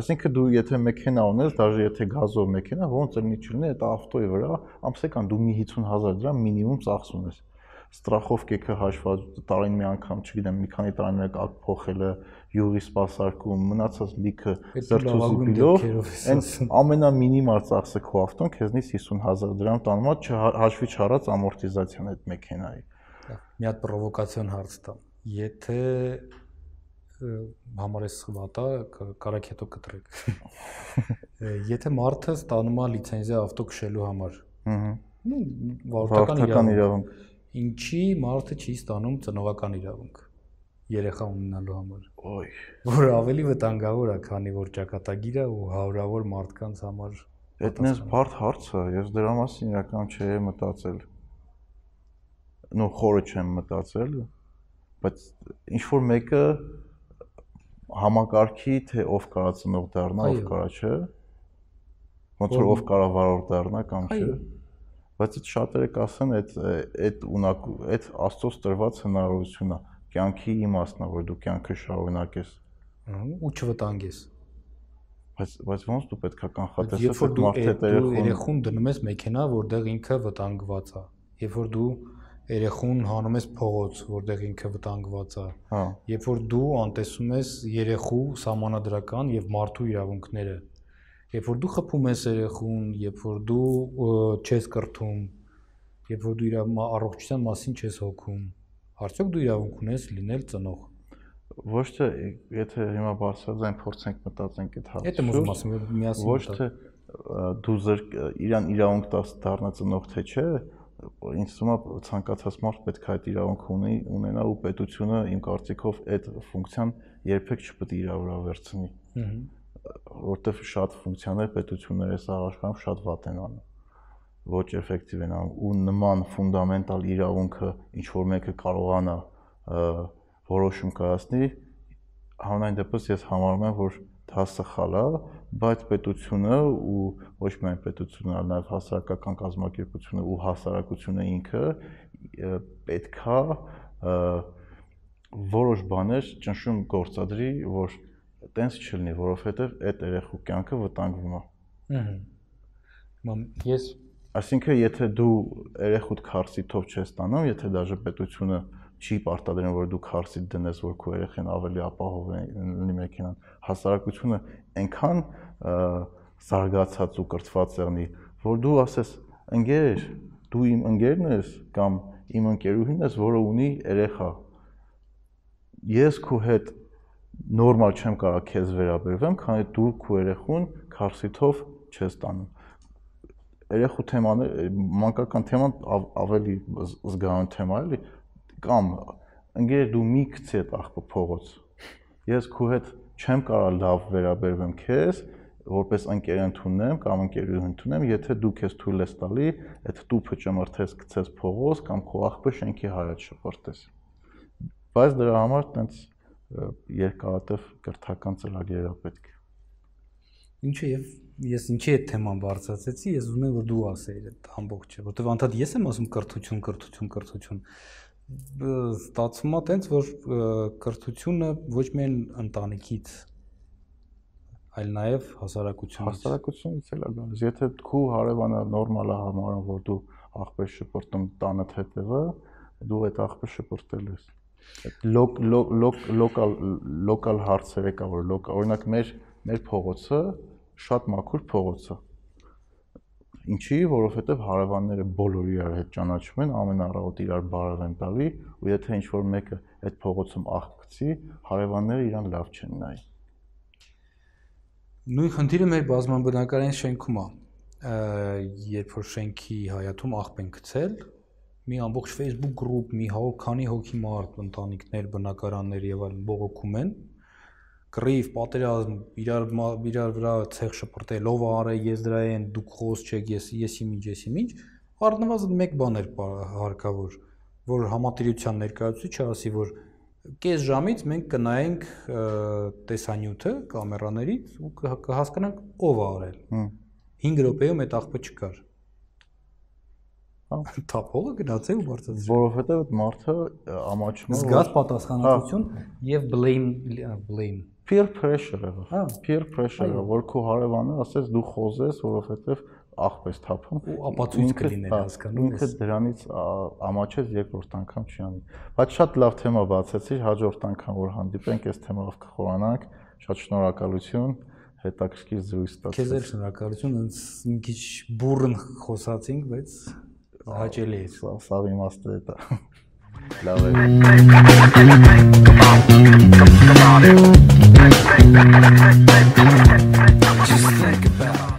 S2: Այսինքն դու եթե մեքենա ունես, դաժե եթե գազով մեքենա, ոնց էլ մի չլինի, այդ ավտոյի վրա ամսական դու մի 50000 դրամ մինիմում ծախս ունես։ Ստրախովկեքը հաշված տարին մի անգամ, չգիտեմ, մի քանի տարին մեկ ակ փոխելը, յուղի սպասարկում, մնացած լիքը
S3: լավագույն
S2: բիլով, այն ամենամինիմալ ծախսը քո ավտոն քեզնից 50000 դրամ տանում է, չհաշվի չառած ամորտիզացիան այդ մեքենայի։
S3: Մի հատ պրովոկացիոն հարց տամ։ Եթե համարես սխվատա, կարակ հետո կտրեք։ Եթե մարդը ստանում է լիցենզիա ավտո քշելու համար,
S2: Ահա։
S3: ну վարորդական իրավունք։ ինչի մարդը չի ստանում ծնողական իրավունք երեխա ունենալու համար,
S2: Ոյ։
S3: որը ավելի վտանգավոր է, քանի որ ճակատագիրը ու հարյուրավոր մարդկանց համար
S2: Այդ նես բարդ հարց է, ես դրա մասին իրական չէի մտածել։ Նո խորը չեմ մտածել, բայց ինչ որ մեկը համակարգի թե ով կարա ծնող դառնա, ով կարա չէ։ Ոնց որ ով կարա վարորդ դառնա կամ չէ։
S3: Այո։
S2: Բայց այդ շատերը կասեն այդ այդ ունակ այդ աստծոց տրված հնարավորությունն է, կյանքի իմաստն է, որ դու կյանքը շարունակես։
S3: ու չվտանգես։
S2: Բայց բայց ոնց դու պետքա կանխատեսես
S3: Երբ որ
S2: այդ
S3: այդ դու
S2: երեխուն
S3: դնում ես մեքենա, որտեղ ինքը վտանգված է։ Երբ որ դու երեխուն հանում ես փողոց, որտեղ ինքը վտանգված է։
S2: հա
S3: Երբ որ դու անտեսում ես երեխու սահմանադրական եւ մարդու իրավունքները։ Երբ որ դու խփում ես երեխուն, երբ որ դու չես կրթում, երբ որ դու իր առողջության մասին չես հոգում, արդյոք դու իրավունք ունես լինել ծնող։
S2: Ոչ թե եթե հիմա բարձրաձայն փորձենք մտածենք այդ հարցը։
S3: եմ ուզում ասեմ, որ միասին
S2: ոչ թե դու զրկ իրան իրավունք տաս դառնա ծնող թե չէ, ինձ թվում է ցանկացած մարդ պետք է այդ իրավունքը ունի, ունենա ու պետությունը իմ կարծիքով այդ ֆունկցիան երբեք չպետք է իր վրա վերցնի,
S3: Ահա։
S2: որտեվ շատ ֆունկցիաներ պետությունները սա աշխարհում շատ վատ են անում ոչ էֆեկտիվ են անում ու նման ֆունդամենտալ իրավունքը ինչ որ մեկը կարողանա որոշում կայացնի հանրային դեպս ես համարում եմ որ դա սխալ է բայց պետությունը ու ոչ միայն պետությունը այլ նաև հասարակական կազմակերպությունը ու հասարակությունը ինքը պետքա որոշ բաներ ճնշում գործադրի որ տենց չլինի որովհետև այդ երեխու կյանքը վտանգվում է
S3: Ահա։ Մամ ես
S2: Այսինքն, եթե դու երեխուդ քարսիտով չես ստանում, եթե դաժե պետությունը չի պարտադրում, որ դու քարսիտ դնես, որ քո երեխան ավելի ապահով լինի մեքենան, հասարակությունը այնքան զարգացած ու կրթված եղնի, որ դու ասես, ընկեր, դու իմ ընկերն ես կամ իմ ընկերուհին ես, որը ունի երեխա։ ես քո հետ նորմալ չեմ կարող քեզ վերաբերվեմ, քանի դու քո երեխուն քարսիթով չես տանում։ Երեխու թեմաները, մանկական թեման ավելի զգալի թեմա էլի, կամ ընկեր դու մի գցի այդ աղբը փողոց։ Ես քո հետ չեմ կարող լավ վերաբերվեմ քեզ, որպես ընկեր ընդունեմ կամ ընկերուհի ընդունեմ, եթե դու քեզ թույլ ես տալի, այդ տուփը ճմրթես գցես փողոց կամ քո աղբը շենքի հայաց շփորտես։ Բայց դրա համար տենց երկարատև կրթական ծրագիր է պետք։
S3: Ինչը եւ ես ինչի այդ թեման բարձրացեցի, ես ուզում եմ որ դու ասեիր այդ ամբողջը, որտեվ անդադ ես եմ ասում կրթություն, կրթություն, կրթություն ստացվում է տենց որ կրթությունը ոչ միայն ընտանիքից այլ նաև հասարակությունից
S2: հասարակությունից էլ է գալիս եթե քու հարևանը նորմալ է համարում որ դու աղբեր շփորտում տանդ հետևը դու այդ աղբեր շփորտել ես լոկալ լոկալ հարցեր եկա որ լոկալ օրինակ մեր մեր փողոցը շատ մաքուր փողոց է Ինչի, որովհետև հարևանները բոլորը իրար հետ ճանաչում են, ամեն առավոտ իրար բարև են տալի, ու եթե ինչ որ մեկը այդ փողոցում աղքցի, հարևանները իրան լավ չեն նայի։
S3: Նույն խնդիրը մեր բազմաբնակարային շենքում է։ Երբ որ շենքի հայաթում աղբ են գցել, մի ամբողջ Facebook group, մի հավոր քանի հոգի մարդ, ընտանիքներ, բնակարաններ եւ այլն բողոքում են, կռիվ, պատերազմ, իրար իրար վրա ցեղ շփրտել, ով արե, ես դրա են, դուք խոս չեք, ես եսի ինչ, եսի ինչ, առնվազն մեկ բան էր հարկավոր, որ համատիրության ներկայացուցիչը ասի, որ կես ժամից մենք կնայենք տեսանյութը կամերաներից ու կհասկանանք ով է արել։ 5 րոպեում այդ աղբը չկար։ թափողը գնացել ու բարձրացրել։
S2: Որովհետև այդ մարդը ամաչում
S3: է զգաց պատասխանատվություն հա։ եւ blame blame
S2: peer pressure-ը։ Հա, peer pressure-ը, որ քո հարևանը ասես դու խոզես, որովհետև աղբես թափում
S3: ու ապացույց կլիներ
S2: հա,
S3: հասկանում
S2: ես։ Ինքը դրանից ամաչեց երկրորդ անգամ չի անի։ Բայց շատ լավ թեմա բացեցի, հաջորդ անգամ որ հանդիպենք, այս թեմայով կխորանանք։ Շատ շնորհակալություն հետաքրքիր զրույց
S3: ստացվեց։ Քեզ էլ շնորհակալություն, ոնց մի քիչ բուրըն խոսացինք, բայց հաճելի է։
S2: Սա իմաստը է դա։ Լավ է։ Just think